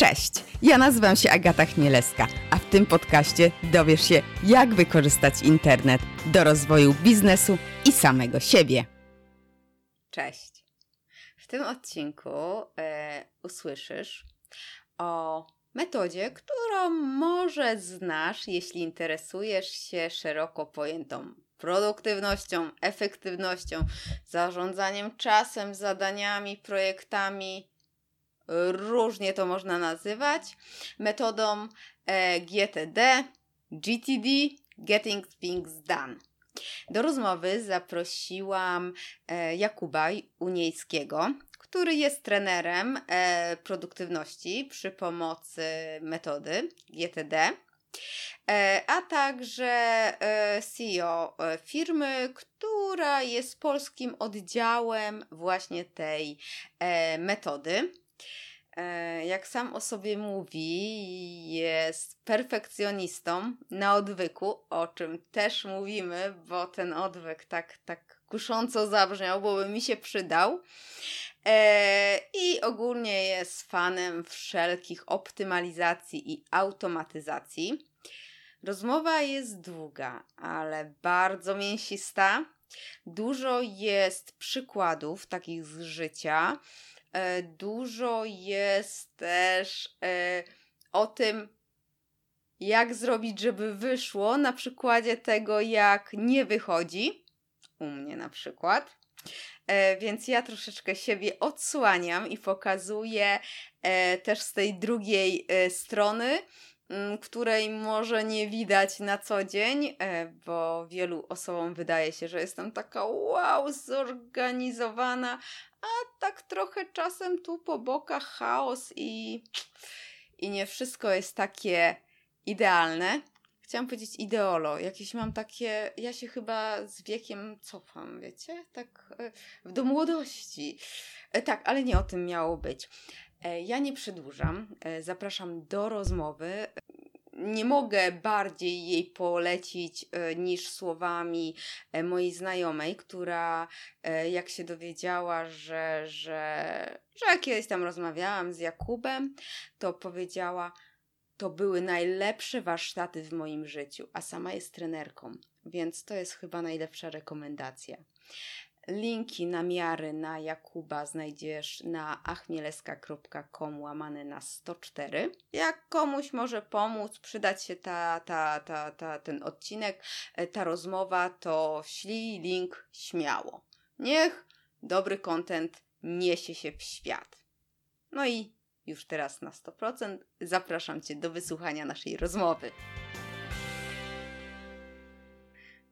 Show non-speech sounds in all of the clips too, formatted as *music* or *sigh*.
Cześć, ja nazywam się Agata Chmielewska, a w tym podcaście dowiesz się, jak wykorzystać internet do rozwoju biznesu i samego siebie. Cześć. W tym odcinku e, usłyszysz o metodzie, którą może znasz, jeśli interesujesz się szeroko pojętą produktywnością, efektywnością, zarządzaniem czasem, zadaniami, projektami różnie to można nazywać, metodą e, GTD, GTD, Getting Things Done. Do rozmowy zaprosiłam e, Jakuba Uniejskiego, który jest trenerem e, produktywności przy pomocy metody GTD, a także CEO firmy, która jest polskim oddziałem właśnie tej metody. E, jak sam o sobie mówi, jest perfekcjonistą na odwyku, o czym też mówimy, bo ten odwyk tak, tak kusząco zabrzmiał, bo by mi się przydał. E, I ogólnie jest fanem wszelkich optymalizacji i automatyzacji. Rozmowa jest długa, ale bardzo mięsista. Dużo jest przykładów takich z życia dużo jest też e, o tym, jak zrobić, żeby wyszło, na przykładzie tego, jak nie wychodzi. U mnie na przykład. E, więc ja troszeczkę siebie odsłaniam i pokazuję też z tej drugiej strony, Mm, której może nie widać na co dzień, e, bo wielu osobom wydaje się, że jestem taka wow, zorganizowana, a tak trochę czasem tu po bokach chaos i, i nie wszystko jest takie idealne. Chciałam powiedzieć ideolo, jakieś mam takie, ja się chyba z wiekiem cofam, wiecie, tak e, do młodości. E, tak, ale nie o tym miało być. E, ja nie przedłużam, zapraszam do rozmowy. Nie mogę bardziej jej polecić e, niż słowami mojej znajomej, która jak się dowiedziała, że, że, że kiedyś tam rozmawiałam z Jakubem, to powiedziała, to były najlepsze warsztaty w moim życiu, a sama jest trenerką, więc to jest chyba najlepsza rekomendacja. Linki na miary na Jakuba znajdziesz na achmieleska.com łamane na 104. Jak komuś może pomóc, przydać się ta, ta, ta, ta, ten odcinek, e, ta rozmowa, to ślij link śmiało. Niech dobry content niesie się w świat. No i już teraz na 100% zapraszam Cię do wysłuchania naszej rozmowy.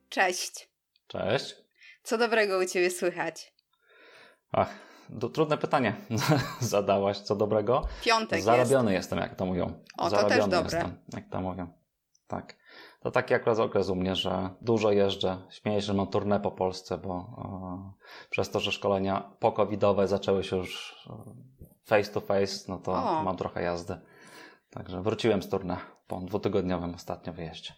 Cześć. Cześć. Co dobrego u Ciebie słychać? Ach, to trudne pytanie *laughs* zadałaś. Co dobrego? Piątek Zarobiony jest. jestem, jak to mówią. O, Zarobiony to też dobre. jestem, jak to mówią. Tak. To taki akurat okres u mnie, że dużo jeżdżę. Śmieję się, że mam turnę po Polsce, bo e, przez to, że szkolenia pokowidowe zaczęły się już e, face to face, no to o. mam trochę jazdy. Także wróciłem z turnę po dwutygodniowym ostatnio wyjeździe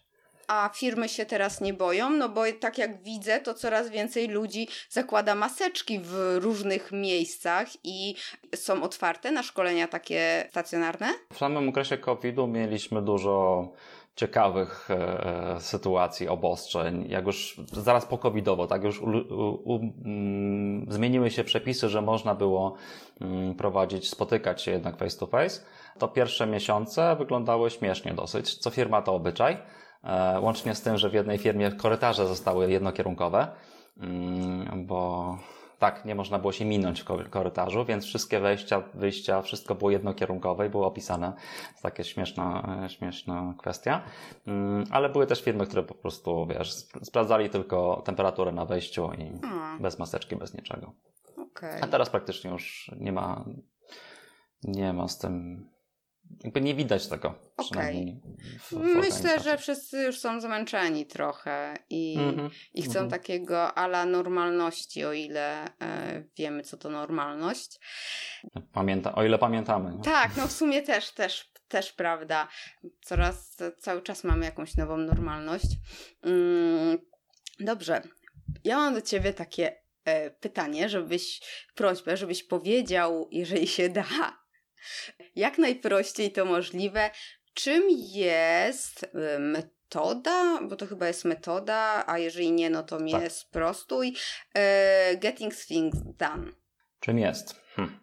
a firmy się teraz nie boją, no bo tak jak widzę, to coraz więcej ludzi zakłada maseczki w różnych miejscach i są otwarte na szkolenia takie stacjonarne? W samym okresie COVID-u mieliśmy dużo ciekawych e, sytuacji, obostrzeń, jak już zaraz po covidowo, tak już u, u, u, mm, zmieniły się przepisy, że można było mm, prowadzić, spotykać się jednak face to face, to pierwsze miesiące wyglądały śmiesznie dosyć. Co firma to obyczaj. E, łącznie z tym, że w jednej firmie korytarze zostały jednokierunkowe, mm, bo tak, nie można było się minąć w korytarzu, więc wszystkie wejścia, wyjścia, wszystko było jednokierunkowe i było opisane. To takie śmieszna, śmieszna kwestia. Mm, ale były też firmy, które po prostu, wiesz, sprawdzali tylko temperaturę na wejściu i hmm. bez maseczki, bez niczego. Okay. A teraz praktycznie już nie ma, nie ma z tym jakby nie widać tego. Przynajmniej w, w Myślę, że wszyscy już są zmęczeni trochę i, mm-hmm. i chcą mm-hmm. takiego ala normalności, o ile e, wiemy, co to normalność. Pamięta, o ile pamiętamy. No. Tak, no w sumie też, też, też prawda. Coraz, cały czas mamy jakąś nową normalność. Mm, dobrze. Ja mam do ciebie takie e, pytanie, żebyś, prośbę, żebyś powiedział, jeżeli się da, Jak najprościej to możliwe. Czym jest y, metoda, bo to chyba jest metoda, a jeżeli nie, no to mnie tak. sprostuj. Y, getting things done. Czym jest? Hm.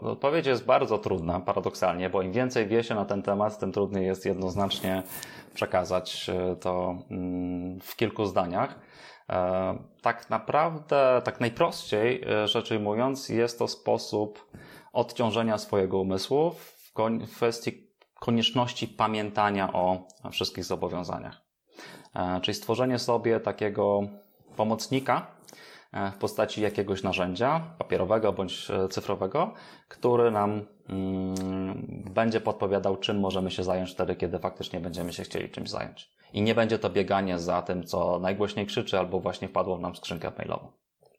Odpowiedź jest bardzo trudna, paradoksalnie, bo im więcej wie się na ten temat, tym trudniej jest jednoznacznie przekazać y, to mm, w kilku zdaniach. E, tak naprawdę, tak najprościej rzecz ujmując, jest to sposób odciążenia swojego umysłu w kwestii konieczności pamiętania o wszystkich zobowiązaniach. E, czyli stworzenie sobie takiego pomocnika e, w postaci jakiegoś narzędzia papierowego bądź e, cyfrowego, który nam mm, będzie podpowiadał, czym możemy się zająć wtedy, kiedy faktycznie będziemy się chcieli czymś zająć. I nie będzie to bieganie za tym, co najgłośniej krzyczy albo właśnie wpadło nam skrzynkę mailową.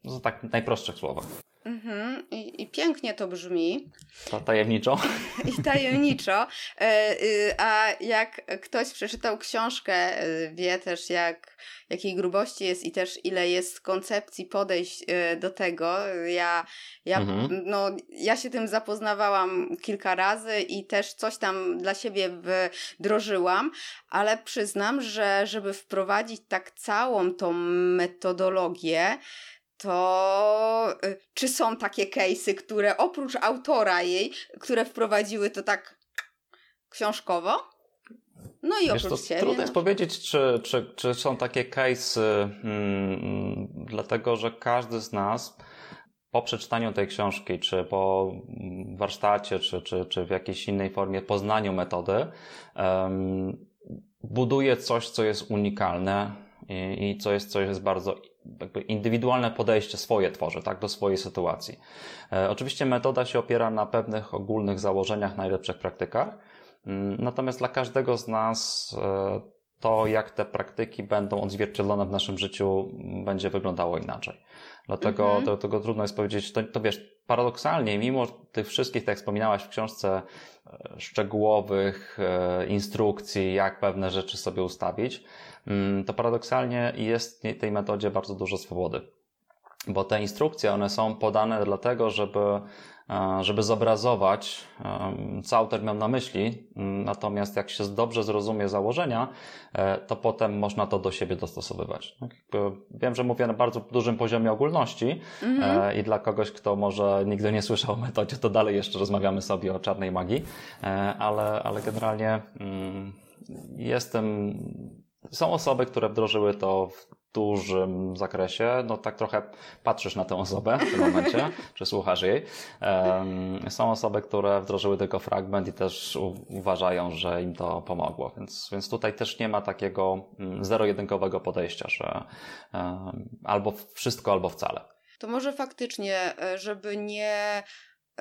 To tak najprostszych słowach. Mhm. I, I, pięknie to brzmi. To tajemniczo. *laughs* I tajemniczo. E, y, a jak ktoś przeczytał książkę, y, wie też jak, jakiej grubości jest i też ile jest koncepcji podejść y, do tego. Ja, ja, mhm. no, ja się tym zapoznawałam kilka razy i też coś tam dla siebie wdrożyłam, ale przyznam, że żeby wprowadzić tak całą tą metodologię, to y, czy są takie case'y, które oprócz autora jej, które wprowadziły to tak książkowo? No i oprócz to Trudno jest no. powiedzieć, czy, czy, czy są takie case'y, hmm, dlatego że każdy z nas po przeczytaniu tej książki, czy po warsztacie, czy, czy, czy w jakiejś innej formie poznaniu metody, um, buduje coś, co jest unikalne i, i co jest, co jest bardzo jakby indywidualne podejście swoje tworzy, tak, do swojej sytuacji. E, oczywiście metoda się opiera na pewnych ogólnych założeniach, najlepszych praktykach, mm, natomiast dla każdego z nas e, to, jak te praktyki będą odzwierciedlone w naszym życiu, będzie wyglądało inaczej. Dlatego mhm. trudno jest powiedzieć, to, to wiesz, paradoksalnie, mimo tych wszystkich, tak jak wspominałaś w książce, e, szczegółowych instrukcji, jak pewne rzeczy sobie ustawić, Mm, to paradoksalnie jest w tej metodzie bardzo dużo swobody. Bo te instrukcje, one są podane dlatego, żeby, e, żeby zobrazować, co autor miał na myśli. Natomiast jak się dobrze zrozumie założenia, e, to potem można to do siebie dostosowywać. Tak wiem, że mówię na bardzo dużym poziomie ogólności mm-hmm. i dla kogoś, kto może nigdy nie słyszał o metodzie, to dalej jeszcze rozmawiamy sobie o czarnej magii, ale, ale generalnie mm, jestem są osoby, które wdrożyły to w dużym zakresie. No tak trochę patrzysz na tę osobę w tym momencie, *laughs* czy słuchasz jej. Są osoby, które wdrożyły tylko fragment i też uważają, że im to pomogło. Więc, więc tutaj też nie ma takiego mm, zero-jedynkowego podejścia, że albo wszystko, albo wcale. To może faktycznie, e, żeby nie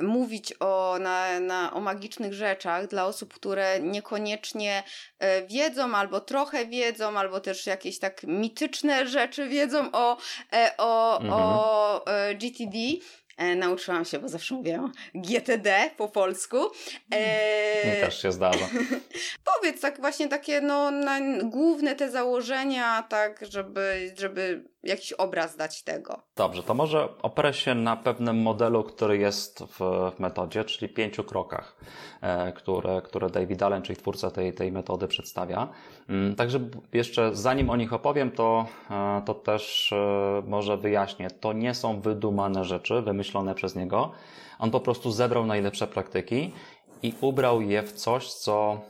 mówić o, na, na, o magicznych rzeczach dla osób, które niekoniecznie e, wiedzą, albo trochę wiedzą, albo też jakieś tak mityczne rzeczy wiedzą o, e, o, mhm. o e, GTD. Nauczyłam się, bo zawsze mówię GTD po polsku. E... Też się zdarza. *laughs* Powiedz tak właśnie takie no, główne te założenia, tak, żeby, żeby jakiś obraz dać tego. Dobrze, to może oprę się na pewnym modelu, który jest w, w metodzie, czyli pięciu krokach, e, które, które David Allen, czyli twórca tej, tej metody przedstawia. Mm, także jeszcze zanim o nich opowiem, to, e, to też e, może wyjaśnię. To nie są wydumane rzeczy, wymyślone przez niego. On po prostu zebrał najlepsze praktyki i ubrał je w coś, co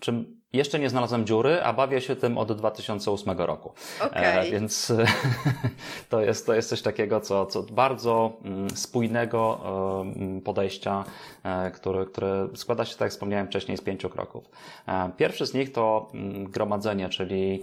czym jeszcze nie znalazłem dziury, a bawię się tym od 2008 roku. Okay. E, więc *laughs* to jest, to jest coś takiego, co, co bardzo mm, spójnego e, podejścia, e, które, które składa się, tak jak wspomniałem wcześniej, z pięciu kroków. Pierwszy z nich to mm, gromadzenie, czyli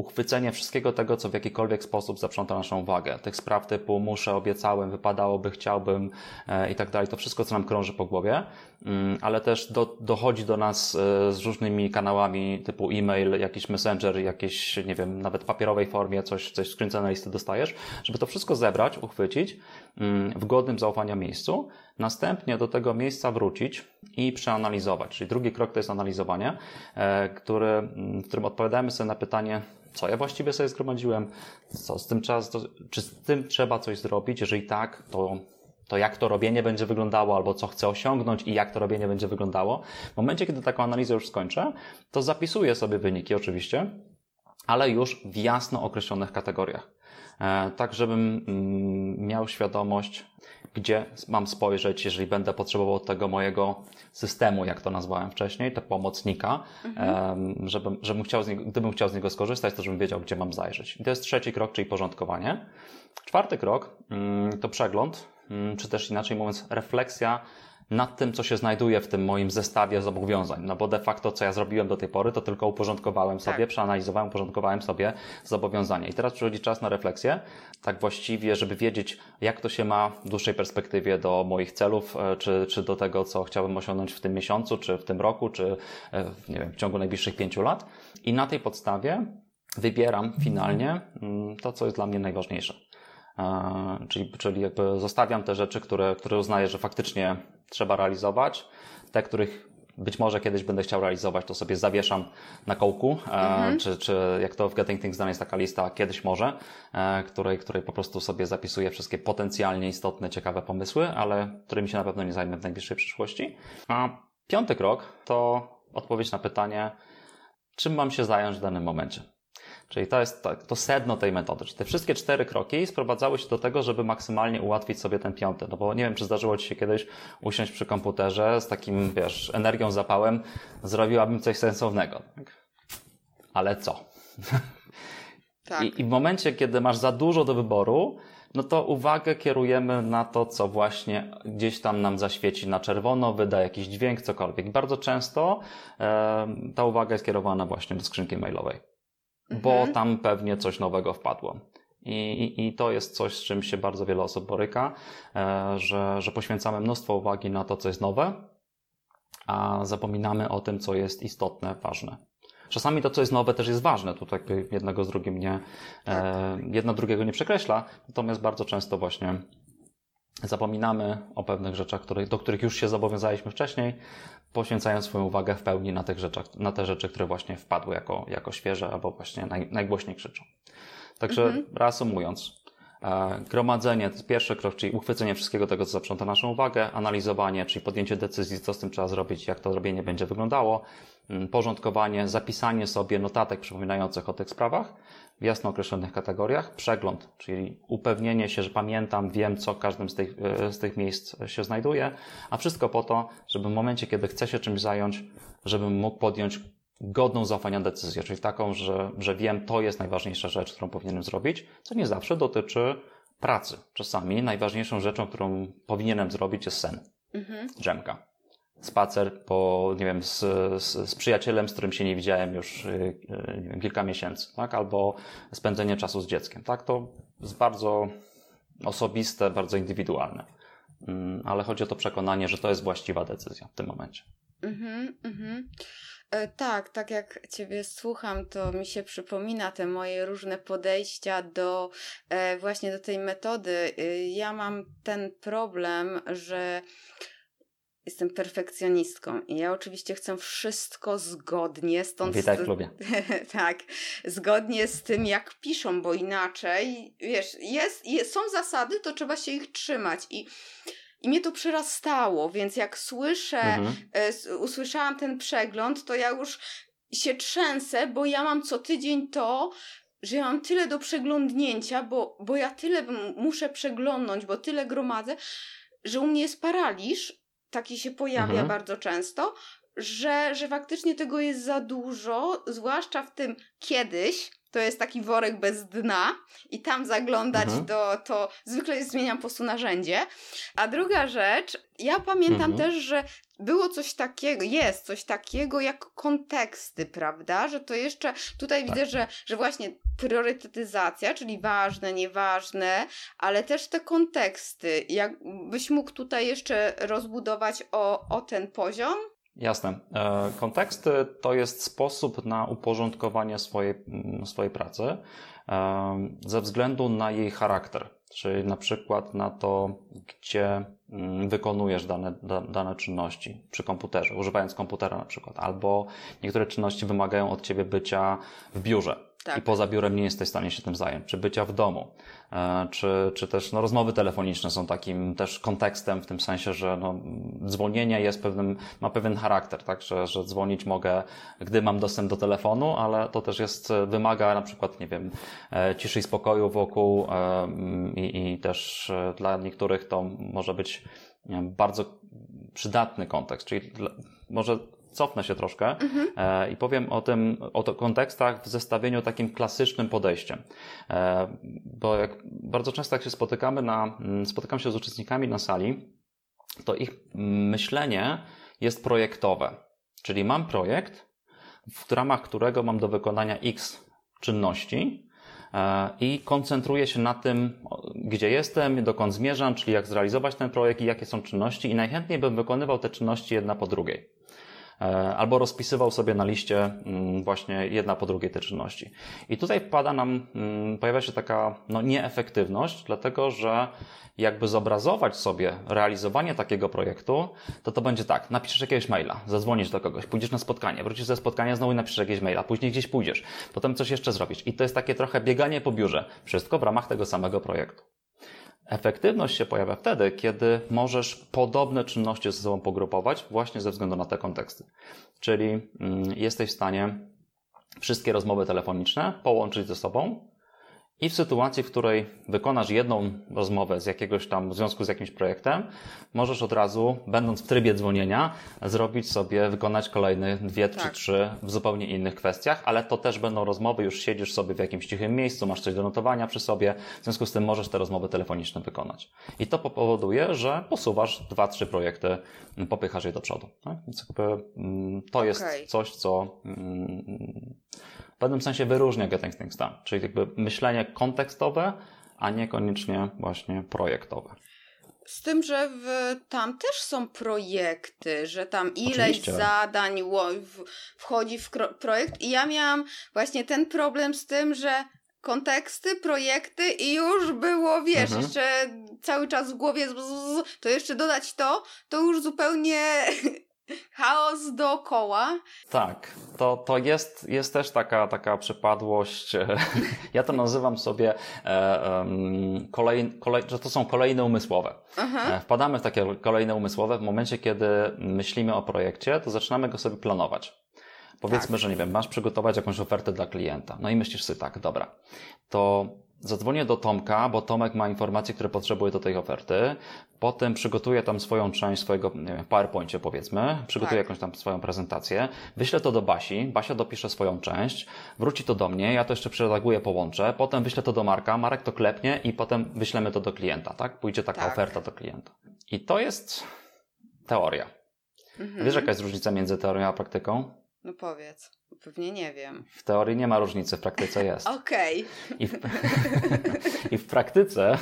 uchwycenie wszystkiego tego, co w jakikolwiek sposób zaprząta naszą uwagę. Tych spraw typu muszę, obiecałem, wypadałoby, chciałbym e, i tak dalej. To wszystko, co nam krąży po głowie, mm, ale też do, dochodzi do nas e, z różnymi kanałami typu e-mail, jakiś messenger, jakieś, nie wiem, nawet papierowej formie, coś, coś skrzynce na listy dostajesz, żeby to wszystko zebrać, uchwycić mm, w godnym zaufania miejscu, następnie do tego miejsca wrócić i przeanalizować. Czyli drugi krok to jest analizowanie, e, który, w którym odpowiadamy sobie na pytanie, co ja właściwie sobie zgromadziłem, co z tym trzeba, czy z tym trzeba coś zrobić, jeżeli tak, to to jak to robienie będzie wyglądało, albo co chcę osiągnąć i jak to robienie będzie wyglądało. W momencie, kiedy taką analizę już skończę, to zapisuję sobie wyniki oczywiście, ale już w jasno określonych kategoriach. E, tak, żebym mm, miał świadomość, gdzie mam spojrzeć, jeżeli będę potrzebował tego mojego systemu, jak to nazwałem wcześniej, te pomocnika, mhm. żebym, żebym chciał z niego, gdybym chciał z niego skorzystać, to żebym wiedział, gdzie mam zajrzeć. I to jest trzeci krok, czyli porządkowanie. Czwarty krok mm, to przegląd, mm, czy też inaczej mówiąc, refleksja nad tym, co się znajduje w tym moim zestawie zobowiązań. No bo de facto, co ja zrobiłem do tej pory, to tylko uporządkowałem sobie, tak. przeanalizowałem, uporządkowałem sobie zobowiązania. I teraz przychodzi czas na refleksję, tak właściwie, żeby wiedzieć, jak to się ma w dłuższej perspektywie do moich celów, e, czy, czy do tego, co chciałbym osiągnąć w tym miesiącu, czy w tym roku, czy e, nie wiem, w ciągu najbliższych pięciu lat. I na tej podstawie wybieram finalnie mm, to, co jest dla mnie najważniejsze. E, czyli, czyli jakby zostawiam te rzeczy, które, które uznaję, że faktycznie trzeba realizować. Te, których być może kiedyś będę chciał realizować, to sobie zawieszam na kołku, e, mhm. czy, czy jak to w Getting Things Done jest taka lista, kiedyś może, e, której, której po prostu sobie zapisuję wszystkie potencjalnie istotne, ciekawe pomysły, ale którymi się na pewno nie zajmę w najbliższej przyszłości. A piąty krok to odpowiedź na pytanie, czym mam się zająć w danym momencie. Czyli to jest to sedno tej metody. Czyli te wszystkie cztery kroki sprowadzały się do tego, żeby maksymalnie ułatwić sobie ten piąty. No bo nie wiem, czy zdarzyło Ci się kiedyś usiąść przy komputerze z takim, wiesz, energią, zapałem, zrobiłabym coś sensownego. Tak? Ale co? *laughs* Tak. I, I w momencie, kiedy masz za dużo do wyboru, no to uwagę kierujemy na to, co właśnie gdzieś tam nam zaświeci na czerwono, wyda jakiś dźwięk, cokolwiek. Bardzo często e, ta uwaga jest kierowana właśnie do skrzynki mailowej bo mhm. tam pewnie coś nowego wpadło. I, i, I, to jest coś, z czym się bardzo wiele osób boryka, e, że, że poświęcamy mnóstwo uwagi na to, co jest nowe, a zapominamy o tym, co jest istotne, ważne. Czasami to, co jest nowe, też jest ważne. Tu jakby jednego z drugim nie, e, tak. jedno drugiego nie przekreśla, natomiast bardzo często właśnie zapominamy o pewnych rzeczach, do których już się zobowiązaliśmy wcześniej, poświęcając swoją uwagę w pełni na, tych rzeczach, na te rzeczy, które właśnie wpadły jako, jako świeże albo właśnie naj, najgłośniej krzyczą. Także mhm. reasumując, e, gromadzenie to jest pierwszy krok, czyli uchwycenie wszystkiego tego, co zaprząta naszą uwagę, analizowanie, czyli podjęcie decyzji, co z tym trzeba zrobić, jak to robienie będzie wyglądało, porządkowanie, zapisanie sobie notatek przypominających o tych sprawach, w jasno określonych kategoriach, przegląd, czyli upewnienie się, że pamiętam, wiem, co w każdym z tych, e, z tych miejsc się znajduje, a wszystko po to, żeby w momencie, kiedy chcę się czymś zająć, żebym mógł podjąć godną zaufania decyzję, czyli taką, że, że wiem, to jest najważniejsza rzecz, którą powinienem zrobić, co nie zawsze dotyczy pracy. Czasami najważniejszą rzeczą, którą powinienem zrobić jest sen. Mhm. Drzemka spacer po, nie wiem, z, z, z, przyjacielem, z którym się nie widziałem już y, y, nie wiem, kilka miesięcy, tak? Albo spędzenie czasu z dzieckiem, tak? To jest bardzo osobiste, bardzo indywidualne. Mm, ale chodzi o to przekonanie, że to jest właściwa decyzja w tym momencie. Mhm, mhm. E, tak, tak jak Ciebie słucham, to mi się przypomina te moje różne podejścia do e, właśnie do tej metody. E, ja mam ten problem, że Jestem perfekcjonistką i ja oczywiście chcę wszystko zgodnie, stąd... Witaj w klubie. tak, zgodnie z tym, jak piszą, bo inaczej, wiesz, jest, jest, są zasady, to trzeba się ich trzymać i... I mnie to przerastało, więc jak słyszę, mhm. e, usłyszałam ten przegląd, to ja już się trzęsę, bo ja mam co tydzień to, że ja mam tyle do przeglądnięcia, bo, bo ja tyle muszę przeglądnąć, bo tyle gromadzę, że u mnie jest paraliż, taki się pojawia mhm. bardzo często, że, że faktycznie tego jest za dużo, zwłaszcza w tym kiedyś, to jest taki worek bez dna i tam zaglądać mhm. do, to zwykle zmieniam po prostu narzędzie. A druga rzecz, ja pamiętam mhm. też, że było coś takiego, jest coś takiego jak konteksty, prawda? Że to jeszcze tutaj tak. widzę, że, że właśnie priorytetyzacja, czyli ważne, nieważne, ale też te konteksty. Jakbyś mógł tutaj jeszcze rozbudować o, o ten poziom? Jasne. E, konteksty to jest sposób na uporządkowanie swojej, mm, swojej pracy e, ze względu na jej charakter, czyli na przykład na to, gdzie mm, wykonujesz dane, dane czynności przy komputerze, używając komputera na przykład, albo niektóre czynności wymagają od ciebie bycia w biurze tak. i poza biurem nie jesteś w stanie się tym zająć, czy bycia w domu, e, czy, czy też no, rozmowy telefoniczne są takim też kontekstem w tym sensie, że no, dzwonienie jest pewnym, ma pewien charakter, tak, że, że dzwonić mogę, gdy mam dostęp do telefonu, ale to też jest, wymaga na przykład, nie wiem, e, ciszy i spokoju wokół e, i, i też dla niektórych to może być bardzo przydatny kontekst, czyli może cofnę się troszkę mhm. e, i powiem o tym, o kontekstach w zestawieniu takim klasycznym podejściem. E, bo jak bardzo często jak się spotykamy na, mm, spotykam się z uczestnikami na sali, to ich myślenie jest projektowe. Czyli mam projekt, w ramach którego mam do wykonania X czynności, e, i koncentruję się na tym, gdzie jestem, dokąd zmierzam, czyli jak zrealizować ten projekt i jakie są czynności, i najchętniej bym wykonywał te czynności jedna po drugiej. E, albo rozpisywał sobie na liście mm, właśnie jedna po drugiej te czynności. I tutaj wpada nam, mm, pojawia się taka no, nieefektywność, dlatego że jakby zobrazować sobie realizowanie takiego projektu, to to będzie tak, napiszesz jakiegoś maila, zadzwonisz do kogoś, pójdziesz na spotkanie, wrócisz ze spotkania, znowu napiszesz jakieś maila, później gdzieś pójdziesz, potem coś jeszcze zrobisz. I to jest takie trochę bieganie po biurze. Wszystko w ramach tego samego projektu. Efektywność się pojawia wtedy, kiedy możesz podobne czynności ze sobą pogrupować właśnie ze względu na te konteksty. Czyli mm, jesteś w stanie wszystkie rozmowy telefoniczne połączyć ze sobą i w sytuacji, w której wykonasz jedną rozmowę z jakiegoś tam, w związku z jakimś projektem, możesz od razu, będąc w trybie dzwonienia, zrobić sobie, wykonać kolejne dwie tak. czy trzy w zupełnie innych kwestiach, ale to też będą rozmowy, już siedzisz sobie w jakimś cichym miejscu, masz coś do notowania przy sobie, w związku z tym możesz te rozmowy telefoniczne wykonać. I to powoduje, że posuwasz dwa, trzy projekty, popychasz je do przodu. Tak? Więc jakby, mm, to jest okay. coś, co mm, w pewnym sensie wyróżnia Getting Things Done, czyli jakby myślenie kontekstowe, a niekoniecznie właśnie projektowe. Z tym, że w, tam też są projekty, że tam ileś Oczywiście. zadań wchodzi w projekt i ja miałam właśnie ten problem z tym, że konteksty, projekty i już było, wiesz, mhm. jeszcze cały czas w głowie, to jeszcze dodać to, to już zupełnie chaos dookoła. Tak, to, to jest, jest też taka, taka przypadłość. *laughs* Ja to nazywam sobie e, kolej, kolej, że to są kolejne umysłowe. Aha. E, wpadamy w takie kolejne umysłowe w momencie, kiedy myślimy o projekcie, to zaczynamy go sobie planować. Powiedzmy, tak. że nie wiem, masz przygotować jakąś ofertę dla klienta. No i myślisz sobie tak, dobra, to Zadzwonię do Tomka, bo Tomek ma informacje, które potrzebuje do tej oferty. Potem przygotuję tam swoją część swojego, nie wiem, w PowerPoincie powiedzmy, przygotuję tak. jakąś tam swoją prezentację, wyślę to do Basi, Basia dopisze swoją część, wróci to do mnie, ja to jeszcze przeredaguję, połączę, potem wyślę to do Marka, Marek to klepnie i potem wyślemy to do klienta, tak? Pójdzie taka tak. oferta do klienta. I to jest teoria. Mhm. Wiesz, jaka jest różnica między teorią a praktyką? No powiedz. Pewnie nie wiem. W teorii nie ma różnicy, w praktyce jest. Okej. I, w... *laughs* I w praktyce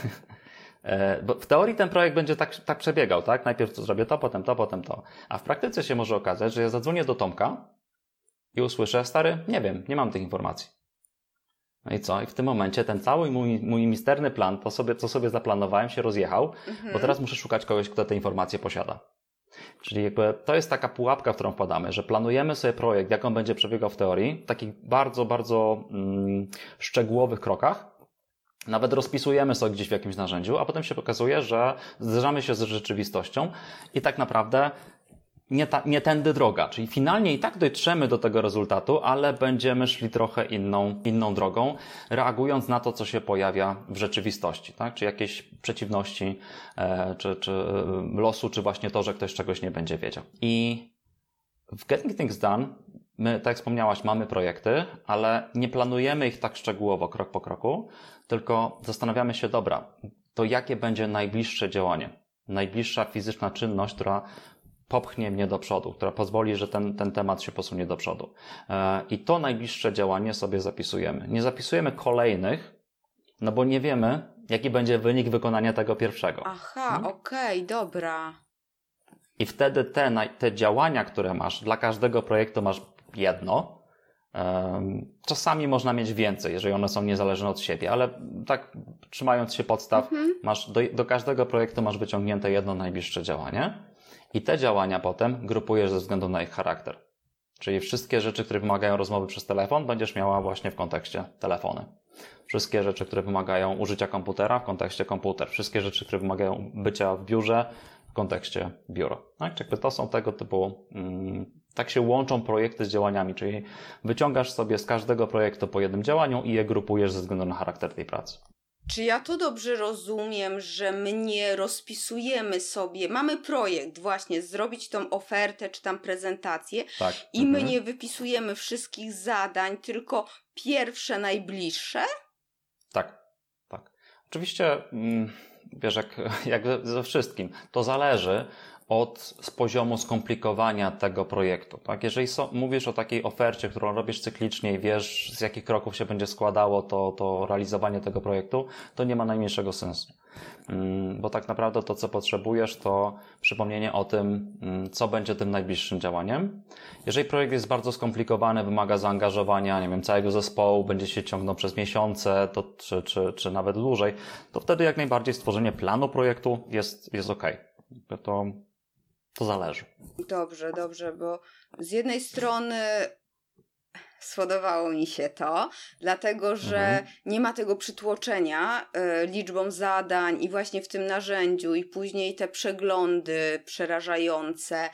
e, bo w teorii ten projekt będzie tak, tak przebiegał, tak? Najpierw to zrobię to, potem to, potem to. A w praktyce się może okazać, że ja zadzwonię do Tomka i usłyszę, stary, nie wiem, nie mam tych informacji. No i co? I w tym momencie ten cały mój, mój misterny plan, to sobie, co sobie zaplanowałem, się rozjechał, mhm. bo teraz muszę szukać kogoś, kto te informacje posiada. Czyli jakby to jest taka pułapka, w którą wpadamy, że planujemy sobie projekt, jak on będzie przebiegał w teorii, w takich bardzo, bardzo mm, szczegółowych krokach, nawet rozpisujemy sobie gdzieś w jakimś narzędziu, a potem się okazuje, że zderzamy się z rzeczywistością i tak naprawdę nie, ta, nie tędy droga. Czyli finalnie i tak dotrzemy do tego rezultatu, ale będziemy szli trochę inną, inną drogą, reagując na to, co się pojawia w rzeczywistości, tak? Czy jakieś przeciwności, e, czy, czy e, losu, czy właśnie to, że ktoś czegoś nie będzie wiedział. I w Getting Things Done my, tak jak wspomniałaś, mamy projekty, ale nie planujemy ich tak szczegółowo, krok po kroku, tylko zastanawiamy się, dobra, to jakie będzie najbliższe działanie? Najbliższa fizyczna czynność, która popchnie mnie do przodu, która pozwoli, że ten, ten temat się posunie do przodu. E, I to najbliższe działanie sobie zapisujemy. Nie zapisujemy kolejnych, no bo nie wiemy, jaki będzie wynik wykonania tego pierwszego. Aha, hmm? okej, okay, dobra. I wtedy te, te działania, które masz, dla każdego projektu masz jedno. Czasami można mieć więcej, jeżeli one są niezależne od siebie, ale tak trzymając się podstaw, mhm. masz do, do każdego projektu masz wyciągnięte jedno najbliższe działanie. I te działania potem grupujesz ze względu na ich charakter. Czyli wszystkie rzeczy, które wymagają rozmowy przez telefon, będziesz miała właśnie w kontekście telefony. Wszystkie rzeczy, które wymagają użycia komputera w kontekście komputer. Wszystkie rzeczy, które wymagają bycia w biurze w kontekście biuro. Tak? Jakby to są tego typu, mm, tak się łączą projekty z działaniami, czyli wyciągasz sobie z każdego projektu po jednym działaniu i je grupujesz ze względu na charakter tej pracy. Czy ja to dobrze rozumiem, że my nie rozpisujemy sobie, mamy projekt właśnie, zrobić tą ofertę czy tam prezentację Tak. i my Mhm. nie wypisujemy wszystkich zadań, tylko pierwsze, najbliższe? Tak, tak. Oczywiście, mm, wiesz, jak, *laughs* jak ze wszystkim, to zależy od z poziomu skomplikowania tego projektu. Tak? Jeżeli so, mówisz o takiej ofercie, którą robisz cyklicznie i wiesz, z jakich kroków się będzie składało to, to realizowanie tego projektu, to nie ma najmniejszego sensu. Mm, Bo tak naprawdę to, co potrzebujesz, to przypomnienie o tym, mm, co będzie tym najbliższym działaniem. Jeżeli projekt jest bardzo skomplikowany, wymaga zaangażowania, nie wiem, całego zespołu, będzie się ciągnął przez miesiące, to, czy, czy, czy nawet dłużej, to wtedy jak najbardziej stworzenie planu projektu jest, jest ok. To, to zależy. Dobrze, dobrze, bo z jednej strony spodobało mi się to, dlatego że Mhm. nie ma tego przytłoczenia e, liczbą zadań i właśnie w tym narzędziu, i później te przeglądy przerażające.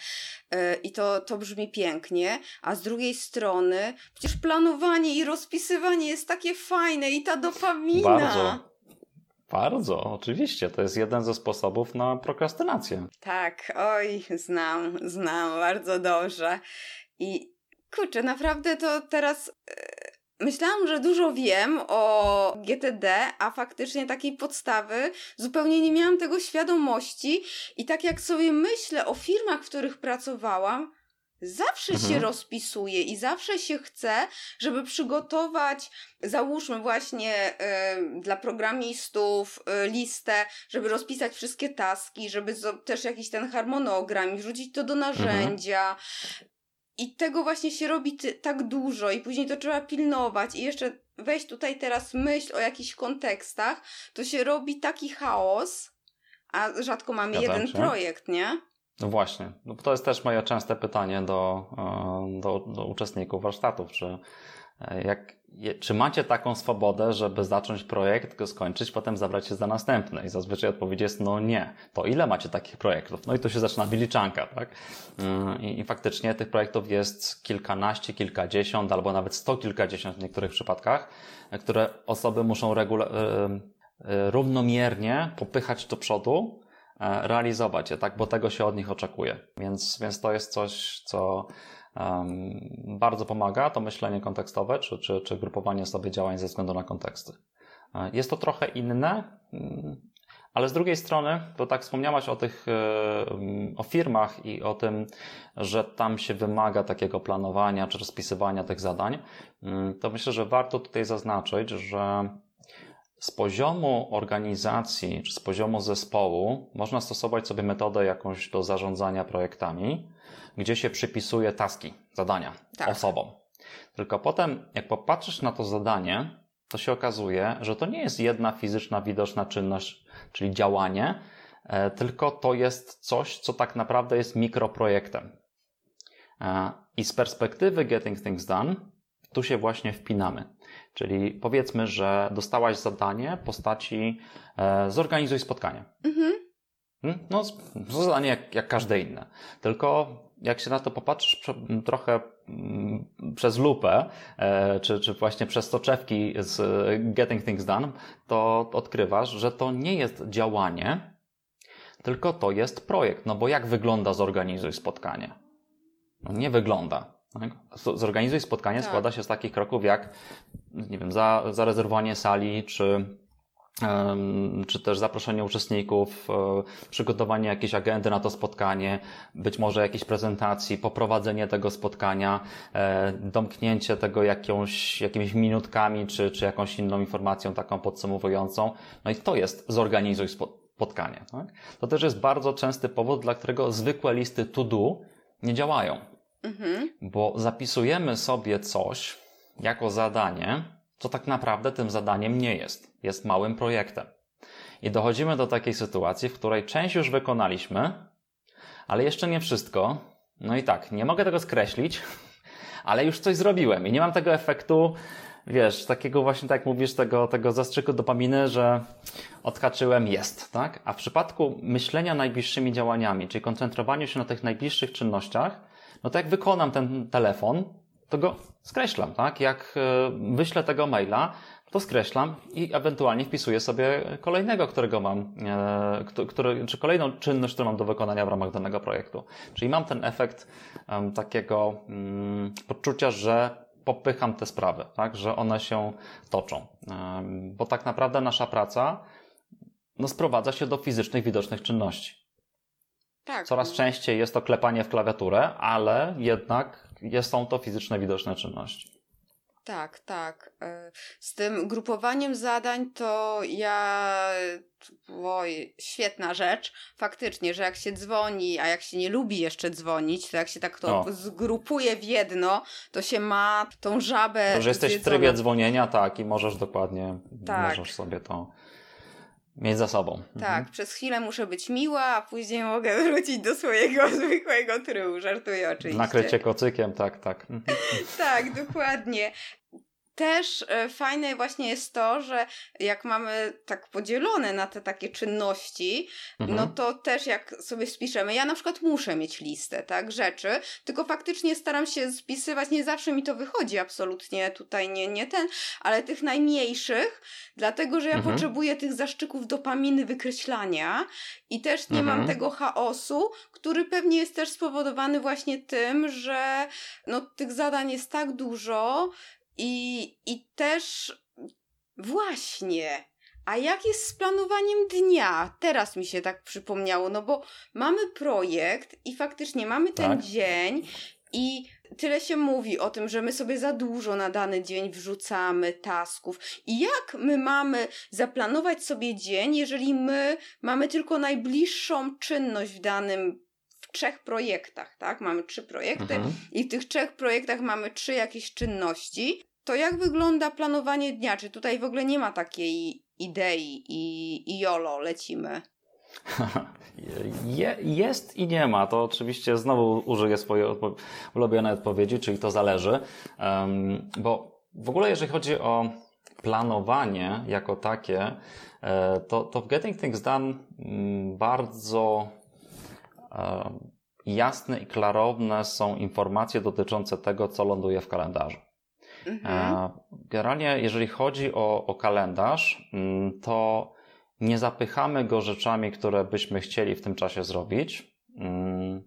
e, I to, to brzmi pięknie, a z drugiej strony przecież planowanie i rozpisywanie jest takie fajne i ta dopamina. Bardzo. Bardzo, oczywiście. To jest jeden ze sposobów na prokrastynację. Tak, oj, znam, znam bardzo dobrze. I kurczę, naprawdę to teraz e, myślałam, że dużo wiem o GTD, a faktycznie takiej podstawy zupełnie nie miałam tego świadomości. I tak jak sobie myślę o firmach, w których pracowałam, zawsze Mhm. się rozpisuje i zawsze się chce, żeby przygotować, załóżmy właśnie e, dla programistów e, listę, żeby rozpisać wszystkie taski, żeby zo- też jakiś ten harmonogram i wrzucić to do narzędzia. I tego właśnie się robi ty- tak dużo i później to trzeba pilnować i jeszcze weź tutaj teraz myśl o jakichś kontekstach, to się robi taki chaos, a rzadko mamy jeden się. projekt, nie? No właśnie. No to jest też moje częste pytanie do, e, do, do uczestników warsztatów. Czy, e, jak, czy macie taką swobodę, żeby zacząć projekt, go skończyć, potem zabrać się za następny? I zazwyczaj odpowiedź jest no nie. To ile macie takich projektów? No i tu się zaczyna wyliczanka, tak? Mm, I, I faktycznie tych projektów jest kilkanaście, kilkadziesiąt, albo nawet sto kilkadziesiąt w niektórych przypadkach, e, które osoby muszą regula- e, e, równomiernie popychać do przodu, e, realizować je, tak? Bo tego się od nich oczekuje. Więc, więc to jest coś, co em, bardzo pomaga, to myślenie kontekstowe, czy, czy, czy grupowanie sobie działań ze względu na konteksty. E, Jest to trochę inne, mm, ale z drugiej strony, bo tak wspomniałaś o tych, e, mm, o firmach i o tym, że tam się wymaga takiego planowania czy rozpisywania tych zadań, mm, to myślę, że warto tutaj zaznaczyć, że z poziomu organizacji czy z poziomu zespołu można stosować sobie metodę jakąś do zarządzania projektami, gdzie się przypisuje taski, zadania Tak. osobom. Tylko potem, jak popatrzysz na to zadanie, to się okazuje, że to nie jest jedna fizyczna, widoczna czynność, czyli działanie, e, tylko to jest coś, co tak naprawdę jest mikroprojektem. E, I z perspektywy Getting Things Done, tu się właśnie wpinamy. Czyli powiedzmy, że dostałaś zadanie w postaci e, zorganizuj spotkanie. Mhm. Hmm? No, to zadanie jak, jak każde inne. Tylko jak się na to popatrzysz trochę mm, przez lupę, e, czy, czy właśnie przez soczewki z e, Getting Things Done, to odkrywasz, że to nie jest działanie, tylko to jest projekt. No bo jak wygląda zorganizuj spotkanie? No nie wygląda. Zorganizuj spotkanie Tak. składa się z takich kroków jak, nie wiem, za, zarezerwowanie sali, czy em, czy też zaproszenie uczestników, e, przygotowanie jakiejś agendy na to spotkanie, być może jakiejś prezentacji, poprowadzenie tego spotkania, e, domknięcie tego jakąś, jakimiś minutkami, czy, czy jakąś inną informacją taką podsumowującą. No i to jest zorganizuj spo- spotkanie. Tak? To też jest bardzo częsty powód, dla którego zwykłe listy to do nie działają Mhm. bo zapisujemy sobie coś jako zadanie, co tak naprawdę tym zadaniem nie jest. Jest małym projektem. I dochodzimy do takiej sytuacji, w której część już wykonaliśmy, ale jeszcze nie wszystko. No i tak, nie mogę tego skreślić, *laughs* ale już coś zrobiłem i nie mam tego efektu, wiesz, takiego właśnie, tak mówisz, tego, tego zastrzyku dopaminy, że odhaczyłem jest, tak? A w przypadku myślenia najbliższymi działaniami, czyli koncentrowaniu się na tych najbliższych czynnościach, no to jak wykonam ten telefon, to go skreślam, tak? Jak e, wyślę tego maila, to skreślam i ewentualnie wpisuję sobie kolejnego, którego mam, e, który, czy kolejną czynność, którą mam do wykonania w ramach danego projektu. Czyli mam ten efekt takiego um, poczucia, że popycham te sprawy, tak? że one się toczą. Bo tak naprawdę nasza praca no, sprowadza się do fizycznych, widocznych czynności. Tak. Coraz częściej jest to klepanie w klawiaturę, ale jednak są to fizyczne, widoczne czynności. Tak, tak. E, z tym grupowaniem zadań to ja. Oj, świetna rzecz. Faktycznie, że jak się dzwoni, a jak się nie lubi jeszcze dzwonić, to jak się tak to o. zgrupuje w jedno, to się ma tą żabę. To, że jesteś w trybie dzwonienia, tak, i możesz dokładnie, tak. możesz sobie to mieć za sobą. Tak, mhm. przez chwilę muszę być miła, a później mogę *laughs* wrócić do swojego *laughs* zwykłego trybu. Żartuję oczywiście. Nakrycie kocykiem, tak, tak. Mhm. *laughs* tak, dokładnie. Też e, fajne właśnie jest to, że jak mamy tak podzielone na te takie czynności, mhm. no to też jak sobie spiszemy, ja na przykład muszę mieć listę, tak, rzeczy, tylko faktycznie staram się spisywać, nie zawsze mi to wychodzi absolutnie tutaj, nie, nie ten, ale tych najmniejszych, dlatego, że ja mhm. potrzebuję tych zaszczyków dopaminy wykreślania i też nie mhm. mam tego chaosu, który pewnie jest też spowodowany właśnie tym, że no tych zadań jest tak dużo, i, I też właśnie. A jak jest z planowaniem dnia? Teraz mi się tak przypomniało, no bo mamy projekt i faktycznie mamy ten tak. dzień i tyle się mówi o tym, że my sobie za dużo na dany dzień wrzucamy tasków. I jak my mamy zaplanować sobie dzień, jeżeli my mamy tylko najbliższą czynność w danym trzech projektach, tak? Mamy trzy projekty mhm. i w tych trzech projektach mamy trzy jakieś czynności. To jak wygląda planowanie dnia? Czy tutaj w ogóle nie ma takiej idei i, i jolo lecimy? *laughs* Je, jest i nie ma. To oczywiście znowu użyję swojej odpo ulubionej odpowiedzi, czyli to zależy. Um, bo w ogóle jeżeli chodzi o planowanie jako takie, e, to, to w Getting Things Done mm, bardzo jasne i klarowne są informacje dotyczące tego, co ląduje w kalendarzu. Mhm. Generalnie, jeżeli chodzi o, o kalendarz, mm, to nie zapychamy go rzeczami, które byśmy chcieli w tym czasie zrobić, mm,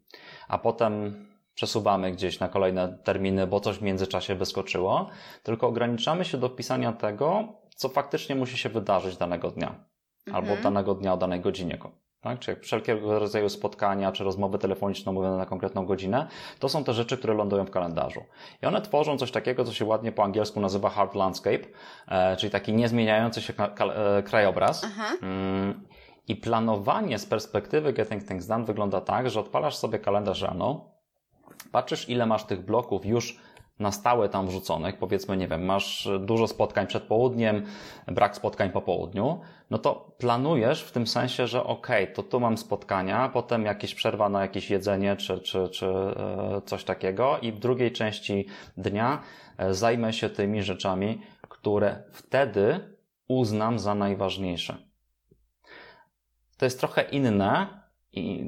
a potem przesuwamy gdzieś na kolejne terminy, bo coś w międzyczasie wyskoczyło, tylko ograniczamy się do pisania tego, co faktycznie musi się wydarzyć danego dnia mhm. albo danego dnia o danej godzinie tak? Czy wszelkiego rodzaju spotkania, czy rozmowy telefoniczne mówione na konkretną godzinę, to są te rzeczy, które lądują w kalendarzu. I one tworzą coś takiego, co się ładnie po angielsku nazywa hard landscape, e, czyli taki niezmieniający się e, krajobraz. Mm, I planowanie z perspektywy Getting Things Done wygląda tak, że odpalasz sobie kalendarz rano, patrzysz ile masz tych bloków już na stałe tam wrzuconych, powiedzmy, nie wiem, masz dużo spotkań przed południem, brak spotkań po południu, no to planujesz w tym sensie, że okay, to tu mam spotkania, potem jakieś przerwa na jakieś jedzenie czy, czy, czy e, coś takiego i w drugiej części dnia e, zajmę się tymi rzeczami, które wtedy uznam za najważniejsze. To jest trochę inne i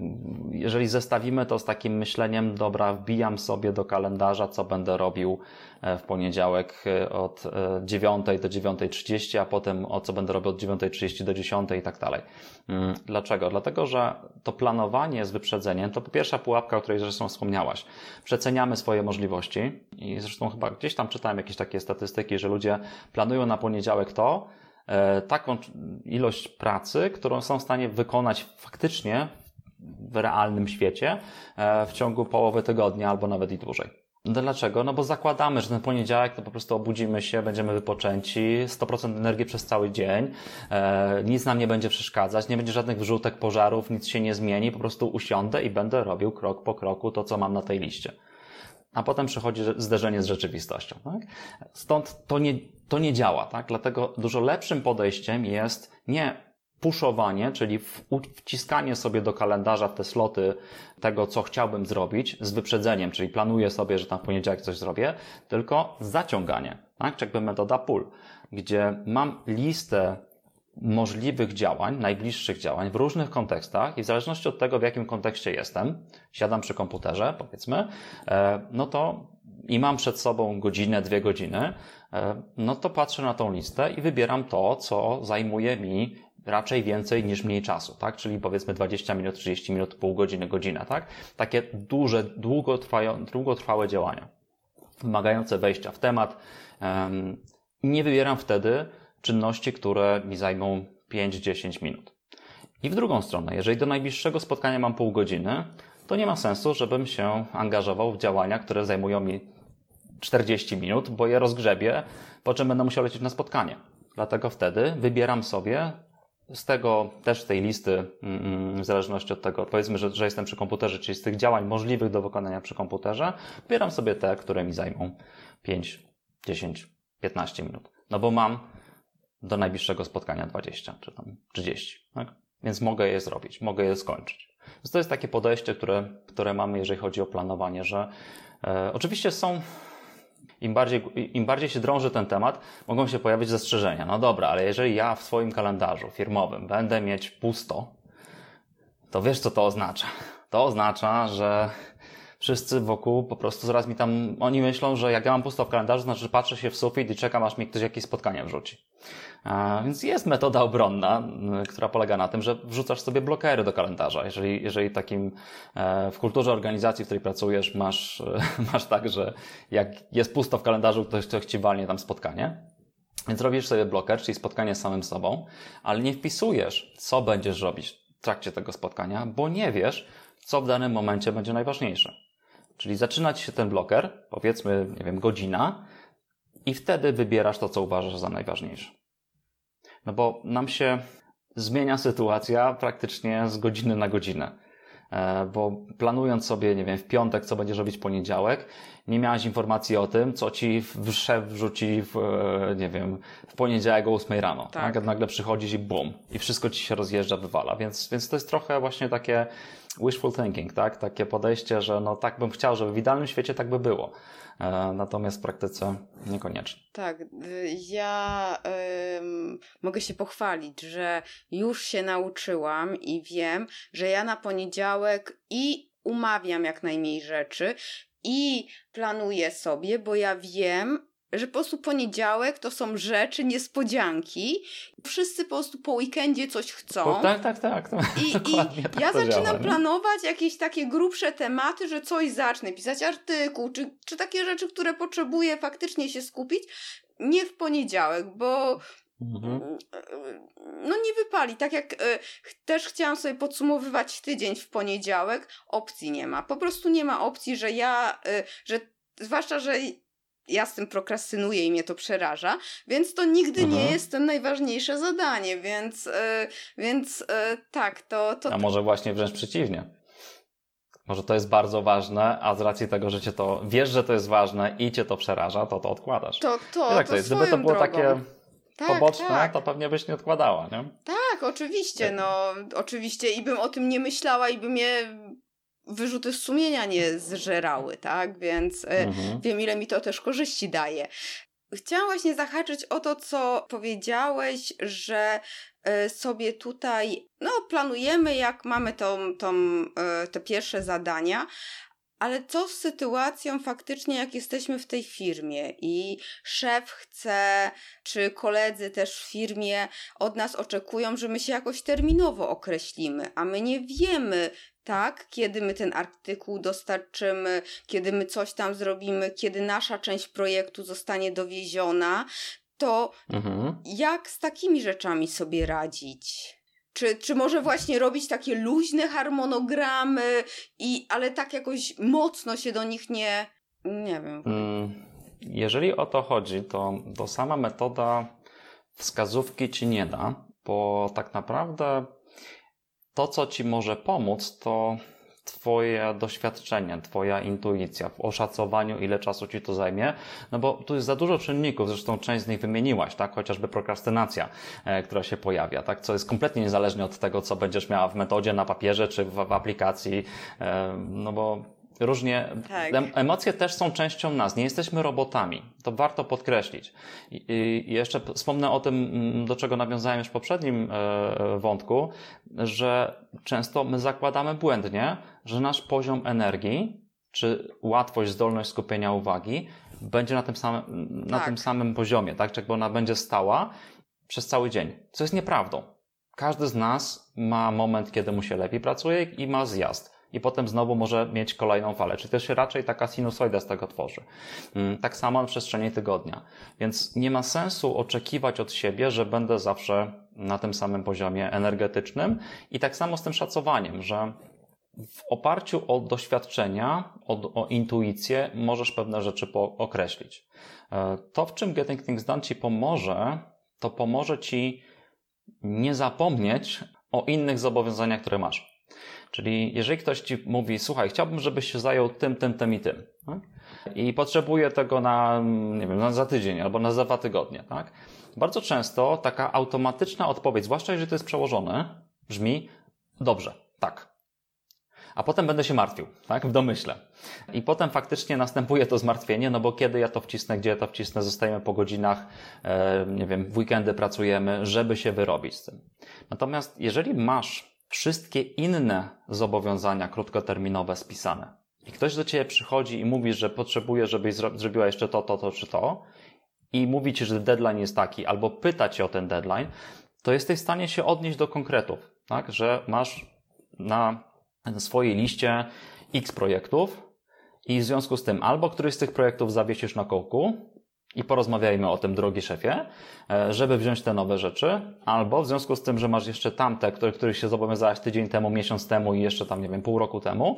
jeżeli zestawimy to z takim myśleniem, dobra, wbijam sobie do kalendarza, co będę robił e, w poniedziałek e, od 9 e, do 9.30, a potem o co będę robił od 9.30 do 10 i tak dalej. Mm, dlaczego? Dlatego, że to planowanie z wyprzedzeniem to pierwsza pułapka, o której zresztą wspomniałaś. Przeceniamy swoje możliwości i zresztą chyba gdzieś tam czytałem jakieś takie statystyki, że ludzie planują na poniedziałek to, taką ilość pracy, którą są w stanie wykonać faktycznie w realnym świecie e, w ciągu połowy tygodnia albo nawet i dłużej. Dlaczego? No bo zakładamy, że ten poniedziałek to po prostu obudzimy się, będziemy wypoczęci, 100% energii przez cały dzień, e, nic nam nie będzie przeszkadzać, nie będzie żadnych wrzutek, pożarów, nic się nie zmieni, po prostu usiądę i będę robił krok po kroku to, co mam na tej liście. A potem przychodzi zderzenie z rzeczywistością. Tak? Stąd to nie, to nie działa. Tak? Dlatego dużo lepszym podejściem jest nie puszowanie, czyli wciskanie sobie do kalendarza te sloty tego, co chciałbym zrobić z wyprzedzeniem, czyli planuję sobie, że tam w poniedziałek coś zrobię, tylko zaciąganie, tak? Czy jakby metoda pull, gdzie mam listę możliwych działań, najbliższych działań w różnych kontekstach i w zależności od tego, w jakim kontekście jestem, siadam przy komputerze, powiedzmy, e, no to i mam przed sobą godzinę, dwie godziny, e, no to patrzę na tą listę i wybieram to, co zajmuje mi raczej więcej niż mniej czasu, tak? Czyli powiedzmy 20 minut, 30 minut, pół godziny, godzina, tak? Takie duże, długotrwałe działania, wymagające wejścia w temat. Nie wybieram wtedy czynności, które mi zajmą 5-10 minut. I w drugą stronę, jeżeli do najbliższego spotkania mam pół godziny, to nie ma sensu, żebym się angażował w działania, które zajmują mi 40 minut, bo je rozgrzebię, po czym będę musiał lecieć na spotkanie. Dlatego wtedy wybieram sobie z tego, też tej listy, mm, w zależności od tego, powiedzmy, że, że jestem przy komputerze, czyli z tych działań możliwych do wykonania przy komputerze, wybieram sobie te, które mi zajmą 5, 10, 15 minut. No bo mam do najbliższego spotkania 20 czy tam 30, tak? Więc mogę je zrobić, mogę je skończyć. Więc to jest takie podejście, które, które mamy, jeżeli chodzi o planowanie, że e, oczywiście są im bardziej, im bardziej się drąży ten temat, mogą się pojawić zastrzeżenia. No dobra, ale jeżeli ja w swoim kalendarzu firmowym będę mieć pusto, to wiesz, co to oznacza? To oznacza, że wszyscy wokół po prostu zaraz mi tam, oni myślą, że jak ja mam pusto w kalendarzu, znaczy, patrzę się w sufit i czekam, aż mi ktoś jakieś spotkanie wrzuci. Więc jest metoda obronna, która polega na tym, że wrzucasz sobie blokery do kalendarza. Jeżeli, jeżeli takim e, w kulturze organizacji, w której pracujesz, masz, *laughs* masz tak, że jak jest pusto w kalendarzu, ktoś, ktoś ci walnie tam spotkanie, więc robisz sobie bloker, czyli spotkanie z samym sobą, ale nie wpisujesz, co będziesz robić w trakcie tego spotkania, bo nie wiesz, co w danym momencie będzie najważniejsze. Czyli zaczyna ci się ten bloker, powiedzmy, nie wiem, godzina, i wtedy wybierasz to, co uważasz za najważniejsze. No bo nam się zmienia sytuacja praktycznie z godziny na godzinę. E, bo planując sobie, nie wiem, w piątek, co będziesz robić w poniedziałek, nie miałaś informacji o tym, co ci szef wrzuci w, e, nie wiem, w poniedziałek o 8 rano. Tak. tak? Nagle przychodzisz i bum, i wszystko ci się rozjeżdża, wywala. Więc, więc to jest trochę właśnie takie wishful thinking, tak? Takie podejście, że no tak bym chciał, żeby w idealnym świecie tak by było. E, natomiast w praktyce niekoniecznie. Tak, y, ja mogę się pochwalić, że już się nauczyłam i wiem, że ja na poniedziałek i umawiam jak najmniej rzeczy i planuję sobie, bo ja wiem, że po prostu poniedziałek to są rzeczy, niespodzianki. Wszyscy po prostu po weekendzie coś chcą. tak, tak, tak. I, *laughs* i tak ja zaczynam działa, planować jakieś takie grubsze tematy, że coś zacznę, pisać artykuł, czy, czy takie rzeczy, które potrzebuję faktycznie się skupić, nie w poniedziałek, bo Mhm. No nie wypali. Tak jak y, też chciałam sobie podsumowywać tydzień w poniedziałek, opcji nie ma. Po prostu nie ma opcji, że ja, y, że zwłaszcza, że ja z tym prokrastynuję i mnie to przeraża, więc to nigdy mhm. nie jest to najważniejsze zadanie, więc, yy, więc yy, tak, to, to... A może właśnie wręcz przeciwnie. Może to jest bardzo ważne, a z racji tego, że cię to wiesz, że to jest ważne i cię to przeraża, to to odkładasz. To, to, tak to, to jest. Gdyby to było drogą. takie tak, poboczne, tak. to pewnie byś nie odkładała, nie? Tak, oczywiście, no, oczywiście i bym o tym nie myślała i bym je wyrzuty sumienia nie zżerały, tak? Więc e, mhm. wiem, ile mi to też korzyści daje. Chciałam właśnie zahaczyć o to, co powiedziałeś, że e, sobie tutaj, no, planujemy, jak mamy tą, tą, e, te pierwsze zadania, ale co z sytuacją faktycznie, jak jesteśmy w tej firmie i szef chce, czy koledzy też w firmie od nas oczekują, że my się jakoś terminowo określimy, a my nie wiemy, tak, kiedy my ten artykuł dostarczymy, kiedy my coś tam zrobimy, kiedy nasza część projektu zostanie dowieziona, to mhm. jak z takimi rzeczami sobie radzić? Czy, czy może właśnie robić takie luźne harmonogramy, i, ale tak jakoś mocno się do nich nie. Nie wiem. Mm, jeżeli o to chodzi, to, to sama metoda wskazówki ci nie da, bo tak naprawdę to, co ci może pomóc, to Twoje doświadczenie, Twoja intuicja w oszacowaniu, ile czasu Ci to zajmie, no bo tu jest za dużo czynników, zresztą część z nich wymieniłaś, tak? Chociażby prokrastynacja, e, która się pojawia, tak? Co jest kompletnie niezależne od tego, co będziesz miała w metodzie, na papierze czy w, w aplikacji, e, no bo różnie. Tak. Emocje też są częścią nas, nie jesteśmy robotami. To warto podkreślić. I, jeszcze wspomnę o tym, mm, do czego nawiązałem już w poprzednim e, wątku, że często my zakładamy błędnie, że nasz poziom energii, czy łatwość, zdolność skupienia uwagi będzie na tym samym, na Tak. tym samym poziomie, tak? Czy ona będzie stała przez cały dzień. Co jest nieprawdą. Każdy z nas ma moment, kiedy mu się lepiej pracuje i ma zjazd. I potem znowu może mieć kolejną falę. Czyli to się raczej taka sinusoida z tego tworzy. Mm, Tak samo na przestrzeni tygodnia. Więc nie ma sensu oczekiwać od siebie, że będę zawsze na tym samym poziomie energetycznym. I tak samo z tym szacowaniem, że w oparciu o doświadczenia, o, o intuicję, możesz pewne rzeczy określić. E, To, w czym Getting Things Done Ci pomoże, to pomoże Ci nie zapomnieć o innych zobowiązaniach, które masz. Czyli jeżeli ktoś Ci mówi, słuchaj, chciałbym, żebyś się zajął tym, tym, tym i tym. Tak? I potrzebuję tego na, nie wiem, na za tydzień albo na za dwa tygodnie. Tak? Bardzo często taka automatyczna odpowiedź, zwłaszcza jeżeli to jest przełożone, brzmi dobrze, tak. A potem będę się martwił, tak, w domyśle. I potem faktycznie następuje to zmartwienie, no bo kiedy ja to wcisnę, gdzie ja to wcisnę, zostajemy po godzinach, e, nie wiem, w weekendy pracujemy, żeby się wyrobić z tym. Natomiast jeżeli masz wszystkie inne zobowiązania krótkoterminowe spisane. I ktoś do ciebie przychodzi i mówi, że potrzebuje, żebyś zro- zrobiła jeszcze to, to, to czy to i mówi ci, że deadline jest taki, albo pyta cię o ten deadline, to jesteś w stanie się odnieść do konkretów, tak, że masz na swojej liście X projektów i w związku z tym albo któryś z tych projektów zawiesisz na kołku i porozmawiajmy o tym, drogi szefie, e, żeby wziąć te nowe rzeczy, albo w związku z tym, że masz jeszcze tamte, które, których się zobowiązałaś tydzień temu, miesiąc temu i jeszcze tam, nie wiem, pół roku temu,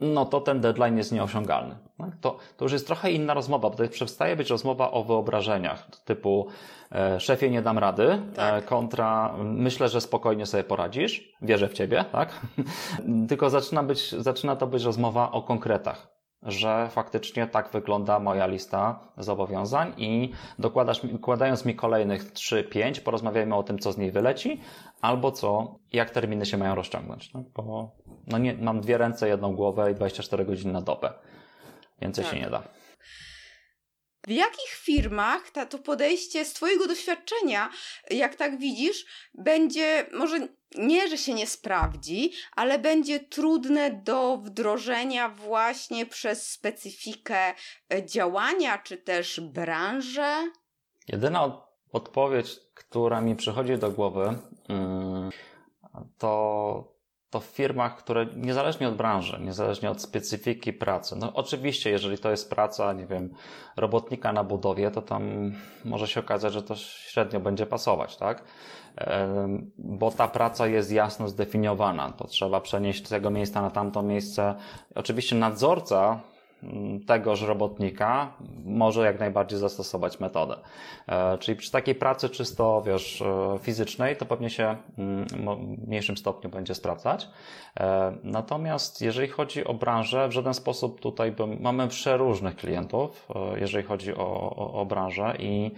no to ten deadline jest nieosiągalny. tak? To, to już jest trochę inna rozmowa, bo to przestaje być rozmowa o wyobrażeniach, typu e, szefie nie dam rady, Tak. e, kontra myślę, że spokojnie sobie poradzisz, wierzę w ciebie, tak? *laughs* Tylko zaczyna, być, zaczyna to być rozmowa o konkretach że faktycznie tak wygląda moja lista zobowiązań i dokładając mi kolejnych 3-5, porozmawiajmy o tym, co z niej wyleci, albo co, jak terminy się mają rozciągnąć. No, bo no nie, mam dwie ręce, jedną głowę i 24 godziny na dobę. Więcej Tak. się nie da. W jakich firmach ta, to podejście z Twojego doświadczenia, jak tak widzisz, będzie może nie, że się nie sprawdzi, ale będzie trudne do wdrożenia właśnie przez specyfikę e, działania czy też branżę? Jedyna od, odpowiedź, która mi przychodzi do głowy, mm, to, to w firmach, które niezależnie od branży, niezależnie od specyfiki pracy, no oczywiście, jeżeli to jest praca, nie wiem, robotnika na budowie, to tam może się okazać, że to średnio będzie pasować, tak? Bo ta praca jest jasno zdefiniowana. To trzeba przenieść z tego miejsca na tamto miejsce. Oczywiście nadzorca tegoż robotnika może jak najbardziej zastosować metodę. E, Czyli przy takiej pracy czysto, wiesz, e, fizycznej, to pewnie się mm, w mniejszym stopniu będzie sprawdzać. E, Natomiast jeżeli chodzi o branżę, w żaden sposób tutaj mamy przeróżnych klientów, jeżeli chodzi o, o, o branżę i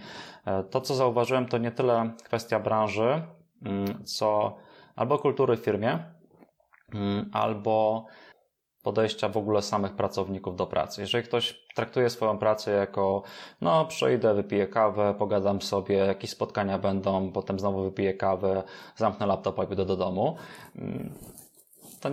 to, co zauważyłem, to nie tyle kwestia branży, mm, co albo kultury w firmie, mm, albo podejścia w ogóle samych pracowników do pracy. Jeżeli ktoś traktuje swoją pracę jako, no, przejdę, wypiję kawę, pogadam sobie, jakieś spotkania będą, potem znowu wypiję kawę, zamknę laptopa i pójdę do domu, mm, to,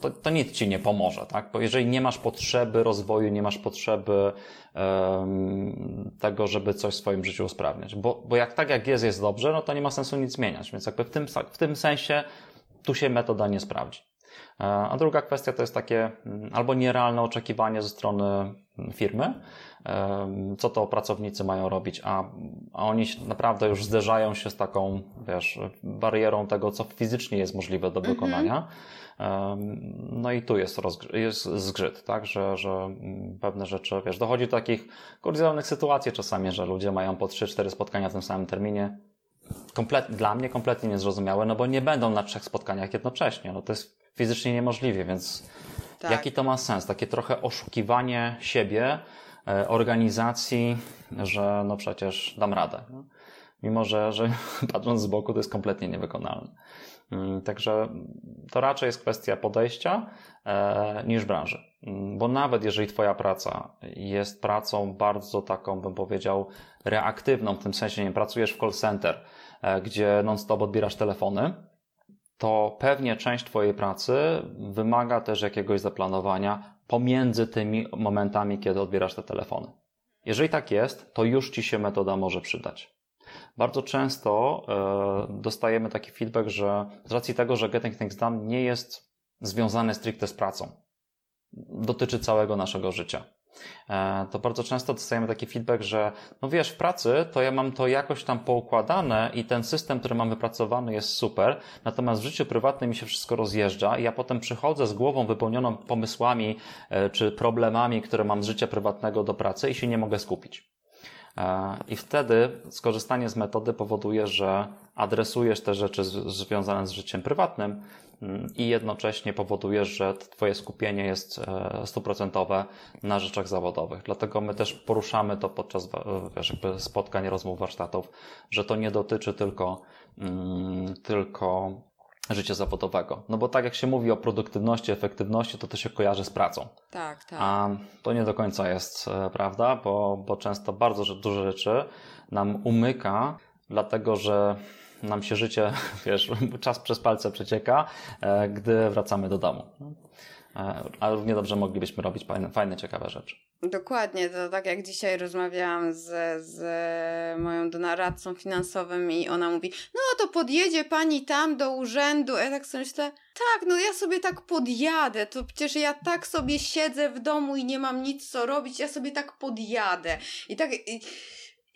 to, to nic ci nie pomoże, tak? Bo jeżeli nie masz potrzeby rozwoju, nie masz potrzeby em, tego, żeby coś w swoim życiu usprawniać. Bo, bo jak tak jak jest, jest dobrze, no to nie ma sensu nic zmieniać. Więc jakby w tym, w tym sensie tu się metoda nie sprawdzi. E, A druga kwestia to jest takie mm, albo nierealne oczekiwanie ze strony mm, firmy, em, co to pracownicy mają robić, a, a oni naprawdę już zderzają się z taką, wiesz, barierą tego, co fizycznie jest możliwe do Mhm. wykonania. Em, No i tu jest, jest zgrzyt, tak, że, że mm, pewne rzeczy, wiesz, dochodzi do takich kuriozalnych sytuacji czasami, że ludzie mają po 3-4 spotkania w tym samym terminie. Dla mnie kompletnie niezrozumiałe, no bo nie będą na trzech spotkaniach jednocześnie. No to jest fizycznie niemożliwie, więc tak. jaki to ma sens? Takie trochę oszukiwanie siebie, e, organizacji, że no przecież dam radę. Mimo, że, że *laughs* patrząc z boku to jest kompletnie niewykonalne. Mm, także to raczej jest kwestia podejścia e, niż branży. Mm, bo nawet jeżeli Twoja praca jest pracą bardzo taką, bym powiedział, reaktywną, w tym sensie nie pracujesz w call center, e, gdzie non-stop odbierasz telefony, to pewnie część Twojej pracy wymaga też jakiegoś zaplanowania pomiędzy tymi momentami, kiedy odbierasz te telefony. Jeżeli tak jest, to już Ci się metoda może przydać. Bardzo często e, dostajemy taki feedback, że z racji tego, że Getting Things Done nie jest związany stricte z pracą, dotyczy całego naszego życia. E, to bardzo często dostajemy taki feedback, że no wiesz, w pracy to ja mam to jakoś tam poukładane i ten system, który mam wypracowany jest super, natomiast w życiu prywatnym mi się wszystko rozjeżdża i ja potem przychodzę z głową wypełnioną pomysłami e, czy problemami, które mam z życia prywatnego do pracy i się nie mogę skupić. E, I wtedy skorzystanie z metody powoduje, że adresujesz te rzeczy związane z życiem prywatnym i jednocześnie powodujesz, że Twoje skupienie jest e, stuprocentowe na rzeczach zawodowych. Dlatego my też poruszamy to podczas wiesz, spotkań, rozmów, warsztatów, że to nie dotyczy tylko, mm, tylko życia zawodowego. No bo tak jak się mówi o produktywności, efektywności, to to się kojarzy z pracą. Tak, tak. A to nie do końca jest e, prawda, bo, bo często bardzo dużo rzeczy nam umyka, dlatego że nam się życie, *laughs* wiesz, czas przez palce przecieka, e, gdy wracamy do domu. Ale równie dobrze moglibyśmy robić fajne, fajne ciekawe rzeczy. Dokładnie, to tak jak dzisiaj rozmawiałam z, z moją donaradcą finansowym i ona mówi, no to podjedzie pani tam do urzędu, ja tak sobie myślę, tak, no ja sobie tak podjadę, to przecież ja tak sobie siedzę w domu i nie mam nic co robić, ja sobie tak podjadę. I tak... I,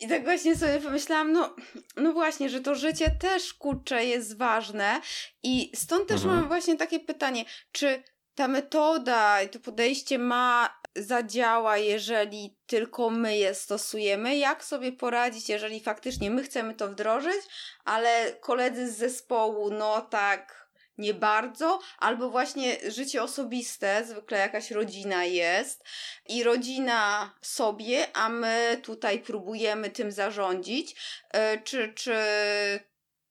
i tak właśnie sobie pomyślałam, no, no właśnie, że to życie też kurczę jest ważne i stąd też mhm. mam właśnie takie pytanie, czy ta metoda i to podejście ma zadziała, jeżeli tylko my je stosujemy, jak sobie poradzić, jeżeli faktycznie my chcemy to wdrożyć, ale koledzy z zespołu, no tak, nie bardzo, albo właśnie życie osobiste, zwykle jakaś rodzina jest i rodzina sobie, a my tutaj próbujemy tym zarządzić, e, czy, czy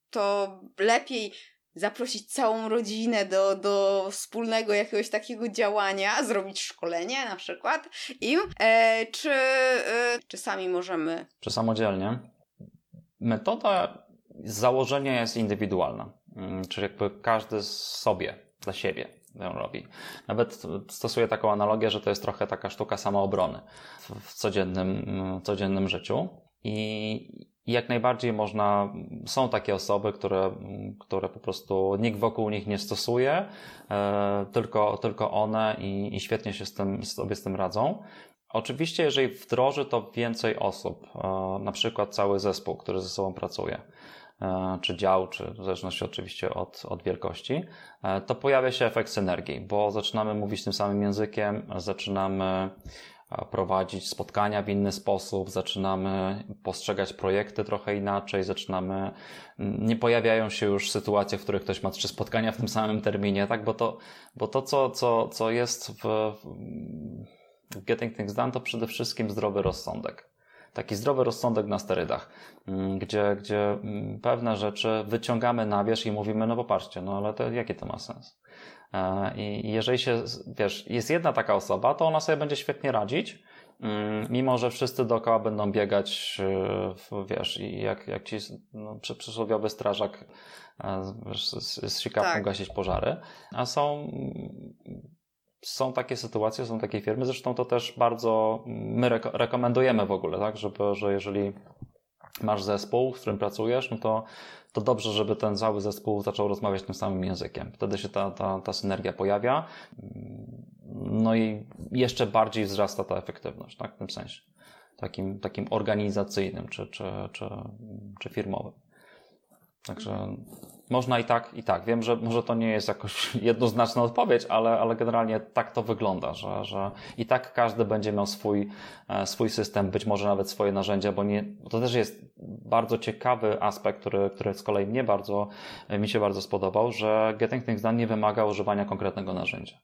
to lepiej zaprosić całą rodzinę do, do wspólnego jakiegoś takiego działania, zrobić szkolenie na przykład im, e, czy, e, czy sami możemy? Czy samodzielnie? Metoda z założenia jest indywidualna, czyli jakby każdy sobie, dla siebie ją robi. Nawet stosuję taką analogię, że to jest trochę taka sztuka samoobrony w, codziennym, w codziennym życiu. I jak najbardziej można, są takie osoby, które, które po prostu nikt wokół nich nie stosuje, e, tylko, tylko one i, i świetnie się z tym, sobie z tym radzą. Oczywiście, jeżeli wdroży to więcej osób, e, na przykład cały zespół, który ze sobą pracuje, czy dział, czy w zależności oczywiście od, od wielkości, to pojawia się efekt synergii, bo zaczynamy mówić tym samym językiem, zaczynamy prowadzić spotkania w inny sposób, zaczynamy postrzegać projekty trochę inaczej, zaczynamy, nie pojawiają się już sytuacje, w których ktoś ma trzy spotkania w tym samym terminie, tak? Bo to, bo to co, co, co jest w, w Getting Things Done, to przede wszystkim zdrowy rozsądek. Taki zdrowy rozsądek na sterydach, mm, gdzie, gdzie mm, pewne rzeczy wyciągamy na wierzch i mówimy, no popatrzcie, no ale to, jaki to ma sens? E, I jeżeli się, wiesz, jest jedna taka osoba, to ona sobie będzie świetnie radzić, mm, mimo że wszyscy dookoła będą biegać, e, wiesz, i jak, jak ci no, przysłowiowy strażak wiesz, z, z sikawką tak. gasić pożary. A są, są takie sytuacje, są takie firmy, zresztą to też bardzo my reko rekomendujemy w ogóle, tak, żeby, że jeżeli masz zespół, w którym pracujesz, no to to dobrze, żeby ten cały zespół zaczął rozmawiać tym samym językiem. Wtedy się ta, ta, ta synergia pojawia. No i jeszcze bardziej wzrasta ta efektywność, tak, w tym sensie. Takim, takim organizacyjnym czy, czy, czy, czy firmowym. Także można i tak, i tak. Wiem, że może to nie jest jakoś *laughs* jednoznaczna odpowiedź, ale, ale generalnie tak to wygląda, że, że i tak każdy będzie miał swój, e, swój system, być może nawet swoje narzędzia, bo nie, to też jest bardzo ciekawy aspekt, który, który z kolei mnie bardzo, mi się bardzo spodobał, że Getting Things Done nie wymaga używania konkretnego narzędzia.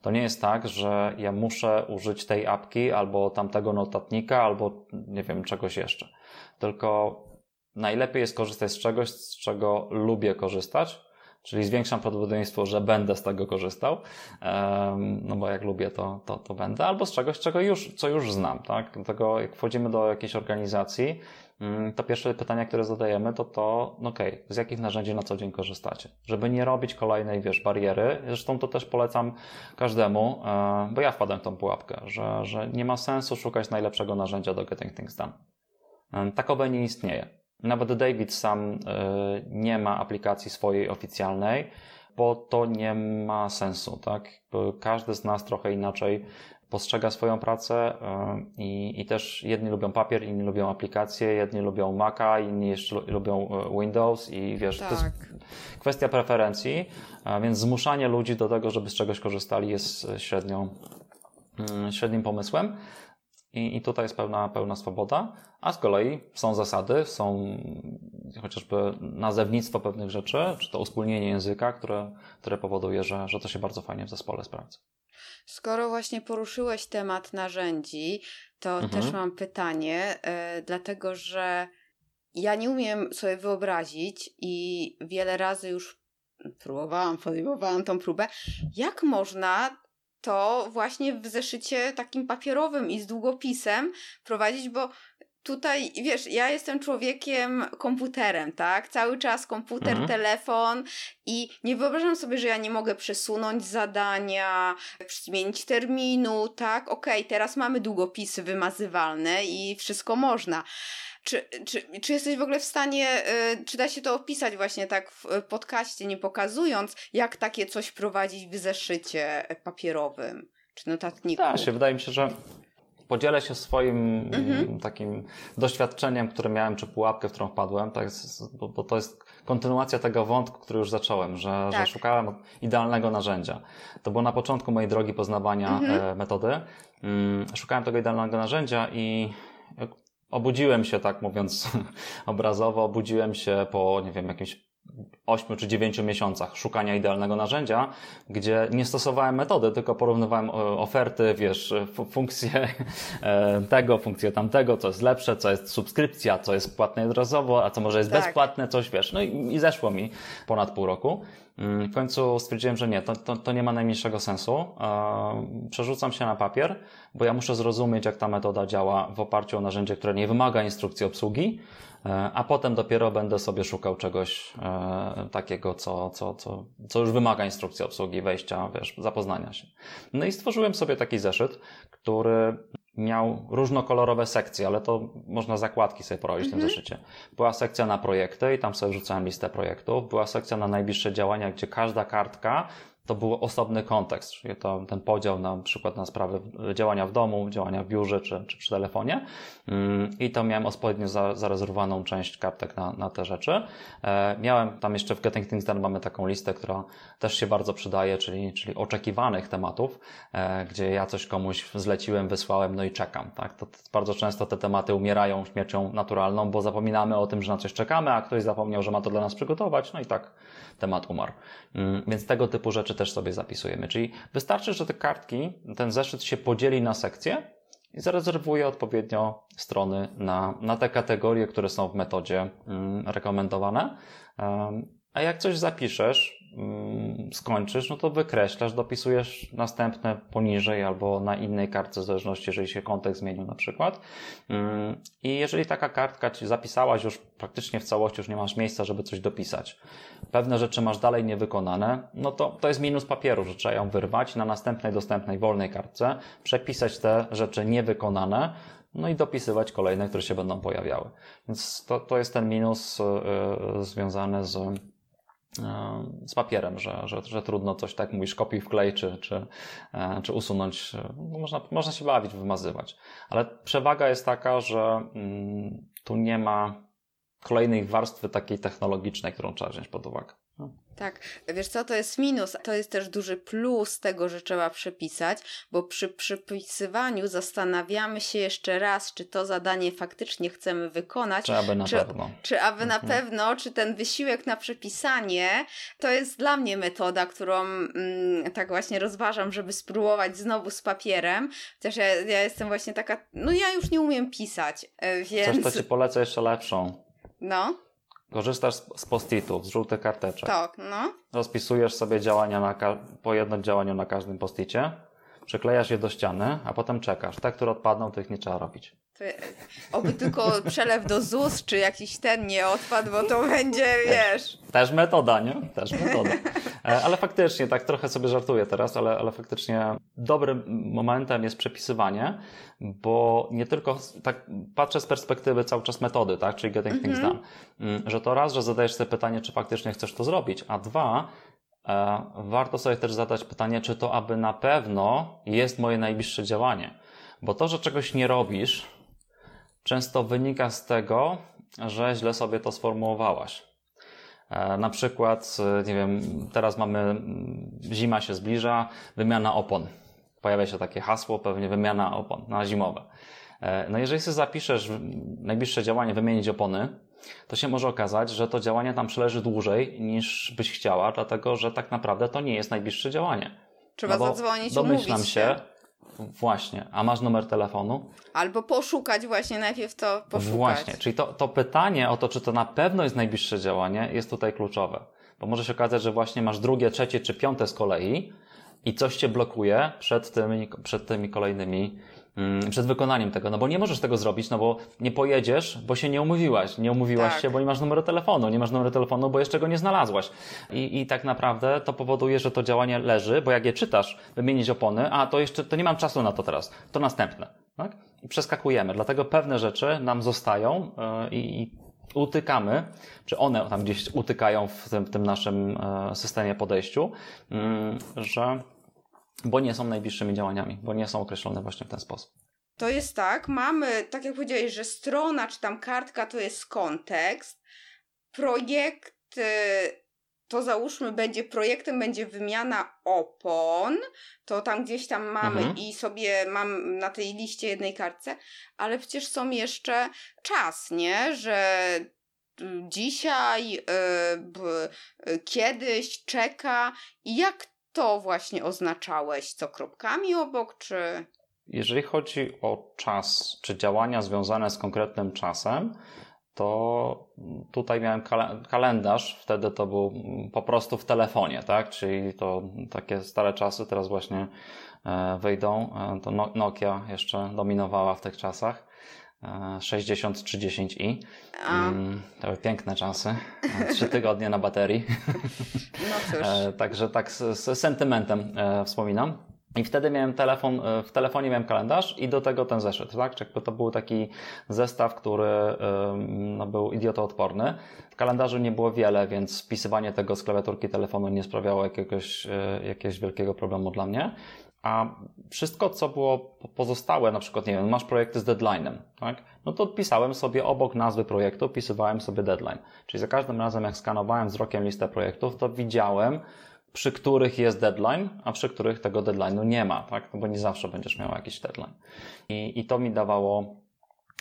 To nie jest tak, że ja muszę użyć tej apki albo tamtego notatnika, albo nie wiem, czegoś jeszcze. Tylko najlepiej jest korzystać z czegoś, z czego lubię korzystać, czyli zwiększam prawdopodobieństwo, że będę z tego korzystał, no bo jak lubię, to, to, to będę, albo z czegoś, czego już, co już znam, tak? Dlatego jak wchodzimy do jakiejś organizacji, mm, to pierwsze pytania, które zadajemy, to to, no okej, okay, z jakich narzędzi na co dzień korzystacie? Żeby nie robić kolejnej, wiesz, bariery. Zresztą to też polecam każdemu, e, bo ja wpadłem w tą pułapkę, że, że nie ma sensu szukać najlepszego narzędzia do Getting Things Done. Takowe nie istnieje. Nawet David sam e, nie ma aplikacji swojej oficjalnej, bo to nie ma sensu, tak? Każdy z nas trochę inaczej postrzega swoją pracę e, i, i też jedni lubią papier, inni lubią aplikacje, jedni lubią Maca, inni jeszcze lubią e, Windows i wiesz, tak. to jest tak. kwestia preferencji, więc zmuszanie ludzi do tego, żeby z czegoś korzystali jest średnią, mm, średnim pomysłem. I, I tutaj jest pełna, pełna swoboda, a z kolei są zasady, są chociażby nazewnictwo pewnych rzeczy, czy to uspólnienie języka, które, które powoduje, że, że to się bardzo fajnie w zespole sprawdza. Skoro właśnie poruszyłeś temat narzędzi, to mhm. też mam pytanie, yy, dlatego że ja nie umiem sobie wyobrazić i wiele razy już próbowałam, podejmowałam tą próbę, jak można to właśnie w zeszycie takim papierowym i z długopisem prowadzić, bo tutaj, wiesz, ja jestem człowiekiem komputerem, tak? Cały czas komputer, mhm. telefon i nie wyobrażam sobie, że ja nie mogę przesunąć zadania, zmienić terminu, tak? Okej, okay, teraz mamy długopisy wymazywalne i wszystko można. Czy, czy, czy jesteś w ogóle w stanie, y, czy da się to opisać właśnie tak w podcaście, nie pokazując, jak takie coś prowadzić w zeszycie papierowym czy notatniku? Tak, się wydaje mi się, że podzielę się swoim mhm. takim doświadczeniem, które miałem, czy pułapkę, w którą wpadłem, tak, bo, bo to jest kontynuacja tego wątku, który już zacząłem, że, tak. że szukałem idealnego narzędzia. To było na początku mojej drogi poznawania mhm. E, metody. Mm, szukałem tego idealnego narzędzia i obudziłem się, tak mówiąc *laughs* obrazowo, obudziłem się po, nie wiem, jakimś 8 czy 9 miesiącach szukania idealnego narzędzia, gdzie nie stosowałem metody, tylko porównywałem e, oferty, wiesz, funkcje *laughs* e, tego, funkcje tamtego, co jest lepsze, co jest subskrypcja, co jest płatne jednorazowo, a co może jest tak. bezpłatne, coś wiesz. No i, i zeszło mi ponad pół roku. Mm, w końcu stwierdziłem, że nie, to, to, to nie ma najmniejszego sensu. E, przerzucam się na papier, bo ja muszę zrozumieć, jak ta metoda działa w oparciu o narzędzie, które nie wymaga instrukcji obsługi, e, a potem dopiero będę sobie szukał czegoś e, takiego, co, co, co, co już wymaga instrukcji obsługi, wejścia, wiesz, zapoznania się. No i stworzyłem sobie taki zeszyt, który miał różnokolorowe sekcje, ale to można zakładki sobie porobić w tym mhm. zeszycie. Była sekcja na projekty i tam sobie wrzucałem listę projektów. Była sekcja na najbliższe działania, gdzie każda kartka to był osobny kontekst, czyli to, ten podział na przykład na sprawy działania w domu, działania w biurze czy, czy przy telefonie. Mm, I to miałem odpowiednio za, zarezerwowaną część kartek na, na te rzeczy. E, miałem tam jeszcze w Getting Things Done mamy taką listę, która też się bardzo przydaje, czyli, czyli oczekiwanych tematów, e, gdzie ja coś komuś zleciłem, wysłałem, no i czekam. Tak? To bardzo często te tematy umierają śmiercią naturalną, bo zapominamy o tym, że na coś czekamy, a ktoś zapomniał, że ma to dla nas przygotować, no i tak temat umarł. Mm, więc tego typu rzeczy też sobie zapisujemy. Czyli wystarczy, że te kartki, ten zeszyt się podzieli na sekcje i zarezerwuje odpowiednio strony na, na te kategorie, które są w metodzie mm, rekomendowane. A jak coś zapiszesz, skończysz, no to wykreślasz, dopisujesz następne poniżej albo na innej kartce, w zależności, jeżeli się kontekst zmienił na przykład. Mm, I jeżeli taka kartka ci zapisałaś już praktycznie w całości, już nie masz miejsca, żeby coś dopisać. Pewne rzeczy masz dalej niewykonane, no to to jest minus papieru, że trzeba ją wyrwać na następnej dostępnej wolnej kartce, przepisać te rzeczy niewykonane, no i dopisywać kolejne, które się będą pojawiały. Więc to, to jest ten minus yy, związany z z papierem, że, że, że trudno coś tak mówisz, kopiuj wklej, czy, czy, e, czy usunąć. No, można, można się bawić, wymazywać. Ale przewaga jest taka, że mm, tu nie ma kolejnej warstwy takiej technologicznej, którą trzeba wziąć pod uwagę. Tak, wiesz co, to jest minus. To jest też duży plus tego, że trzeba przepisać, bo przy przypisywaniu zastanawiamy się jeszcze raz, czy to zadanie faktycznie chcemy wykonać. Czy aby na czy, pewno. Czy aby na Mhm. pewno, czy ten wysiłek na przepisanie to jest dla mnie metoda, którą mm, tak właśnie rozważam, żeby spróbować znowu z papierem. Chociaż ja, ja jestem właśnie taka, no ja już nie umiem pisać, e, więc. Coś, to ci polecę jeszcze lepszą. No, Korzystasz z, post-itów, z żółtych karteczek. tak, no. Rozpisujesz sobie działania na po jednym działaniu na każdym posticie, przyklejasz je do ściany, a potem czekasz. Te, które odpadną, tych nie trzeba robić. Oby tylko przelew do ZUS, czy jakiś ten nie odpadł, bo to będzie, wiesz. Też metoda, nie? Też metoda. E, Ale faktycznie, tak trochę sobie żartuję teraz, ale, ale faktycznie dobrym momentem jest przepisywanie, bo nie tylko, tak patrzę z perspektywy cały czas metody, tak, czyli getting things done, Mm, że to raz, że zadajesz sobie pytanie, czy faktycznie chcesz to zrobić, a dwa, e, warto sobie też zadać pytanie, czy to aby na pewno jest moje najbliższe działanie. Bo to, że czegoś nie robisz, często wynika z tego, że źle sobie to sformułowałaś. E, Na przykład, e, nie wiem, teraz mamy, mm, zima się zbliża, wymiana opon. Pojawia się takie hasło, pewnie wymiana opon na zimowe. E, No jeżeli sobie zapiszesz najbliższe działanie wymienić opony, to się może okazać, że to działanie tam przeleży dłużej niż byś chciała, dlatego że tak naprawdę to nie jest najbliższe działanie. Trzeba No zadzwonić, Domyślam umówić się, właśnie, a masz numer telefonu? Albo poszukać właśnie, najpierw to poszukać. Właśnie, czyli to, to pytanie o to, czy to na pewno jest najbliższe działanie, jest tutaj kluczowe. Bo może się okazać, że właśnie masz drugie, trzecie czy piąte z kolei i coś cię blokuje przed tymi, przed tymi kolejnymi, mm, przed wykonaniem tego. No bo nie możesz tego zrobić, no bo nie pojedziesz, bo się nie umówiłaś. Nie umówiłaś Tak. się, bo nie masz numeru telefonu. Nie masz numeru telefonu, bo jeszcze go nie znalazłaś. I, I tak naprawdę to powoduje, że to działanie leży, bo jak je czytasz, wymienić opony, a to jeszcze, to nie mam czasu na to teraz. To następne. Tak? I przeskakujemy. Dlatego pewne rzeczy nam zostają i, i utykamy, czy one tam gdzieś utykają w tym, w tym naszym e, systemie podejściu, mm, że bo nie są najbliższymi działaniami, bo nie są określone właśnie w ten sposób. To jest tak, mamy, tak jak powiedziałeś, że strona czy tam kartka to jest kontekst. Projekt, y, to załóżmy, będzie projektem, będzie wymiana opon. To tam gdzieś tam mamy Mhm. i sobie mam na tej liście jednej kartce, ale przecież są jeszcze czas, nie? Że y, dzisiaj, y, b- y, kiedyś czeka. I jak to właśnie oznaczałeś? Co kropkami obok, czy. Jeżeli chodzi o czas, czy działania związane z konkretnym czasem, to tutaj miałem kale- kalendarz, wtedy to był po prostu w telefonie, tak? Czyli to takie stare czasy, teraz właśnie e, wyjdą. E, To No- Nokia jeszcze dominowała w tych czasach. E, 6030i. A, Mm, To były piękne czasy. E, Trzy tygodnie na baterii. no cóż. E, Także tak z, z sentymentem e, wspominam. I wtedy miałem telefon, e, w telefonie miałem kalendarz i do tego ten zeszyt, tak? To był taki zestaw, który no, był idiotoodporny. W kalendarzu nie było wiele, więc wpisywanie tego z klawiaturki telefonu nie sprawiało jakiegoś, e, jakiegoś wielkiego problemu dla mnie. A wszystko, co było po- pozostałe, na przykład, nie wiem, masz projekty z deadline'em, tak? No to odpisałem sobie obok nazwy projektu, wpisywałem sobie deadline. Czyli za każdym razem, jak skanowałem wzrokiem listę projektów, to widziałem, przy których jest deadline, a przy których tego deadline'u nie ma, tak? No bo nie zawsze będziesz miał jakiś deadline. I, I to mi dawało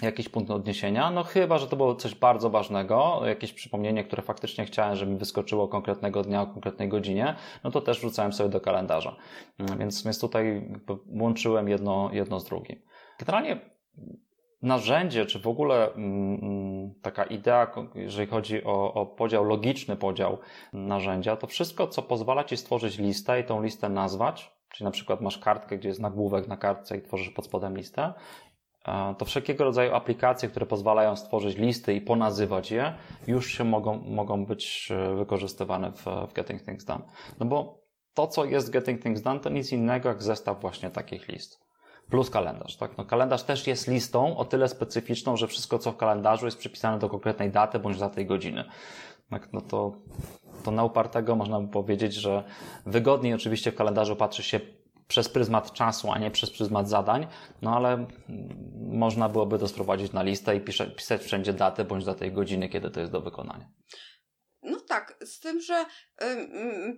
jakiś punkt odniesienia, no chyba, że to było coś bardzo ważnego, jakieś przypomnienie, które faktycznie chciałem, żeby mi wyskoczyło konkretnego dnia o konkretnej godzinie, no to też wrzucałem sobie do kalendarza. Mm, Więc, więc tutaj łączyłem jedno, jedno z drugim. Generalnie narzędzie, czy w ogóle mm, taka idea, jeżeli chodzi o, o podział, logiczny podział narzędzia, to wszystko, co pozwala Ci stworzyć listę i tą listę nazwać, czyli na przykład masz kartkę, gdzie jest nagłówek na kartce i tworzysz pod spodem listę, e, to wszelkiego rodzaju aplikacje, które pozwalają stworzyć listy i ponazywać je, już się mogą, mogą być e, wykorzystywane w, w Getting Things Done. No bo to, co jest Getting Things Done, to nic innego jak zestaw właśnie takich list plus kalendarz. Tak? No, kalendarz też jest listą o tyle specyficzną, że wszystko, co w kalendarzu jest przypisane do konkretnej daty bądź daty i godziny. Tak, no to, to na upartego można by powiedzieć, że wygodniej oczywiście w kalendarzu patrzy się przez pryzmat czasu, a nie przez pryzmat zadań, no ale można byłoby to sprowadzić na listę i pisać wszędzie datę bądź datę i godziny, kiedy to jest do wykonania. No tak, z tym, że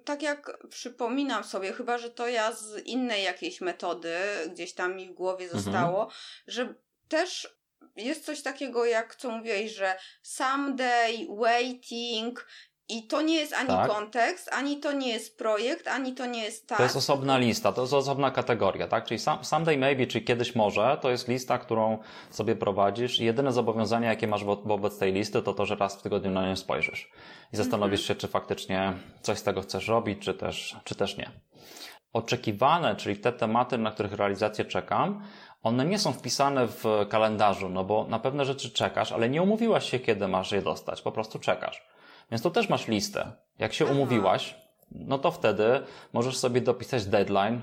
tak jak przypominam sobie, chyba że to ja z innej jakiejś metody gdzieś tam mi w głowie mhm. zostało, mhm. że też jest coś takiego, jak co mówiłeś, że someday, waiting, i to nie jest ani tak. kontekst, ani to nie jest projekt, ani to nie jest tak. To jest osobna lista, to jest osobna kategoria, tak? Czyli someday maybe, czyli kiedyś może, to jest lista, którą sobie prowadzisz i jedyne zobowiązanie, jakie masz wo wobec tej listy, to to, że raz w tygodniu na nią spojrzysz i zastanowisz się, czy faktycznie coś z tego chcesz robić, czy też, czy też nie. Oczekiwane, czyli te tematy, na których realizację czekam, one nie są wpisane w kalendarzu, no bo na pewne rzeczy czekasz, ale nie umówiłaś się, kiedy masz je dostać, po prostu czekasz. Więc to też masz listę. Jak się umówiłaś, no to wtedy możesz sobie dopisać deadline,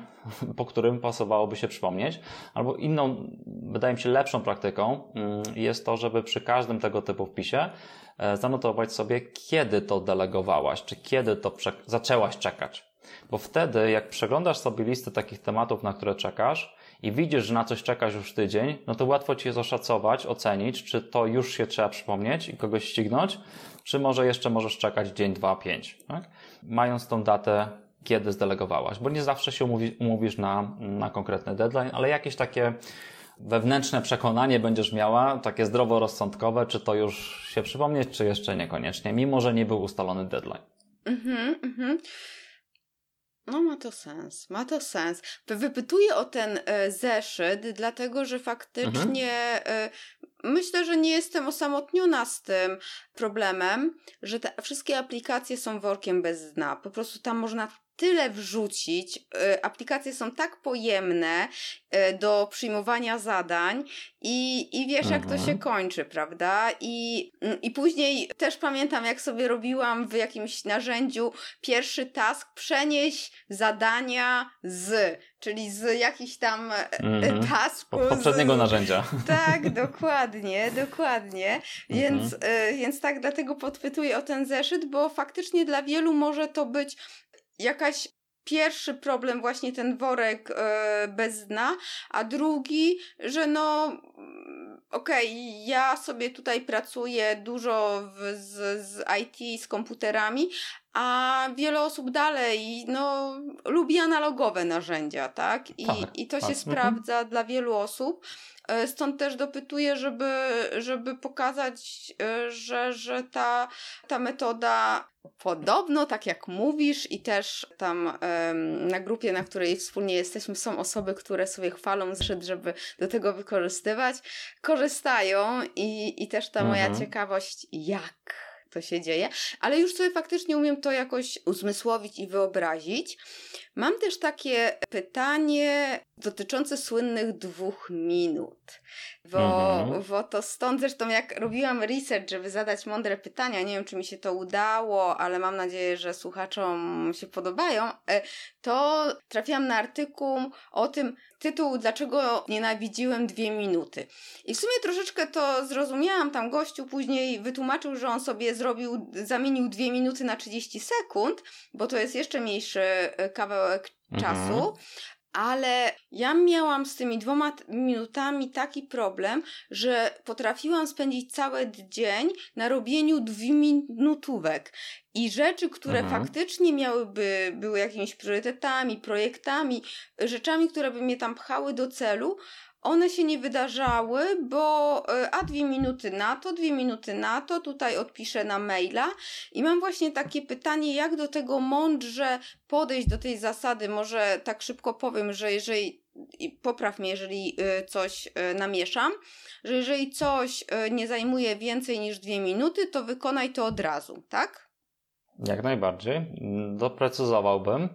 po którym pasowałoby się przypomnieć. Albo inną, wydaje mi się, lepszą praktyką mm, jest to, żeby przy każdym tego typu wpisie e, zanotować sobie, kiedy to delegowałaś, czy kiedy to zaczęłaś czekać. Bo wtedy, jak przeglądasz sobie listę takich tematów, na które czekasz, i widzisz, że na coś czekasz już tydzień, no to łatwo ci jest oszacować, ocenić, czy to już się trzeba przypomnieć i kogoś ścignąć, czy może jeszcze możesz czekać dzień, dwa, pięć. Tak? Mając tą datę, kiedy zdelegowałaś, bo nie zawsze się umówi, umówisz na, na konkretny deadline, ale jakieś takie wewnętrzne przekonanie będziesz miała, takie zdroworozsądkowe, czy to już się przypomnieć, czy jeszcze niekoniecznie, mimo że nie był ustalony deadline. Mhm, mhm. No, ma to sens, ma to sens. Wypytuję o ten e, zeszyt, dlatego że faktycznie mhm. e, myślę, że nie jestem osamotniona z tym problemem, że te wszystkie aplikacje są workiem bez dna. Po prostu tam można tyle wrzucić. Y, aplikacje są tak pojemne y, do przyjmowania zadań i, i wiesz, jak to się mhm. kończy, prawda? I, mm, I później też pamiętam, jak sobie robiłam w jakimś narzędziu pierwszy task, przenieść zadania z, czyli z jakichś tam mm -hmm. tasków. Poprzedniego z... narzędzia. *laughs* Tak, dokładnie, dokładnie. Więc, mm -hmm. więc tak, dlatego podpytuję o ten zeszyt, bo faktycznie dla wielu może to być jakaś pierwszy problem właśnie ten worek e, bez dna, a drugi, że no mm, okej, okay, ja sobie tutaj pracuję dużo w, z, z IT, z komputerami, a wiele osób dalej no, lubi analogowe narzędzia, tak? I, tak, i to tak. się mhm. sprawdza dla wielu osób. E, stąd też dopytuję, żeby, żeby pokazać, e, że, że ta, ta metoda podobno, tak jak mówisz, i też tam na grupie, na której wspólnie jesteśmy, są osoby, które sobie chwalą zrzut, żeby do tego wykorzystywać, korzystają i, i też ta moja mhm. ciekawość, jak to się dzieje, ale już sobie faktycznie umiem to jakoś uzmysłowić i wyobrazić. Mam też takie pytanie dotyczące słynnych dwóch minut, bo, mhm. bo to stąd zresztą jak robiłam research, żeby zadać mądre pytania, nie wiem czy mi się to udało, ale mam nadzieję, że słuchaczom się podobają, e, to trafiłam na artykuł o tym, tytuł Dlaczego nienawidziłem dwie minuty. I w sumie troszeczkę to zrozumiałam, tam gościu później wytłumaczył, że on sobie zrobił, zamienił dwie minuty na 30 sekund, bo to jest jeszcze mniejszy e, kawałek mhm. czasu, ale ja miałam z tymi dwoma minutami taki problem, że potrafiłam spędzić cały dzień na robieniu dwuminutówek. I rzeczy, które mhm. faktycznie miałyby, były jakimiś priorytetami, projektami, rzeczami, które by mnie tam pchały do celu, one się nie wydarzały, bo e, a dwie minuty na to, dwie minuty na to, tutaj odpiszę na maila i mam właśnie takie pytanie, jak do tego mądrze podejść do tej zasady, może tak szybko powiem, że jeżeli popraw mnie, jeżeli e, coś e, namieszam, że jeżeli coś nie zajmuje więcej niż dwie minuty, to wykonaj to od razu, tak? Jak najbardziej. Doprecyzowałbym.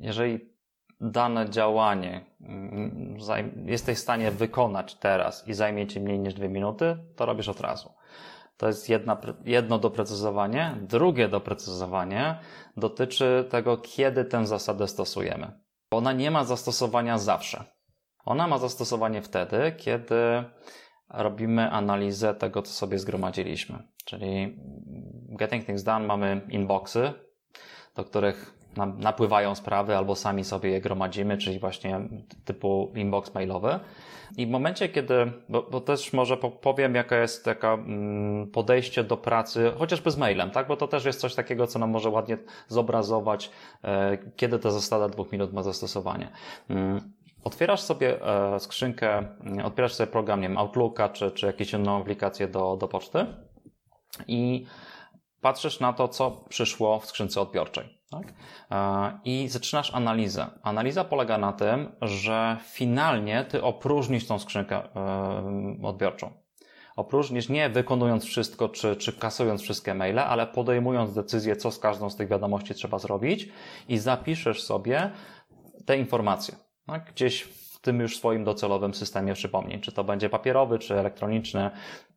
Jeżeli dane działanie mm, jesteś w stanie wykonać teraz i zajmie ci mniej niż dwie minuty, to robisz od razu. To jest jedna, jedno doprecyzowanie. Drugie doprecyzowanie dotyczy tego, kiedy tę zasadę stosujemy. Ona nie ma zastosowania zawsze. Ona ma zastosowanie wtedy, kiedy robimy analizę tego, co sobie zgromadziliśmy. Czyli Getting Things Done mamy inboxy, do których napływają sprawy albo sami sobie je gromadzimy, czyli właśnie typu inbox mailowy. I w momencie, kiedy, bo, bo też może powiem, jaka jest taka mm, podejście do pracy, chociażby z mailem, tak? Bo to też jest coś takiego, co nam może ładnie zobrazować, e, kiedy ta zasada dwóch minut ma zastosowanie. Mm, otwierasz sobie e, skrzynkę, mm, otwierasz sobie program, nie wiem, Outlooka czy, czy jakąś inną aplikację do, do poczty i patrzysz na to, co przyszło w skrzynce odbiorczej. Tak? I zaczynasz analizę. Analiza polega na tym, że finalnie ty opróżnisz tą skrzynkę e, odbiorczą. Opróżnisz nie wykonując wszystko, czy, czy kasując wszystkie maile, ale podejmując decyzję, co z każdą z tych wiadomości trzeba zrobić i zapiszesz sobie te informacje. Tak? Gdzieś w tym już swoim docelowym systemie przypomnień, czy to będzie papierowy, czy elektroniczny,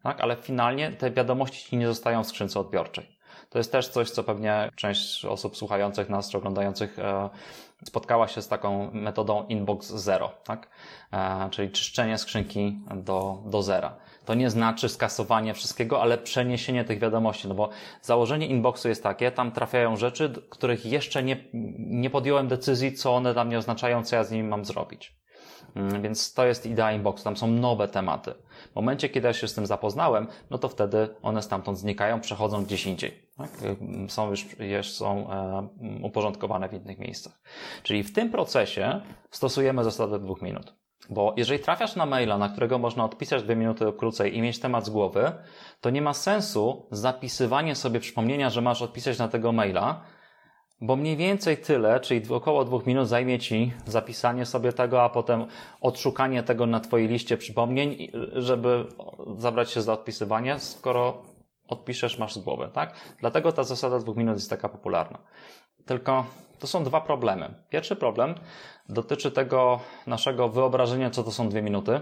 tak? ale finalnie te wiadomości ci nie zostają w skrzynce odbiorczej. To jest też coś, co pewnie część osób słuchających nas czy oglądających e, spotkała się z taką metodą inbox zero, tak? E, czyli czyszczenie skrzynki do, do zera. To nie znaczy skasowanie wszystkiego, ale przeniesienie tych wiadomości, no bo założenie inboxu jest takie, tam trafiają rzeczy, których jeszcze nie, nie podjąłem decyzji, co one dla mnie oznaczają, co ja z nimi mam zrobić. Mm, więc to jest idea inboxu, tam są nowe tematy. W momencie, kiedy ja się z tym zapoznałem, no to wtedy one stamtąd znikają, przechodzą gdzieś indziej. Tak? Są już, już są e, uporządkowane w innych miejscach. Czyli w tym procesie stosujemy zasadę dwóch minut. Bo jeżeli trafiasz na maila, na którego można odpisać dwie minuty krócej i mieć temat z głowy, to nie ma sensu zapisywanie sobie przypomnienia, że masz odpisać na tego maila, bo mniej więcej tyle, czyli około dwóch minut zajmie Ci zapisanie sobie tego, a potem odszukanie tego na Twojej liście przypomnień, żeby zabrać się za odpisywanie, skoro odpiszesz, masz z głowy, tak? Dlatego ta zasada dwóch minut jest taka popularna. Tylko to są dwa problemy. Pierwszy problem dotyczy tego naszego wyobrażenia, co to są dwie minuty.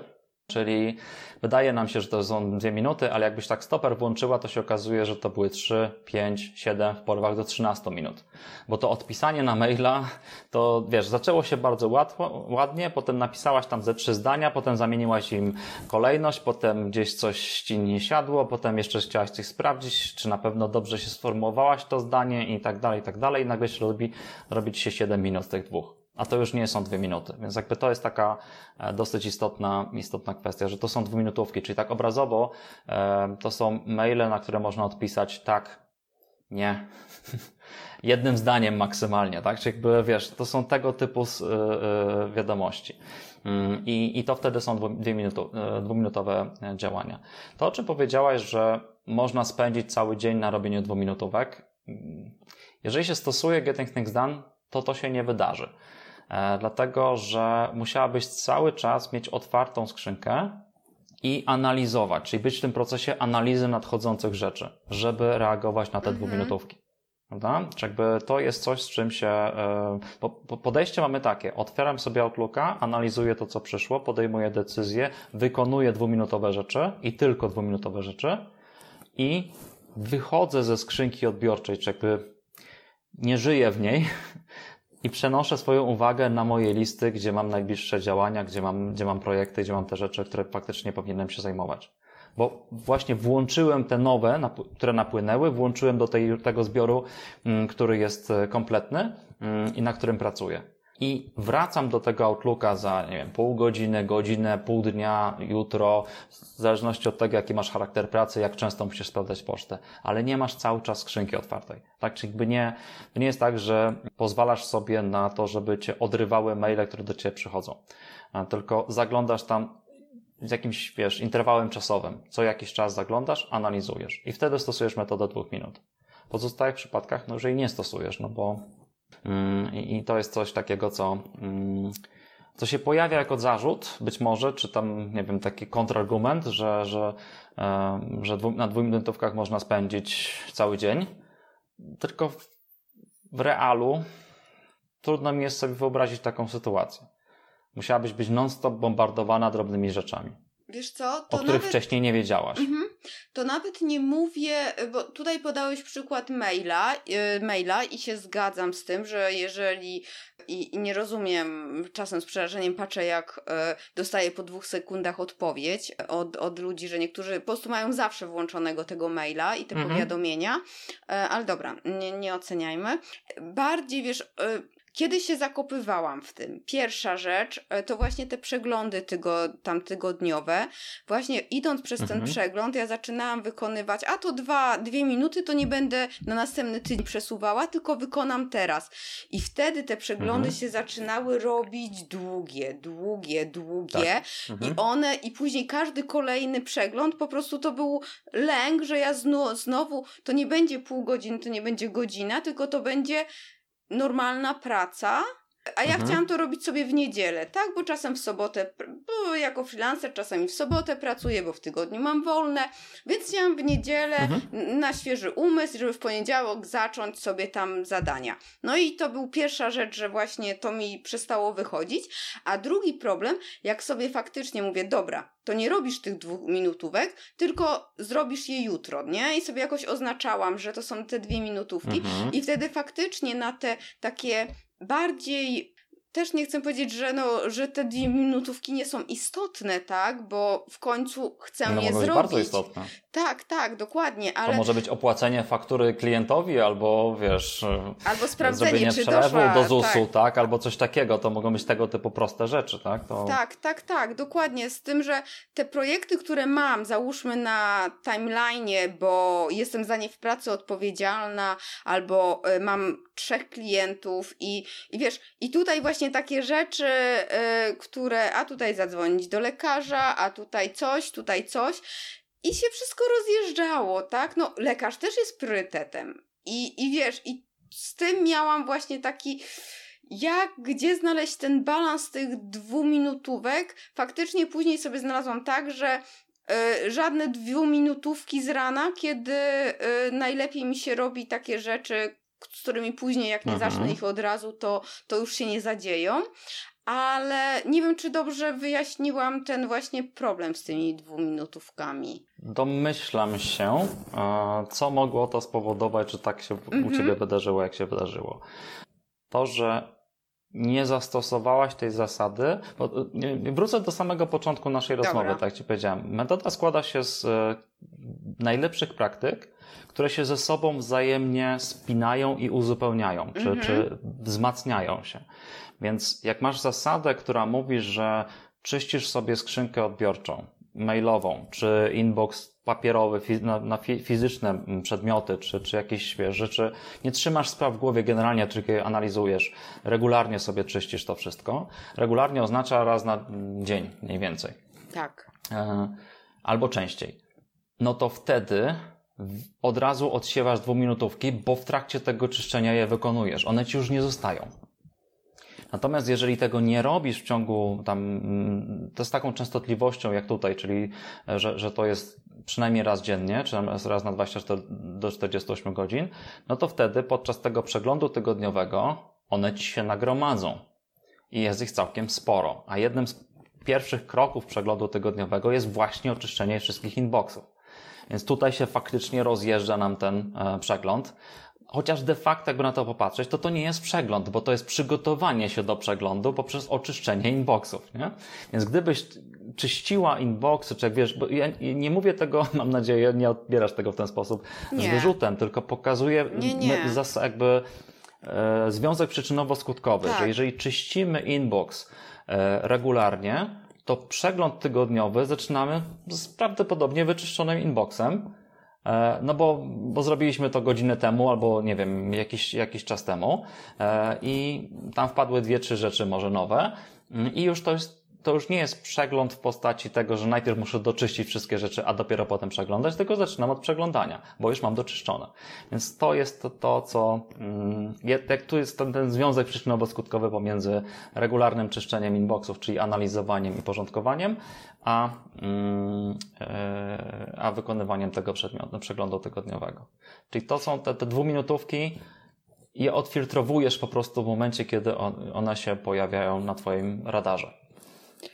Czyli wydaje nam się, że to są dwie minuty, ale jakbyś tak stoper włączyła, to się okazuje, że to były 3, 5, 7, w porwach do 13 minut. Bo to odpisanie na maila, to wiesz, zaczęło się bardzo łatwo, ładnie, potem napisałaś tam ze trzy zdania, potem zamieniłaś im kolejność, potem gdzieś coś ci nie siadło, potem jeszcze chciałaś coś sprawdzić, czy na pewno dobrze się sformułowałaś to zdanie i tak dalej, i tak dalej, i nagle się robi, robi ci się 7 minut z tych dwóch a to już nie są dwie minuty. Więc jakby to jest taka e, dosyć istotna, istotna kwestia, że to są dwuminutówki, czyli tak obrazowo e, to są maile, na które można odpisać tak, nie, *laughs* jednym zdaniem maksymalnie, tak? Czyli jakby wiesz, to są tego typu e, wiadomości. Mm, I, I to wtedy są dwuminutowe działania. To, o czym powiedziałaś, że można spędzić cały dzień na robieniu dwuminutówek, mm, jeżeli się stosuje Getting Things Done, to to się nie wydarzy. E, dlatego że musiałabyś cały czas mieć otwartą skrzynkę i analizować, czyli być w tym procesie analizy nadchodzących rzeczy, żeby reagować na te mhm. dwuminutówki. Prawda? Czy jakby to jest coś, z czym się. E, podejście mamy takie: otwieram sobie Outlooka, analizuję to, co przyszło, podejmuję decyzję, wykonuję dwuminutowe rzeczy i tylko dwuminutowe rzeczy i wychodzę ze skrzynki odbiorczej, czy jakby nie żyję w niej, *laughs* i przenoszę swoją uwagę na moje listy, gdzie mam najbliższe działania, gdzie mam, gdzie mam projekty, gdzie mam te rzeczy, które faktycznie powinienem się zajmować. Bo właśnie włączyłem te nowe, które napłynęły, włączyłem do tej, tego zbioru, mm, który jest e, kompletny mm, i na którym pracuję i wracam do tego Outlooka za, nie wiem, pół godziny, godzinę, pół dnia, jutro, w zależności od tego, jaki masz charakter pracy, jak często musisz sprawdzać pocztę, ale nie masz cały czas skrzynki otwartej. Tak, czyli jakby nie, to nie jest tak, że pozwalasz sobie na to, żeby cię odrywały maile, które do ciebie przychodzą, tylko zaglądasz tam z jakimś, wiesz, interwałem czasowym. Co jakiś czas zaglądasz, analizujesz i wtedy stosujesz metodę dwóch minut. W pozostałych przypadkach, no, jeżeli nie stosujesz, no bo I to jest coś takiego, co, mm, co się pojawia jako zarzut, być może, czy tam, nie wiem, taki kontrargument, że, że, że na dwuminutówkach można spędzić cały dzień. Tylko w realu trudno mi jest sobie wyobrazić taką sytuację. Musiałabyś być non-stop bombardowana drobnymi rzeczami. Wiesz co? To o których nawet... wcześniej nie wiedziałaś. Mhm. To nawet nie mówię, bo tutaj podałeś przykład maila, yy, maila i się zgadzam z tym, że jeżeli i, i nie rozumiem, czasem z przerażeniem patrzę, jak y, dostaję po dwóch sekundach odpowiedź od, od ludzi, że niektórzy po prostu mają zawsze włączonego tego maila i te mhm. powiadomienia, y, ale dobra, nie, nie oceniajmy. Bardziej wiesz. Kiedy się zakopywałam w tym? Pierwsza rzecz e, to właśnie te przeglądy tygo, tam tygodniowe. Właśnie idąc przez mhm. ten przegląd, ja zaczynałam wykonywać, a to dwa, dwie minuty, to nie będę na następny tydzień przesuwała, tylko wykonam teraz. I wtedy te przeglądy mhm. się zaczynały robić długie, długie, długie. Tak. Mhm. I one, i później każdy kolejny przegląd, po prostu to był lęk, że ja znowu, znowu to nie będzie pół godziny, to nie będzie godzina, tylko to będzie normalna praca, a ja mhm. chciałam to robić sobie w niedzielę, tak? Bo czasem w sobotę, bo jako freelancer czasami w sobotę pracuję, bo w tygodniu mam wolne, więc chciałam w niedzielę mhm. na świeży umysł, żeby w poniedziałek zacząć sobie tam zadania. No i to był pierwsza rzecz, że właśnie to mi przestało wychodzić, a drugi problem, jak sobie faktycznie mówię, dobra, to nie robisz tych dwóch minutówek, tylko zrobisz je jutro, nie? I sobie jakoś oznaczałam, że to są te dwie minutówki mhm. i wtedy faktycznie na te takie bardziej też nie chcę powiedzieć, że, no, że te dwie minutówki nie są istotne, tak? Bo w końcu chcę no, je zrobić. bardzo istotne. Tak, tak, dokładnie, ale... To może być opłacenie faktury klientowi, albo wiesz... Albo sprawdzenie, czy przelewu doszła... do ZUS-u, tak. tak. Albo coś takiego, to mogą być tego typu proste rzeczy, tak? To... Tak, tak, tak, dokładnie, z tym, że te projekty, które mam, załóżmy na timeline'ie, bo jestem za nie w pracy odpowiedzialna, albo y, mam trzech klientów i, i wiesz, i tutaj właśnie takie rzeczy, y, które, a tutaj zadzwonić do lekarza, a tutaj coś, tutaj coś, i się wszystko rozjeżdżało, tak? No, lekarz też jest priorytetem. I, i wiesz, i z tym miałam właśnie taki jak, gdzie znaleźć ten balans tych dwuminutówek. Faktycznie później sobie znalazłam tak, że y, żadne dwuminutówki z rana, kiedy y, najlepiej mi się robi takie rzeczy, z którymi później, jak nie mhm. zacznę ich od razu, to, to już się nie zadzieją ale nie wiem, czy dobrze wyjaśniłam ten właśnie problem z tymi dwuminutówkami. Domyślam się, co mogło to spowodować, że tak się u mhm. Ciebie wydarzyło, jak się wydarzyło. To, że nie zastosowałaś tej zasady, bo wrócę do samego początku naszej Dobra. rozmowy, tak Ci powiedziałem. Metoda składa się z e, najlepszych praktyk, które się ze sobą wzajemnie spinają i uzupełniają, czy, mhm. czy wzmacniają się. Więc jak masz zasadę, która mówi, że czyścisz sobie skrzynkę odbiorczą, mailową, czy inbox papierowy, na, na fizyczne przedmioty, czy, czy jakieś wiesz, rzeczy, nie trzymasz spraw w głowie generalnie, tylko je analizujesz, regularnie sobie czyścisz to wszystko. Regularnie oznacza raz na dzień, mniej więcej. Tak. E, albo częściej. No to wtedy od razu odsiewasz dwuminutówki, bo w trakcie tego czyszczenia je wykonujesz. One ci już nie zostają. Natomiast jeżeli tego nie robisz w ciągu tam, mm, to z taką częstotliwością jak tutaj, czyli że, że to jest przynajmniej raz dziennie, czy raz na 24 do 48 godzin, no to wtedy podczas tego przeglądu tygodniowego one ci się nagromadzą. I jest ich całkiem sporo. A jednym z pierwszych kroków przeglądu tygodniowego jest właśnie oczyszczenie wszystkich inboxów. Więc tutaj się faktycznie rozjeżdża nam ten e, przegląd. Chociaż de facto, jakby na to popatrzeć, to to nie jest przegląd, bo to jest przygotowanie się do przeglądu poprzez oczyszczenie inboxów, nie? Więc gdybyś czyściła inboxy, czy jak wiesz, bo ja nie mówię tego, *laughs* mam nadzieję, nie odbierasz tego w ten sposób nie. z wyrzutem, tylko pokazuję nie, nie. jakby e, związek przyczynowo-skutkowy, tak. że jeżeli czyścimy inbox e, regularnie, to przegląd tygodniowy zaczynamy z prawdopodobnie wyczyszczonym inboxem, no bo, bo zrobiliśmy to godzinę temu, albo nie wiem, jakiś, jakiś czas temu e, i tam wpadły dwie, trzy rzeczy może nowe mm, i już to jest to już nie jest przegląd w postaci tego, że najpierw muszę doczyścić wszystkie rzeczy, a dopiero potem przeglądać, tylko zaczynam od przeglądania, bo już mam doczyszczone. Więc to jest to, to co, mm, jak tu jest ten, ten związek przyczynowo-skutkowy pomiędzy regularnym czyszczeniem inboxów, czyli analizowaniem i porządkowaniem, a, mm, e, a wykonywaniem tego przedmiotu, przeglądu tygodniowego. Czyli to są te, te dwuminutówki, je odfiltrowujesz po prostu w momencie, kiedy one się pojawiają na Twoim radarze.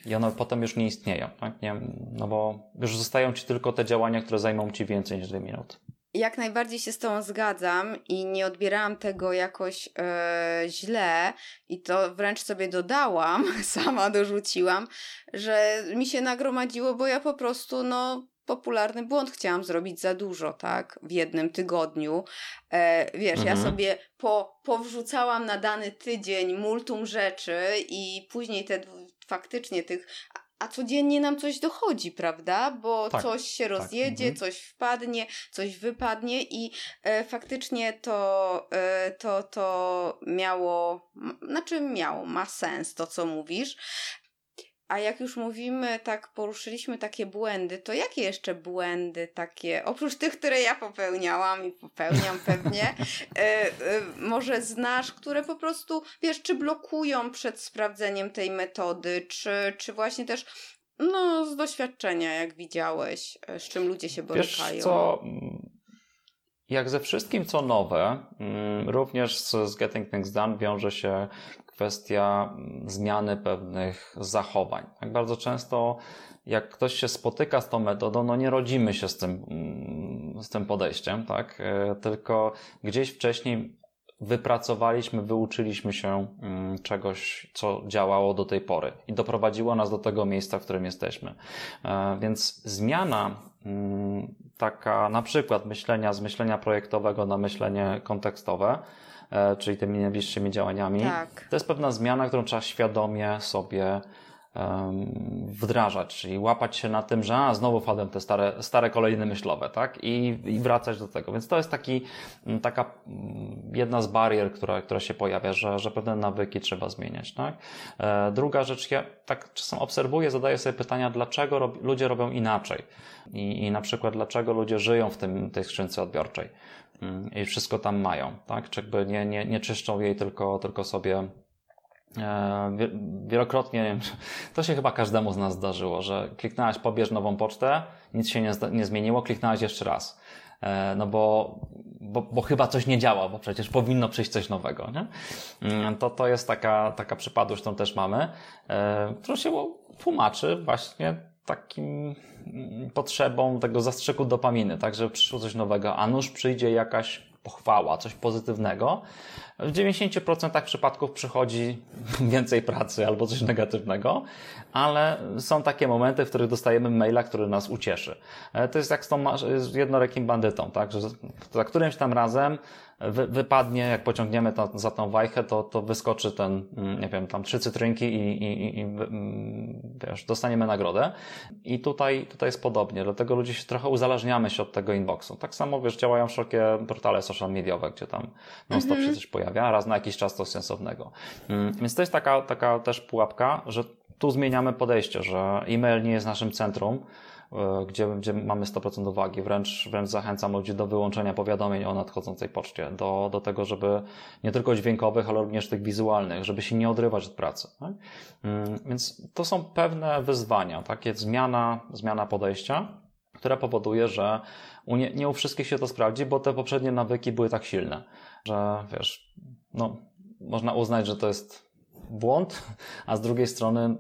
I one potem już nie istnieją, tak? Nie, no bo już zostają ci tylko te działania, które zajmą ci więcej niż dwie minuty. Jak najbardziej się z Tobą zgadzam i nie odbierałam tego jakoś e, źle i to wręcz sobie dodałam, *laughs* sama dorzuciłam, że mi się nagromadziło, bo ja po prostu no popularny błąd chciałam zrobić za dużo, tak, w jednym tygodniu. E, wiesz, mhm. ja sobie po, powrzucałam na dany tydzień multum rzeczy i później te faktycznie tych a codziennie nam coś dochodzi, prawda? Bo tak, coś się tak, rozjedzie, tak. coś wpadnie, coś wypadnie i e, faktycznie to, e, to, to miało, znaczy miało, ma sens to, co mówisz. A jak już mówimy, tak poruszyliśmy takie błędy, to jakie jeszcze błędy takie, oprócz tych, które ja popełniałam i popełniam *laughs* pewnie, e, e, może znasz, które po prostu, wiesz, czy blokują przed sprawdzeniem tej metody, czy, czy właśnie też no, z doświadczenia, jak widziałeś, e, z czym ludzie się borykają. Wiesz co, jak ze wszystkim, co nowe, mm, również z Getting Things Done wiąże się kwestia mm, zmiany pewnych zachowań. Tak bardzo często, jak ktoś się spotyka z tą metodą, no nie rodzimy się z tym, mm, z tym podejściem, tak? E, tylko gdzieś wcześniej wypracowaliśmy, wyuczyliśmy się mm, czegoś, co działało do tej pory i doprowadziło nas do tego miejsca, w którym jesteśmy. E, więc zmiana taka na przykład myślenia z myślenia projektowego na myślenie kontekstowe, czyli tymi najbliższymi działaniami. Tak. To jest pewna zmiana, którą trzeba świadomie sobie wdrażać, czyli łapać się na tym, że a, znowu wpadłem te stare, stare kolejne myślowe, tak? I, I wracać do tego. Więc to jest taki, taka jedna z barier, która, która się pojawia, że, że pewne nawyki trzeba zmieniać, tak? E, druga rzecz, ja tak czasem obserwuję, zadaję sobie pytania, dlaczego rob, ludzie robią inaczej I, i na przykład dlaczego ludzie żyją w tym, tej skrzynce odbiorczej. Mm, i wszystko tam mają, tak? Czy jakby nie, nie, nie czyszczą jej, tylko, tylko sobie e, wielokrotnie, *laughs* to się chyba każdemu z nas zdarzyło, że kliknąłeś pobierz nową pocztę, nic się nie, nie zmieniło, kliknąłeś jeszcze raz. E, no bo, bo, bo chyba coś nie działa, bo przecież powinno przyjść coś nowego. Nie? Mm, to, to jest taka, taka przypadłość, którą też mamy, e, którą się tłumaczy właśnie takim mm, potrzebą tego zastrzyku dopaminy, tak, że przyszło coś nowego, a nuż przyjdzie jakaś pochwała, coś pozytywnego. W 90% przypadków przychodzi więcej pracy albo coś negatywnego, ale są takie momenty, w których dostajemy maila, który nas ucieszy. E, to jest jak z tą jednorekim bandytą, tak, że za którymś tam razem wy, wypadnie, jak pociągniemy to, za tą wajchę, to, to wyskoczy ten, mm, nie wiem, tam trzy cytrynki i, i, i mm, wiesz, dostaniemy nagrodę. I tutaj, tutaj jest podobnie, dlatego ludzie się trochę uzależniamy się od tego inboxu. Tak samo, wiesz, działają wszelkie portale social mediowe, gdzie tam non-stop mhm. się coś pojawia, raz na jakiś czas coś sensownego. Mm, więc to jest taka, taka też pułapka, że tu zmieniamy podejście, że e-mail nie jest naszym centrum, E, gdzie, gdzie mamy 100% uwagi. Wręcz, wręcz zachęcam ludzi do wyłączenia powiadomień o nadchodzącej poczcie, do, do tego, żeby nie tylko dźwiękowych, ale również tych wizualnych, żeby się nie odrywać od pracy. Tak? Mm, więc to są pewne wyzwania, takie zmiana, zmiana podejścia, która powoduje, że u nie, nie u wszystkich się to sprawdzi, bo te poprzednie nawyki były tak silne, że wiesz, no, można uznać, że to jest błąd, a z drugiej strony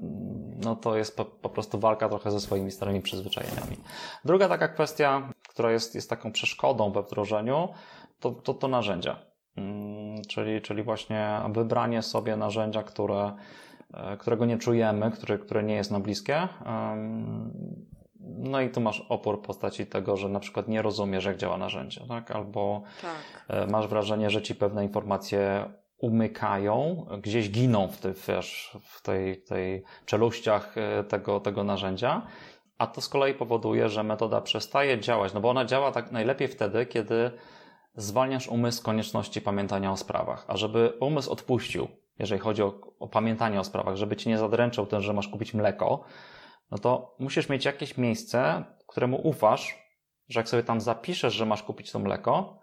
no to jest po, po, prostu walka trochę ze swoimi starymi przyzwyczajeniami. Druga taka kwestia, która jest, jest taką przeszkodą we wdrożeniu, to, to, to narzędzia. Hmm, czyli, czyli właśnie wybranie sobie narzędzia, które, e, którego nie czujemy, które, które nie jest nam bliskie. No i tu masz opór w postaci tego, że na przykład nie rozumiesz, jak działa narzędzie, tak? Albo tak. E, masz wrażenie, że ci pewne informacje umykają, gdzieś giną w, tej, wiesz, w tej, tej czeluściach e, tego, tego narzędzia, a to z kolei powoduje, że metoda przestaje działać, no bo ona działa tak najlepiej wtedy, kiedy zwalniasz umysł z konieczności pamiętania o sprawach. A żeby umysł odpuścił, jeżeli chodzi o, o pamiętanie o sprawach, żeby ci nie zadręczał ten, że masz kupić mleko, no to musisz mieć jakieś miejsce, któremu ufasz, że jak sobie tam zapiszesz, że masz kupić to mleko,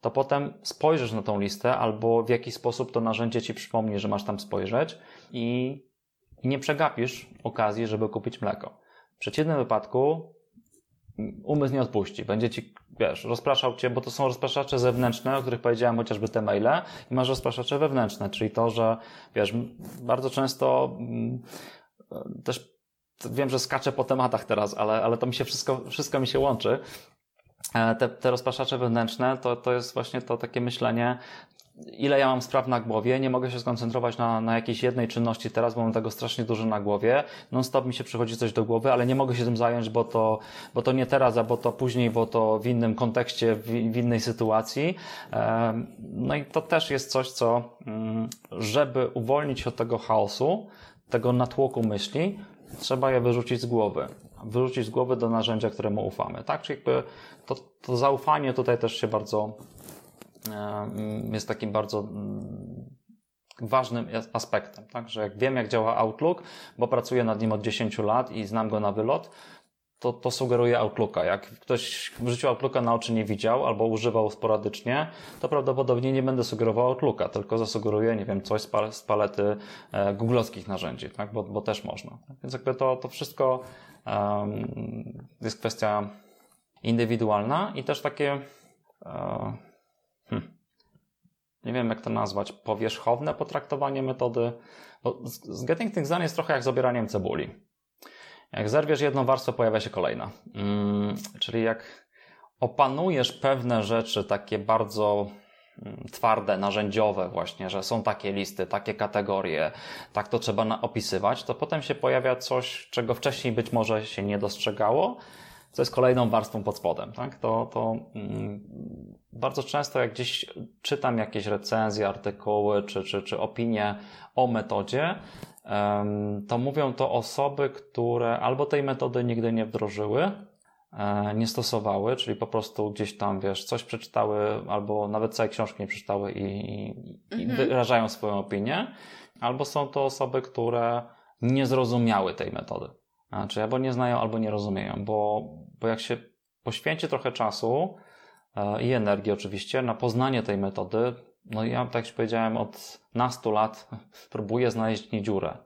to potem spojrzysz na tą listę albo w jakiś sposób to narzędzie ci przypomni, że masz tam spojrzeć i, nie przegapisz okazji, żeby kupić mleko. W przeciwnym wypadku umysł nie odpuści. Będzie ci, wiesz, rozpraszał cię, bo to są rozpraszacze zewnętrzne, o których powiedziałem chociażby te maile i masz rozpraszacze wewnętrzne, czyli to, że, wiesz, bardzo często mm, też wiem, że skaczę po tematach teraz, ale, ale to mi się wszystko, wszystko mi się łączy. E, te, te rozpraszacze wewnętrzne to, to jest właśnie to takie myślenie, ile ja mam spraw na głowie, nie mogę się skoncentrować na, na jakiejś jednej czynności teraz, bo mam tego strasznie dużo na głowie. Non stop mi się przychodzi coś do głowy, ale nie mogę się tym zająć, bo to, bo to nie teraz, a bo to później, bo to w innym kontekście, w, w innej sytuacji. No i to też jest coś, co, mm, żeby uwolnić się od tego chaosu, tego natłoku myśli, trzeba je wyrzucić z głowy. Wyrzucić z głowy do narzędzia, któremu ufamy. Tak? Czyli jakby to, to zaufanie tutaj też się bardzo jest takim bardzo mm, ważnym aspektem, tak? że jak wiem, jak działa Outlook, bo pracuję nad nim od 10 lat i znam go na wylot, to, to sugeruje Outlooka. Jak ktoś w życiu Outlooka na oczy nie widział albo używał sporadycznie, to prawdopodobnie nie będę sugerował Outlooka, tylko zasugeruję, nie wiem, coś z palety e, googlowskich narzędzi, tak? bo, bo też można. Więc jakby to, to wszystko um, jest kwestia indywidualna i też takie um, hmm, nie wiem jak to nazwać, powierzchowne potraktowanie metody. Bo z Getting Things Done jest trochę jak z obieraniem cebuli. Jak zerwiesz jedną warstwę, pojawia się kolejna. Hmm, czyli jak opanujesz pewne rzeczy takie bardzo mm, twarde, narzędziowe właśnie, że są takie listy, takie kategorie, tak to trzeba opisywać, to potem się pojawia coś, czego wcześniej być może się nie dostrzegało, co jest kolejną warstwą pod spodem. Tak? To, to mm, bardzo często, jak gdzieś czytam jakieś recenzje, artykuły czy, czy, czy opinie o metodzie, to mówią to osoby, które albo tej metody nigdy nie wdrożyły, e, nie stosowały, czyli po prostu gdzieś tam, wiesz, coś przeczytały, albo nawet całej książki nie przeczytały i, i mhm. wyrażają swoją opinię, albo są to osoby, które nie zrozumiały tej metody. Znaczy, albo nie znają, albo nie rozumieją, bo, bo jak się poświęci trochę czasu e, i energii oczywiście na poznanie tej metody, no ja, tak jak powiedziałem, od nastu lat *laughs* próbuję znaleźć nie dziurę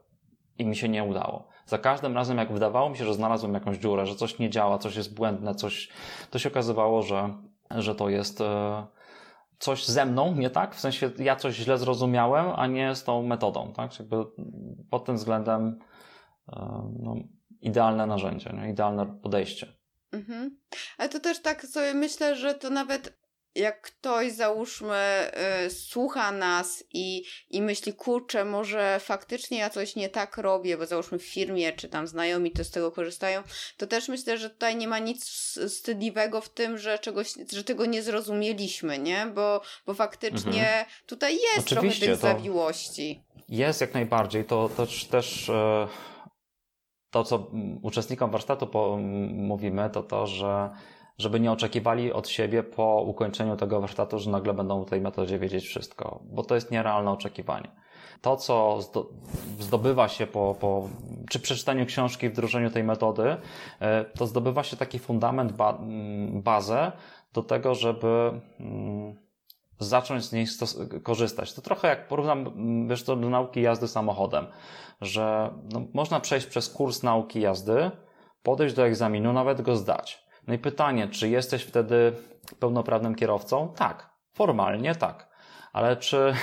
i mi się nie udało. Za każdym razem, jak wydawało mi się, że znalazłem jakąś dziurę, że coś nie działa, coś jest błędne, coś, to się okazywało, że, że to jest e, coś ze mną, nie tak? W sensie ja coś źle zrozumiałem, a nie z tą metodą, tak? Jakby pod tym względem e, no, idealne narzędzie, nie? idealne podejście. Mhm. Ale to też tak sobie myślę, że to nawet jak ktoś załóżmy y, słucha nas i, i myśli, kurczę, może faktycznie ja coś nie tak robię, bo załóżmy w firmie, czy tam znajomi to z tego korzystają, to też myślę, że tutaj nie ma nic wstydliwego w tym, że czegoś, że tego nie zrozumieliśmy, nie? Bo, bo faktycznie mhm. tutaj jest Oczywiście, trochę tych zawiłości. Jest jak najbardziej. To, to też... E, to, co uczestnikom warsztatu mówimy, to to, że żeby nie oczekiwali od siebie po ukończeniu tego warsztatu, że nagle będą w tej metodzie wiedzieć wszystko, bo to jest nierealne oczekiwanie. To, co zdobywa się po, po czy przeczytaniu książki, wdrożeniu tej metody, e, to zdobywa się taki fundament, bazę do tego, żeby mm, zacząć z niej korzystać. To trochę jak porównam, wiesz, to do nauki jazdy samochodem, że no, można przejść przez kurs nauki jazdy, podejść do egzaminu, nawet go zdać. No i pytanie, czy jesteś wtedy pełnoprawnym kierowcą? Tak, formalnie tak. Ale czy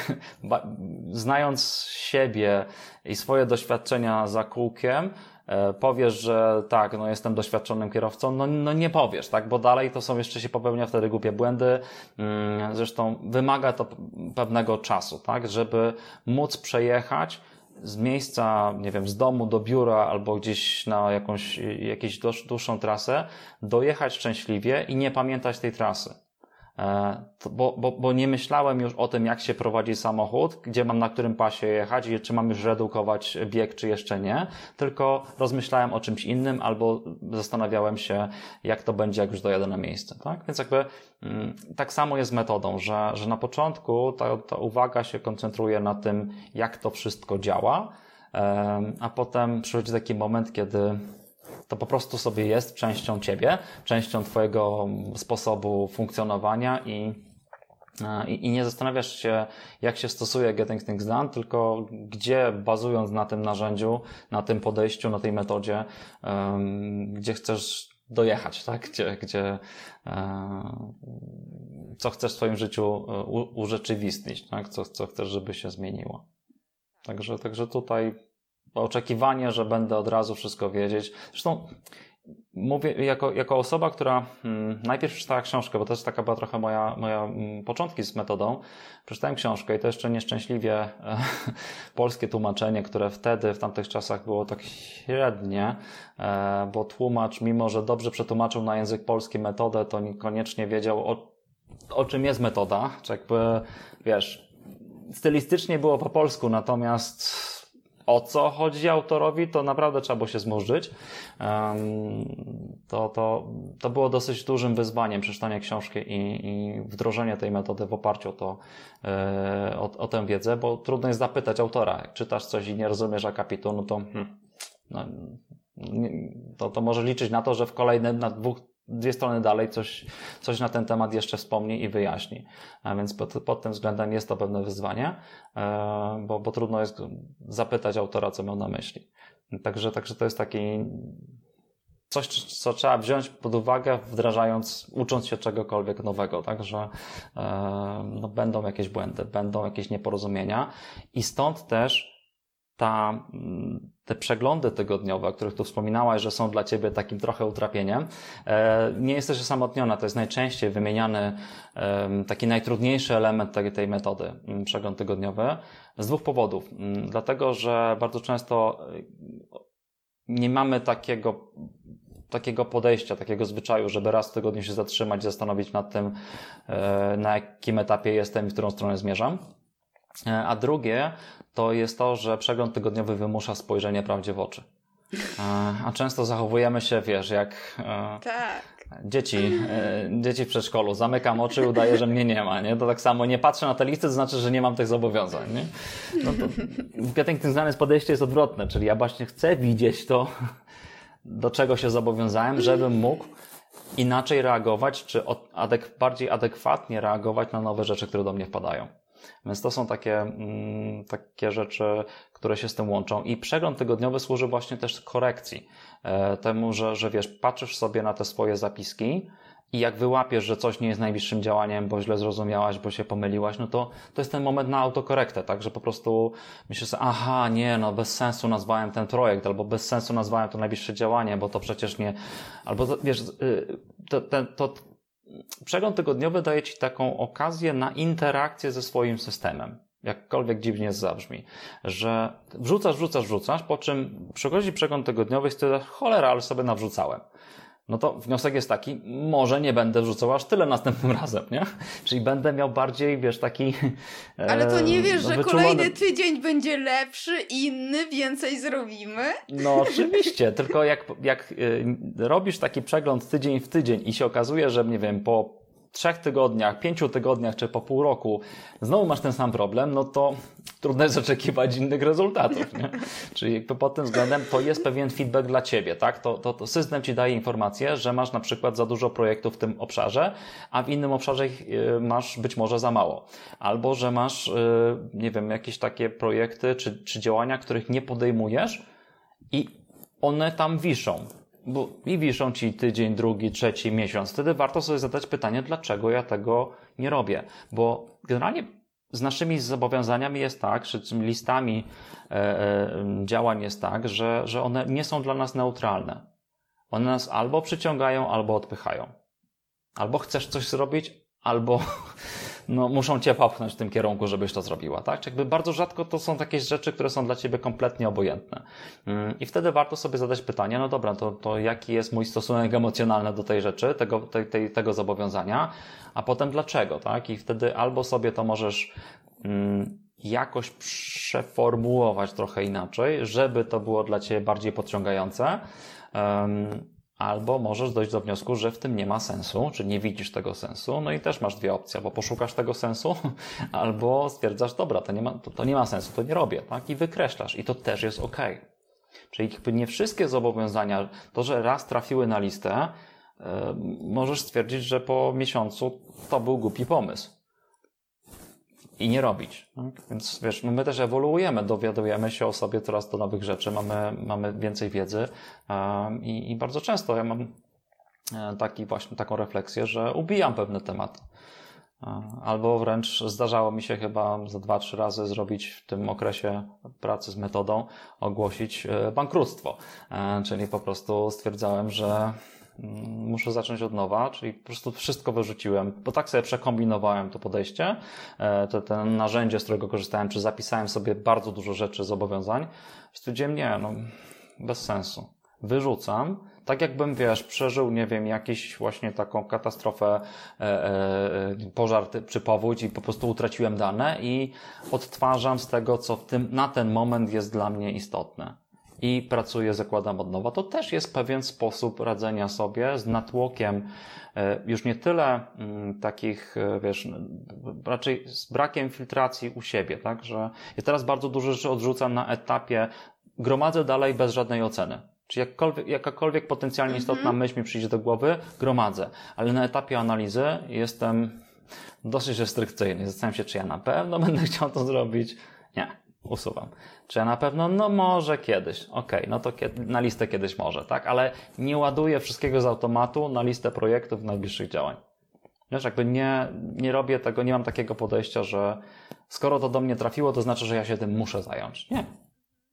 *laughs* znając siebie i swoje doświadczenia za kółkiem, e, powiesz, że tak, no jestem doświadczonym kierowcą, no, no nie powiesz, tak, bo dalej to są jeszcze się popełnia wtedy głupie błędy. Mm, zresztą wymaga to pewnego czasu, tak, żeby móc przejechać z miejsca, nie wiem, z domu do biura albo gdzieś na jakąś, jakąś dłuższą trasę, dojechać szczęśliwie i nie pamiętać tej trasy. E, bo, bo, bo nie myślałem już o tym, jak się prowadzi samochód, gdzie mam na którym pasie jechać czy mam już redukować bieg, czy jeszcze nie, tylko rozmyślałem o czymś innym albo zastanawiałem się, jak to będzie, jak już dojadę na miejsce. Tak? Więc jakby mm, tak samo jest metodą, że, że na początku ta, ta uwaga się koncentruje na tym, jak to wszystko działa, a potem przychodzi taki moment, kiedy to po prostu sobie jest częścią ciebie, częścią twojego sposobu funkcjonowania i, e, i, i nie zastanawiasz się, jak się stosuje Getting Things Done, tylko gdzie bazując na tym narzędziu, na tym podejściu, na tej metodzie, gdzie chcesz dojechać, tak? Gdzie, gdzie e, co chcesz w swoim życiu e, urzeczywistnić, tak? Co, co chcesz, żeby się zmieniło. Także, także tutaj oczekiwanie, że będę od razu wszystko wiedzieć. Zresztą mówię jako, jako osoba, która hmm, najpierw przeczytała książkę, bo to jest taka była trochę moja, moja hmm, początki z metodą. Przeczytałem książkę i to jeszcze nieszczęśliwie e, *laughs* polskie tłumaczenie, które wtedy, w tamtych czasach było tak średnie, e, bo tłumacz, mimo że dobrze przetłumaczył na język polski metodę, to niekoniecznie wiedział o, o czym jest metoda, czy jakby, wiesz, stylistycznie było po polsku, natomiast o co chodzi autorowi, to naprawdę trzeba było się zmurzyć. To, to, to było dosyć dużym wyzwaniem przeczytanie książki i, i wdrożenie tej metody w oparciu o, to, e, o, o tę wiedzę, bo trudno jest zapytać autora. Jak czytasz coś i nie rozumiesz akapitu, no to, hmm, no, to, to może liczyć na to, że w kolejnym, na dwóch, dwie strony dalej coś, coś na ten temat jeszcze wspomni i wyjaśni. A więc pod, pod tym względem jest to pewne wyzwanie, e, bo, bo trudno jest zapytać autora, co miał na myśli. Także, także to jest taki coś, co trzeba wziąć pod uwagę, wdrażając, ucząc się czegokolwiek nowego, także e, no, będą jakieś błędy, będą jakieś nieporozumienia i stąd też ta, mm, te przeglądy tygodniowe, o których tu wspominałaś, że są dla Ciebie takim trochę utrapieniem, e, nie jesteś osamotniona. To jest najczęściej wymieniany taki najtrudniejszy element tej, tej metody, mm, przegląd tygodniowy, z dwóch powodów. Mm, dlatego, że bardzo często e, nie mamy takiego takiego podejścia, takiego zwyczaju, żeby raz w tygodniu się zatrzymać, zastanowić nad tym, e, na jakim etapie jestem i w którą stronę zmierzam. E, a drugie to jest to, że przegląd tygodniowy wymusza spojrzenie prawdzie w oczy. E, a często zachowujemy się, wiesz, jak e, tak. dzieci, dzieci w przedszkolu. Zamykam oczy i udaję, że mnie nie ma. Nie? To tak samo nie patrzę na te listy, to znaczy, że nie mam tych zobowiązań. Nie? No to w Getting Things podejście jest odwrotne, czyli ja właśnie chcę widzieć to, do czego się zobowiązałem, żebym mógł inaczej reagować, czy bardziej adekwatnie reagować na nowe rzeczy, które do mnie wpadają. Więc to są takie, mm, takie rzeczy, które się z tym łączą. I przegląd tygodniowy służy właśnie też korekcji. E, temu, że, że wiesz, patrzysz sobie na te swoje zapiski i jak wyłapiesz, że coś nie jest najbliższym działaniem, bo źle zrozumiałaś, bo się pomyliłaś, no to to jest ten moment na autokorektę, tak? Że po prostu myślisz sobie, aha, nie, no bez sensu nazwałem ten projekt, albo bez sensu nazwałem to najbliższe działanie, bo to przecież nie, albo wiesz, y, to, to, to przegląd tygodniowy daje Ci taką okazję na interakcję ze swoim systemem. Jakkolwiek dziwnie zabrzmi, że wrzucasz, wrzucasz, wrzucasz, po czym przychodzi przegląd tygodniowy i stwierdzasz, cholera, ale sobie nawrzucałem no to wniosek jest taki, może nie będę wrzucał aż tyle następnym *laughs* razem, nie? Czyli będę miał bardziej, wiesz, taki... Ale to nie wiesz, no, że wyczulony... kolejny tydzień będzie lepszy, inny, więcej zrobimy? No oczywiście, tylko jak, jak y, robisz taki przegląd tydzień w tydzień i się okazuje, że nie wiem, po trzech tygodniach, pięciu tygodniach czy po pół roku znowu masz ten sam problem, no to trudno jest oczekiwać innych rezultatów. Nie? Czyli pod tym względem to jest pewien feedback dla ciebie, tak? To, to, to system ci daje informację, że masz na przykład za dużo projektów w tym obszarze, a w innym obszarze y, masz być może za mało. Albo, że masz, y, nie wiem, jakieś takie projekty czy, czy działania, których nie podejmujesz i one tam wiszą bo i wiszą ci tydzień, drugi, trzeci miesiąc. Wtedy warto sobie zadać pytanie, dlaczego ja tego nie robię. Bo generalnie z naszymi zobowiązaniami jest tak, czy listami e, e, działań jest tak, że, że one nie są dla nas neutralne. One nas albo przyciągają, albo odpychają. Albo chcesz coś zrobić, albo *laughs* no, muszą cię popchnąć w tym kierunku, żebyś to zrobiła, tak? Czyli jakby bardzo rzadko to są takie rzeczy, które są dla ciebie kompletnie obojętne. Mm, I wtedy warto sobie zadać pytanie, no dobra, to, to jaki jest mój stosunek emocjonalny do tej rzeczy, tego, tej, tej, tego zobowiązania, a potem dlaczego, tak? I wtedy albo sobie to możesz mm, jakoś przeformułować trochę inaczej, żeby to było dla ciebie bardziej podciągające. Albo możesz dojść do wniosku, że w tym nie ma sensu, czy nie widzisz tego sensu, no i też masz dwie opcje, albo poszukasz tego sensu, *laughs* albo stwierdzasz, dobra, to nie ma, to, to nie ma sensu, to nie robię, tak? I wykreślasz. I to też jest ok. Czyli nie wszystkie zobowiązania, to, że raz trafiły na listę, yy, możesz stwierdzić, że po miesiącu to był głupi pomysł i nie robić. Tak? Więc wiesz, no my też ewoluujemy, dowiadujemy się o sobie coraz do nowych rzeczy, mamy, mamy więcej wiedzy i, i bardzo często ja mam e, taki właśnie taką refleksję, że ubijam pewne tematy. Albo wręcz zdarzało mi się chyba za dwa, trzy razy zrobić w tym okresie pracy z metodą, ogłosić e, bankructwo. E, czyli po prostu stwierdzałem, że muszę zacząć od nowa, czyli po prostu wszystko wyrzuciłem, bo tak sobie przekombinowałem to podejście, e, to ten narzędzie, z którego korzystałem, czy zapisałem sobie bardzo dużo rzeczy, zobowiązań. Stwierdziłem, nie, no, bez sensu. Wyrzucam, tak jakbym, wiesz, przeżył, nie wiem, jakiś właśnie taką katastrofę, e, e, pożar czy powódź i po prostu utraciłem dane i odtwarzam z tego, co w tym, na ten moment jest dla mnie istotne. I pracuję, zakładam od nowa. To też jest pewien sposób radzenia sobie z natłokiem, e, już nie tyle mm, takich, e, wiesz, raczej z brakiem filtracji u siebie, tak, że ja teraz bardzo dużo rzeczy odrzucam na etapie, gromadzę dalej bez żadnej oceny czy jakkolwiek, jakakolwiek potencjalnie istotna mm -hmm. myśl mi przyjdzie do głowy, gromadzę. Ale na etapie analizy jestem dosyć restrykcyjny. Zastanawiam się, czy ja na pewno będę *laughs* chciał to zrobić. Nie, usuwam. Czy ja na pewno, no może kiedyś. Okej, okay, no to kiedy, na listę kiedyś może, tak? Ale nie ładuję wszystkiego z automatu na listę projektów najbliższych działań. Wiesz, jakby nie, nie robię tego, nie mam takiego podejścia, że skoro to do mnie trafiło, to znaczy, że ja się tym muszę zająć. Nie.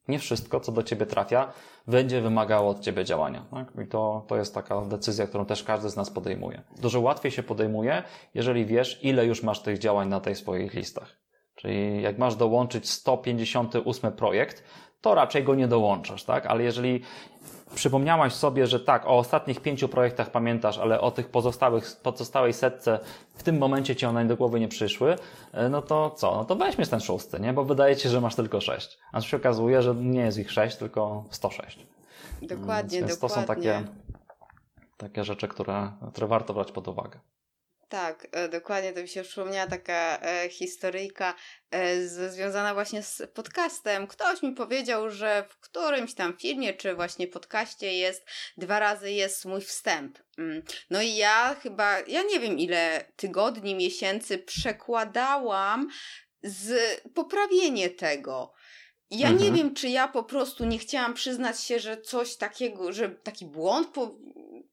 Nie wszystko, co do ciebie trafia, będzie wymagało od ciebie działania. Tak? I to, to jest taka decyzja, którą też każdy z nas podejmuje. Dużo łatwiej się podejmuje, jeżeli wiesz, ile już masz tych działań na tej swoich listach. Czyli jak masz dołączyć 158 projekt, to raczej go nie dołączasz, tak? Ale jeżeli przypomniałaś sobie, że tak, o ostatnich pięciu projektach pamiętasz, ale o tych pozostałych, pozostałej setce w tym momencie ci one do głowy nie przyszły, e, no to co? No to weźmy ten szósty, nie? Bo wydaje ci się, że masz tylko sześć. A się okazuje, że nie jest ich sześć, tylko 106. Dokładnie, Więc dokładnie. to są takie, takie rzeczy, które, które warto brać pod uwagę. Tak, e, dokładnie. To mi się przypomniała taka e, historyjka e, z, związana właśnie z podcastem. Ktoś mi powiedział, że w którymś tam filmie, czy właśnie podcaście jest, dwa razy jest mój wstęp. Mm. No i ja chyba, ja nie wiem ile tygodni, miesięcy przekładałam z poprawienie tego. Ja mhm. nie wiem, czy ja po prostu nie chciałam przyznać się, że coś takiego, że taki błąd po,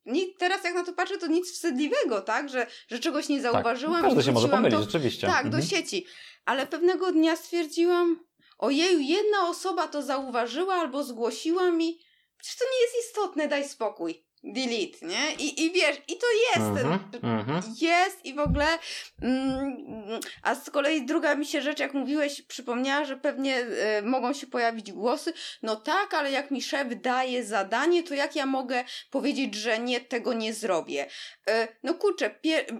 nie, teraz jak na to patrzę, to nic wstydliwego, tak? Że, że czegoś nie zauważyłam. Tak. Każdy się może pomylić, to, rzeczywiście. Tak, mhm. do sieci. Ale pewnego dnia stwierdziłam, ojeju, jedna osoba to zauważyła albo zgłosiła mi, przecież to nie jest istotne, daj spokój delete, nie? I, i wiesz, i to jest, mm -hmm, jest i w ogóle, mm, a z kolei druga mi się rzecz, jak mówiłeś, przypomniała, że pewnie y, mogą się pojawić głosy, no tak, ale jak mi szef daje zadanie, to jak ja mogę powiedzieć, że nie, tego nie zrobię? Y, no kurczę,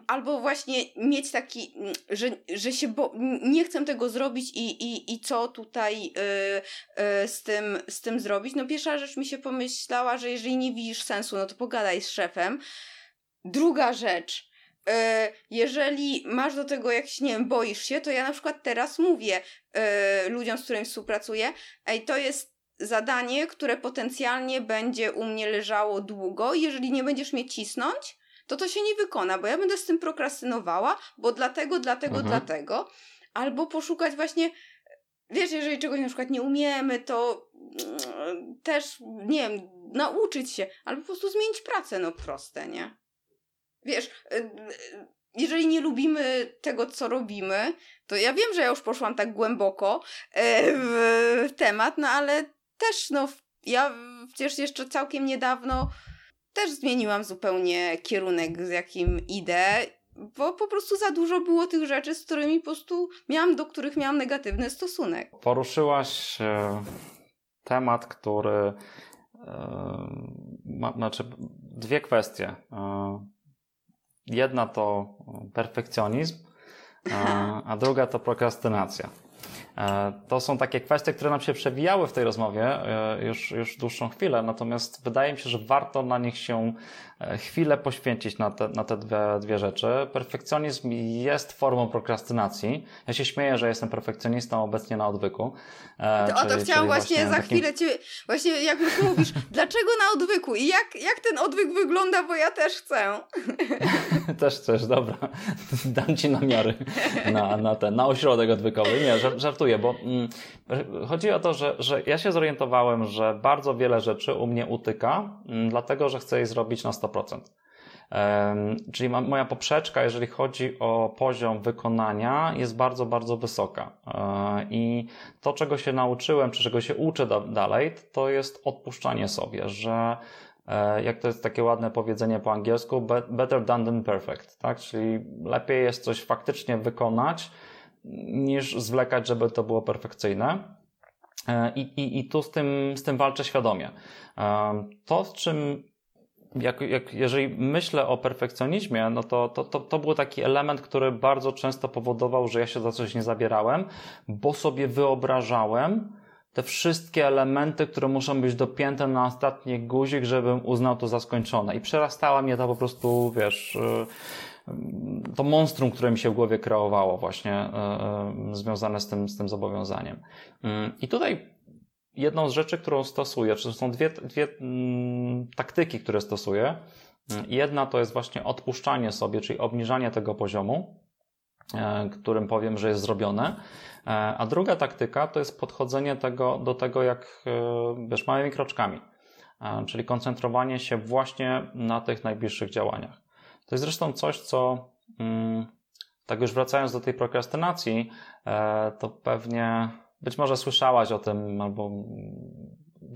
albo właśnie mieć taki, mm, że, że się, bo nie chcę tego zrobić i, i, i co tutaj y, z, tym, z tym zrobić? No pierwsza rzecz mi się pomyślała, że jeżeli nie widzisz sensu, no to pogadaj z szefem. Druga rzecz, e, jeżeli masz do tego jakiś, nie wiem, boisz się, to ja na przykład teraz mówię e, ludziom, z którymi współpracuję, ej, to jest zadanie, które potencjalnie będzie u mnie leżało długo, jeżeli nie będziesz mnie cisnąć, to to się nie wykona, bo ja będę z tym prokrastynowała, bo dlatego, dlatego, mhm. dlatego. Albo poszukać właśnie, wiesz, jeżeli czegoś na przykład nie umiemy, to mm, też, nie wiem, nauczyć się, albo po prostu zmienić pracę, no proste, nie? Wiesz, y, y, jeżeli nie lubimy tego, co robimy, to ja wiem, że ja już poszłam tak głęboko e, w temat, no ale też, no, ja przecież jeszcze całkiem niedawno też zmieniłam zupełnie kierunek, z jakim idę, bo po prostu za dużo było tych rzeczy, z którymi po prostu miałam, do których miałam negatywny stosunek. Poruszyłaś e, temat, który ma, znaczy dwie kwestie. Jedna to perfekcjonizm, a druga to prokrastynacja. E, to są takie kwestie, które nam się przewijały w tej rozmowie e, już, już dłuższą chwilę, natomiast wydaje mi się, że warto na nich się e, chwilę poświęcić na te, na te dwie, dwie rzeczy. Perfekcjonizm jest formą prokrastynacji. Ja się śmieję, że jestem perfekcjonistą obecnie na odwyku. To, czyli, o to chciałam właśnie, właśnie za takim... chwilę Cię, właśnie jak już mówisz, *laughs* dlaczego na odwyku i jak, jak ten odwyk wygląda, bo ja też chcę. *laughs* też chcesz, dobra. *laughs* Dam Ci namiary na, na ten, na ośrodek odwykowy. Nie, żartuję bo mm, chodzi o to, że, że ja się zorientowałem, że bardzo wiele rzeczy u mnie utyka, mm, dlatego że chcę je zrobić na 100%. Czyli moja poprzeczka, jeżeli chodzi o poziom wykonania, jest bardzo, bardzo wysoka. E, I to, czego się nauczyłem, czy czego się uczę dalej, to jest odpuszczanie sobie, że e, jak to jest takie ładne powiedzenie po angielsku, better done than perfect, tak? Czyli lepiej jest coś faktycznie wykonać, niż zwlekać, żeby to było perfekcyjne. E, I, i, i tu z tym, z tym walczę świadomie. To, z czym jak, jak, jeżeli myślę o perfekcjonizmie, no to, to, to, to był taki element, który bardzo często powodował, że ja się za coś nie zabierałem, bo sobie wyobrażałem te wszystkie elementy, które muszą być dopięte na ostatni guzik, żebym uznał to za skończone. I przerastała mnie to po prostu, wiesz, y, to monstrum, które mi się w głowie kreowało właśnie y, y, związane z tym, z tym zobowiązaniem. I tutaj jedną z rzeczy, którą stosuję, czy są dwie, dwie mm, taktyki, które stosuję. Jedna to jest właśnie odpuszczanie sobie, czyli obniżanie tego poziomu, e, którym powiem, że jest zrobione. E, a druga taktyka to jest podchodzenie tego, do tego jak, e, wiesz, małymi kroczkami. Czyli koncentrowanie się właśnie na tych najbliższych działaniach. To jest zresztą coś, co, mm, tak już wracając do tej prokrastynacji, to pewnie być może słyszałaś o tym, albo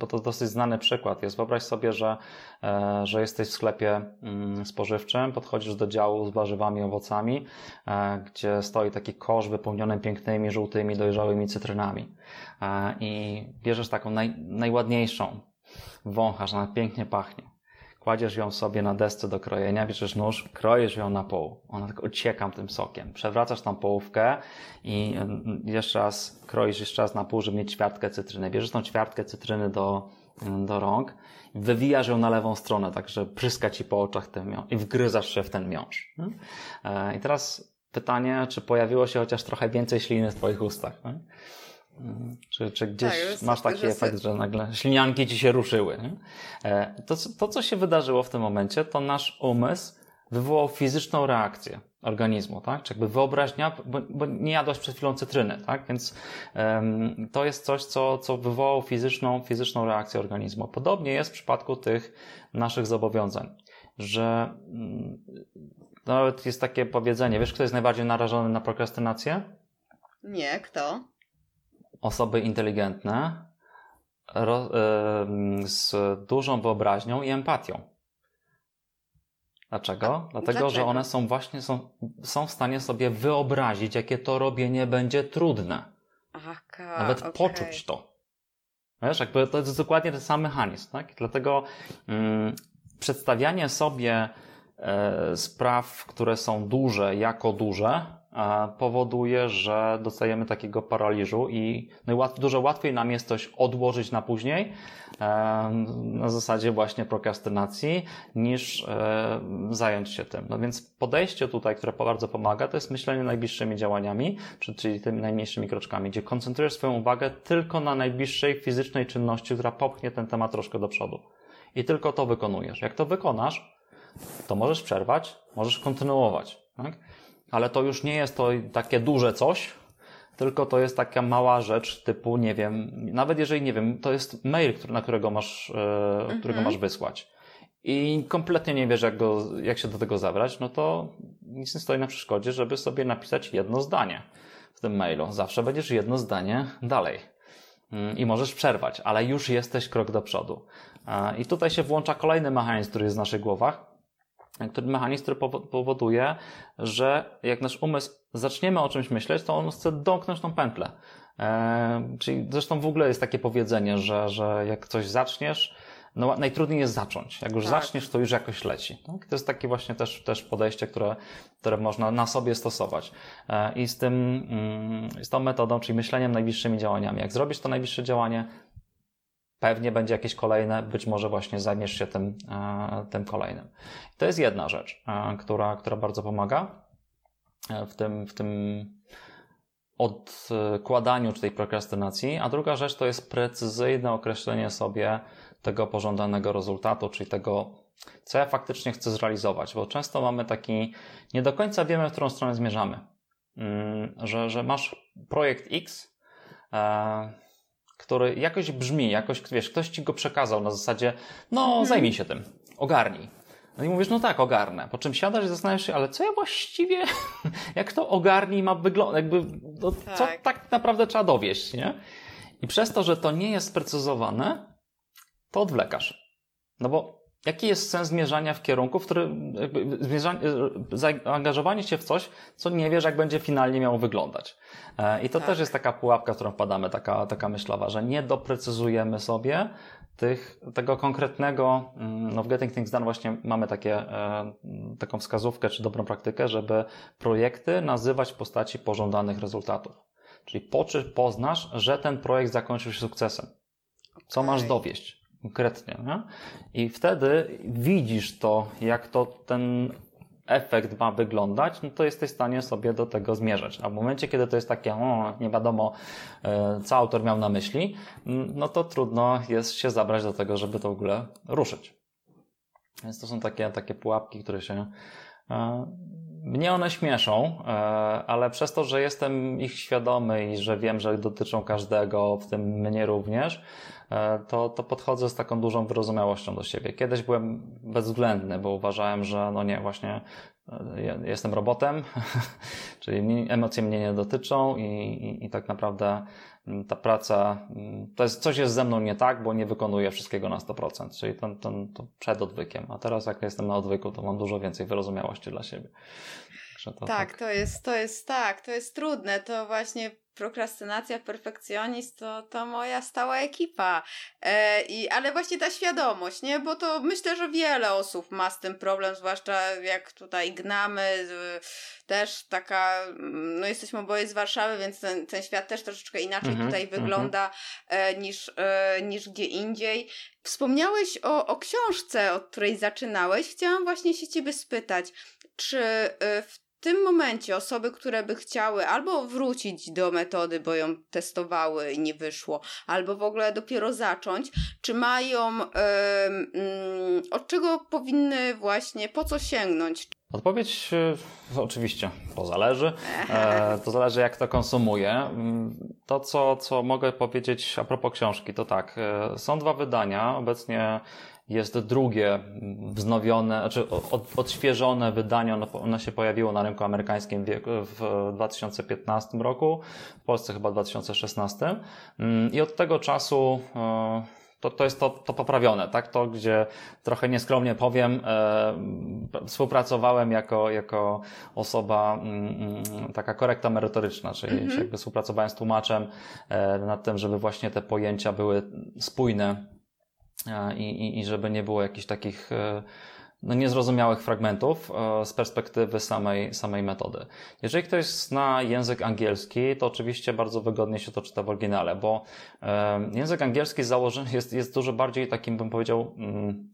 bo to dosyć znany przykład jest. Wyobraź sobie, że, e, że jesteś w sklepie mm, spożywczym, podchodzisz do działu z warzywami, owocami, e, gdzie stoi taki kosz wypełniony pięknymi, żółtymi, dojrzałymi cytrynami. E, I bierzesz taką naj, najładniejszą, wąchasz, ona pięknie pachnie kładziesz ją sobie na desce do krojenia, bierzesz nóż, kroisz ją na pół. Ona tak ocieka tym sokiem. Przewracasz tam połówkę i mm, jeszcze raz kroisz jeszcze raz na pół, żeby mieć ćwiartkę cytryny. Bierzesz tą ćwiartkę cytryny do, mm, do rąk, wywijasz ją na lewą stronę, tak że pryska ci po oczach ten miąższ i wgryzasz się w ten miąższ. E, I teraz pytanie, czy pojawiło się chociaż trochę więcej śliny w twoich ustach? Czy, czy gdzieś tak, masz taki efekt, że nagle ślinianki ci się ruszyły? Nie? E, to, to, co się wydarzyło w tym momencie, to nasz umysł wywołał fizyczną reakcję organizmu, tak? Czy jakby wyobraźnia, bo, bo nie jadłaś przed chwilą cytryny, tak? Więc um, to jest coś, co, co wywołało fizyczną, fizyczną reakcję organizmu. Podobnie jest w przypadku tych naszych zobowiązań, że um, nawet jest takie powiedzenie, wiesz, kto jest najbardziej narażony na prokrastynację? Nie, kto? Osoby inteligentne ro, z dużą wyobraźnią i empatią. Dlaczego? Dlatego, dlaczego? że one są właśnie są, są w stanie sobie wyobrazić, jakie to robienie będzie trudne. Aka, Nawet okay. poczuć to. Wiesz, jakby to jest dokładnie ten sam mechanizm, tak? Dlatego mm, przedstawianie sobie e, spraw, które są duże, jako duże, powoduje, że dostajemy takiego paraliżu i no dużo łatwiej nam jest coś odłożyć na później, na zasadzie właśnie prokrastynacji, niż e, zająć się tym. No więc podejście tutaj, które bardzo pomaga, to jest myślenie najbliższymi działaniami, czyli tymi najmniejszymi kroczkami, gdzie koncentrujesz swoją uwagę tylko na najbliższej fizycznej czynności, która popchnie ten temat troszkę do przodu. I tylko to wykonujesz. Jak to wykonasz, to możesz przerwać, możesz kontynuować. Tak? Ale to już nie jest to takie duże coś, tylko to jest taka mała rzecz typu, nie wiem, nawet jeżeli, nie wiem, to jest mail, na którego masz, e, mhm. którego masz wysłać i kompletnie nie wiesz, jak, go, jak się do tego zabrać, no to nic nie stoi na przeszkodzie, żeby sobie napisać jedno zdanie w tym mailu. Zawsze będziesz jedno zdanie dalej. Mm, I możesz przerwać, ale już jesteś krok do przodu. I tutaj się włącza kolejny mechanizm, który jest w naszych głowach, który mechanizm, który powoduje, że jak nasz umysł zaczniemy o czymś myśleć, to on chce domknąć tą pętlę. E, czyli zresztą w ogóle jest takie powiedzenie, że, że jak coś zaczniesz, no najtrudniej jest zacząć. Jak już tak. zaczniesz, to już jakoś leci. Tak? To jest takie właśnie też, też podejście, które, które można na sobie stosować. E, I z tym, mm, z tą metodą, czyli myśleniem najbliższymi działaniami. Jak zrobisz to najbliższe działanie, Pewnie będzie jakieś kolejne, być może właśnie zajmiesz się tym, e, tym kolejnym. To jest jedna rzecz, e, która, która bardzo pomaga e, w tym, w tym odkładaniu czy tej prokrastynacji, a druga rzecz to jest precyzyjne określenie sobie tego pożądanego rezultatu, czyli tego, co ja faktycznie chcę zrealizować, bo często mamy taki, nie do końca wiemy, w którą stronę zmierzamy. Mm, że, że masz projekt X, który jakoś brzmi, jakoś, wiesz, ktoś ci go przekazał na zasadzie, no, mhm. zajmij się tym, ogarnij. No i mówisz, no tak, ogarnę. Po czym siadasz i zastanawiasz się, ale co ja właściwie, *laughs* jak to ogarnij ma wyglądać, jakby, no, tak. co tak naprawdę trzeba dowieść, nie? I przez to, że to nie jest sprecyzowane, to odwlekasz. No bo jaki jest sens zmierzania w kierunku, w którym zmierzanie, zaangażowanie się w coś, co nie wiesz, jak będzie finalnie miało wyglądać. E, I to tak. też jest taka pułapka, w którą wpadamy, taka, taka myślowa, że nie doprecyzujemy sobie tych, tego konkretnego, mm, no w Getting Things Done właśnie mamy takie, e, taką wskazówkę czy dobrą praktykę, żeby projekty nazywać w postaci pożądanych rezultatów. Czyli po poznasz, że ten projekt zakończył się sukcesem. Co okay. masz dowieść konkretnie. Nie? I wtedy widzisz to, jak to ten efekt ma wyglądać, no to jesteś w stanie sobie do tego zmierzać. A w momencie, kiedy to jest takie, o, nie wiadomo, e, co autor miał na myśli, no to trudno jest się zabrać do tego, żeby to w ogóle ruszyć. Więc to są takie, takie pułapki, które się e, mnie one śmieszą, e, ale przez to, że jestem ich świadomy i że wiem, że dotyczą każdego, w tym mnie również, to, to podchodzę z taką dużą wyrozumiałością do siebie. Kiedyś byłem bezwzględny, bo uważałem, że no nie, właśnie e, jestem robotem, *laughs* czyli emocje mnie nie dotyczą i, i, i tak naprawdę Mm, ta praca, mm, to jest, coś jest ze mną nie tak, bo nie wykonuję wszystkiego na 100%, czyli ten, ten, to przed odwykiem. A teraz jak jestem na odwyku, to mam dużo więcej wyrozumiałości dla siebie. To, tak, tak, to jest, to jest tak, to jest trudne. To właśnie prokrastynacja, perfekcjonizm to, to moja stała ekipa. E, i, ale właśnie ta świadomość, nie? Bo to myślę, że wiele osób ma z tym problem, zwłaszcza jak tutaj gnamy, też taka, no jesteśmy oboje z Warszawy, więc ten, ten świat też troszeczkę inaczej -hmm, tutaj -hmm. wygląda e, niż, e, niż gdzie indziej. Wspomniałeś o, o książce, od której zaczynałeś. Chciałam właśnie się ciebie spytać, czy e, w w tym momencie osoby, które by chciały albo wrócić do metody, bo ją testowały i nie wyszło, albo w ogóle dopiero zacząć, czy mają, yy, od czego powinny właśnie, po co sięgnąć? Odpowiedź e, oczywiście to zależy. E, to zależy, jak to konsumuję. Mm, to, co, co mogę powiedzieć a propos książki, to tak. E, są dwa wydania. Obecnie jest drugie wznowione, znaczy od, odświeżone wydanie, ono, ono, się pojawiło na rynku amerykańskim w 2015 roku, w Polsce chyba w 2016 mm, i od tego czasu e, to, to jest to, to poprawione, tak? To, gdzie trochę nieskromnie powiem, e, współpracowałem jako, jako osoba mm, mm taka korekta merytoryczna, czyli mm -hmm. jakby współpracowałem z tłumaczem e, nad tym, żeby właśnie te pojęcia były spójne i, i, i żeby nie było jakichś takich e, no, niezrozumiałych fragmentów e, z perspektywy samej, samej metody. Jeżeli ktoś zna język angielski, to oczywiście bardzo wygodnie się to czyta w oryginale, bo e, język angielski założony jest, jest dużo bardziej takim, bym powiedział, mm,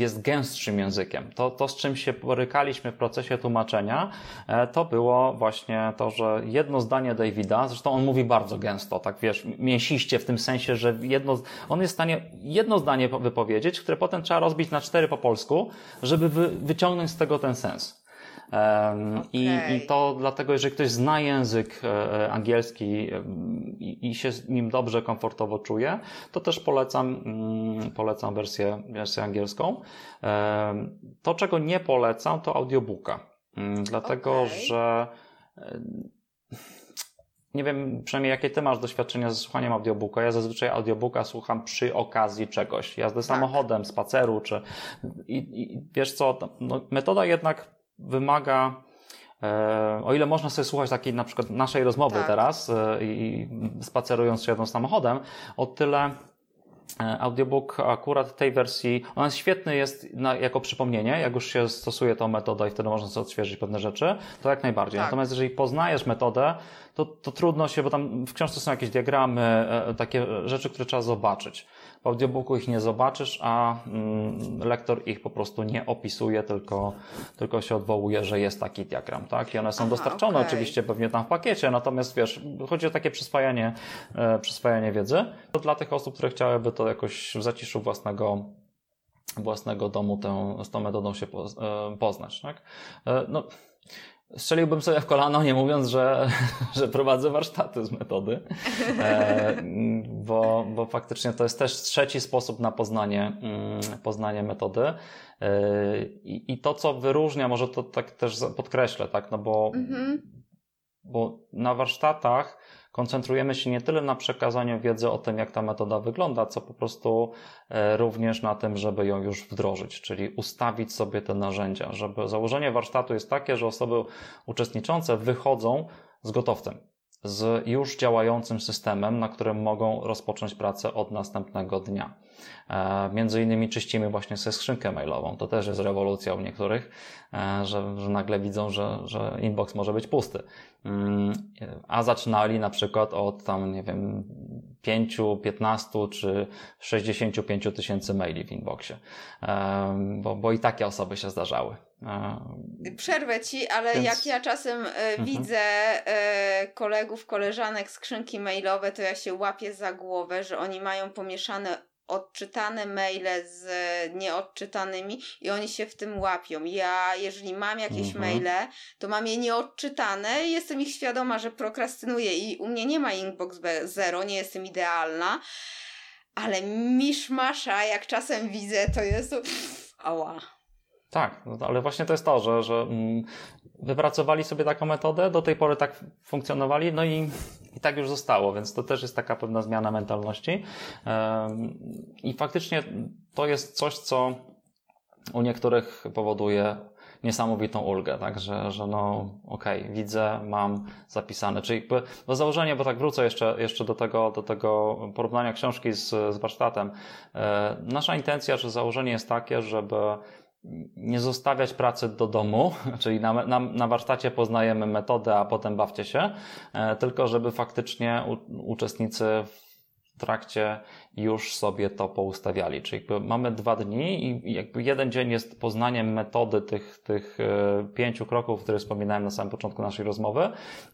jest gęstszym językiem. To, to, z czym się borykaliśmy w procesie tłumaczenia, e, to było właśnie to, że jedno zdanie Davida, zresztą on mówi bardzo gęsto, tak wiesz, mięsiście w tym sensie, że jedno, on jest w stanie jedno zdanie wypowiedzieć, które potem trzeba rozbić na cztery po polsku, żeby wy, wyciągnąć z tego ten sens. Okay. I, I to dlatego, jeżeli ktoś zna język e, e, angielski i, i się z nim dobrze, komfortowo czuje, to też polecam, mm, polecam wersję, wersję angielską. To, czego nie polecam, to audiobooka. Mm, dlatego, okay. że nie wiem przynajmniej jakie ty masz doświadczenia ze słuchaniem audiobooka. Ja zazwyczaj audiobooka słucham przy okazji czegoś. Jazdy tak. samochodem, spaceru, czy i, i wiesz co, no, metoda jednak wymaga e, o ile można sobie słuchać takiej na przykład naszej rozmowy tak. teraz e, i spacerując się jedną samochodem, o tyle e, audiobook akurat tej wersji, on jest świetny jest na, jako przypomnienie, jak już się stosuje tą metodę i wtedy można sobie odświeżyć pewne rzeczy, to jak najbardziej. Tak. Natomiast jeżeli poznajesz metodę, to, to trudno się, bo tam w książce są jakieś diagramy, takie rzeczy, które trzeba zobaczyć. W audiobooku ich nie zobaczysz, a mm, lektor ich po prostu nie opisuje, tylko, tylko się odwołuje, że jest taki diagram, tak? I one są Aha, dostarczone okay. oczywiście pewnie tam w pakiecie, natomiast wiesz, chodzi o takie przyswajanie, e, przyswajanie wiedzy. To dla tych osób, które chciałyby to jakoś w zaciszu własnego własnego domu tę, z tą metodą się e, poznać, tak? E, no, Strzeliłbym sobie w kolano, nie mówiąc, że, *laughs* że prowadzę warsztaty z metody, e, bo, bo faktycznie to jest też trzeci sposób na poznanie, mm, poznanie metody. E, I, I to, co wyróżnia, może to tak też podkreślę, tak, no bo, mhm. bo na warsztatach koncentrujemy się nie tyle na przekazaniu wiedzy o tym, jak ta metoda wygląda, co po prostu e, również na tym, żeby ją już wdrożyć, czyli ustawić sobie te narzędzia, żeby założenie warsztatu jest takie, że osoby uczestniczące wychodzą z gotowcem, z już działającym systemem, na którym mogą rozpocząć pracę od następnego dnia. E, między innymi czyścimy właśnie sobie skrzynkę mailową. To też jest rewolucja u niektórych, e, że, że nagle widzą, że, że inbox może być pusty. Mm, a zaczynali na przykład od tam, nie wiem, 5, 15 czy 65 tysięcy maili w inboxie. E, bo, bo i takie osoby się zdarzały. Przerwę ci, ale Więc... jak ja czasem mhm. widzę kolegów, koleżanek skrzynki mailowe, to ja się łapię za głowę, że oni mają pomieszane odczytane maile z nieodczytanymi i oni się w tym łapią. Ja, jeżeli mam jakieś mhm. maile, to mam je nieodczytane i jestem ich świadoma, że prokrastynuję i u mnie nie ma inbox zero, nie jestem idealna, ale miszmasza, jak czasem widzę, to jest ała. Tak, no ale właśnie to jest to, że, że mm, wypracowali sobie taką metodę, do tej pory tak funkcjonowali, no i, i tak już zostało, więc to też jest taka pewna zmiana mentalności. I faktycznie to jest coś, co u niektórych powoduje niesamowitą ulgę, tak, że, że no okej, okay, widzę, mam zapisane, czyli jakby do założenia, bo tak wrócę jeszcze, jeszcze do tego, do tego porównania książki z, z warsztatem. E, nasza intencja, że założenie jest takie, żeby nie zostawiać pracy do domu, *laughs* czyli na, na, na warsztacie poznajemy metodę, a potem bawcie się, e, tylko żeby faktycznie u, uczestnicy w trakcie już sobie to poustawiali. Czyli mamy dwa dni i jakby jeden dzień jest poznaniem metody tych, tych e, pięciu kroków, które wspominałem na samym początku naszej rozmowy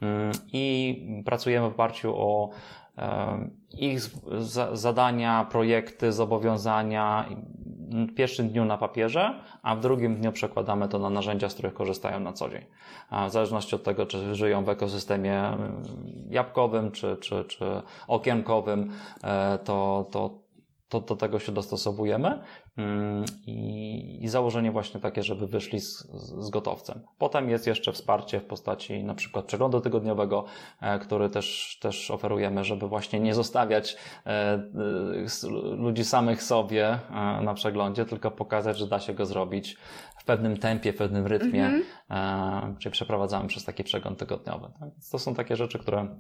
mm, i pracujemy w oparciu o e, ich zadania, projekty, zobowiązania, w pierwszym dniu na papierze, a w drugim dniu przekładamy to na narzędzia, z których korzystają na co dzień. W zależności od tego, czy żyją w ekosystemie mm, jabłkowym, czy, czy, czy okienkowym, e, to, to to do tego się dostosowujemy i, i założenie właśnie takie, żeby wyszli z, z gotowcem. Potem jest jeszcze wsparcie w postaci na przykład przeglądu tygodniowego, e, który też, też oferujemy, żeby właśnie nie zostawiać e, e, ludzi samych sobie na przeglądzie, tylko pokazać, że da się go zrobić w pewnym tempie, w pewnym rytmie, mm-hmm. czyli przeprowadzamy przez taki przegląd tygodniowy. Tak? To są takie rzeczy, które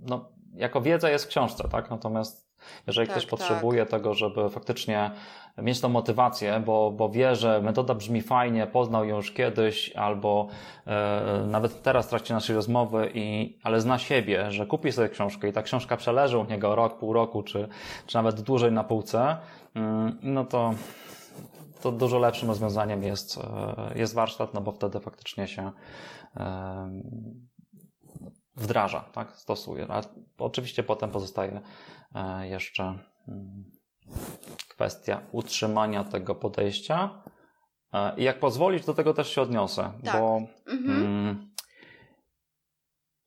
no, jako wiedza jest w książce, tak? Natomiast jeżeli tak, ktoś potrzebuje tak. tego, żeby faktycznie mieć tą motywację, bo, bo wie, że metoda brzmi fajnie, poznał ją już kiedyś, albo e, nawet teraz w trakcie naszej rozmowy, i, ale zna siebie, że kupi sobie książkę i ta książka przeleży u niego rok, pół roku, czy, czy nawet dłużej na półce, mm, no to to dużo lepszym rozwiązaniem jest, e, jest warsztat, no bo wtedy faktycznie się e, wdraża, tak, stosuje. A oczywiście potem pozostaje E, jeszcze mm, kwestia utrzymania tego podejścia. E, I jak pozwolisz, do tego też się odniosę, tak. bo mhm. mm,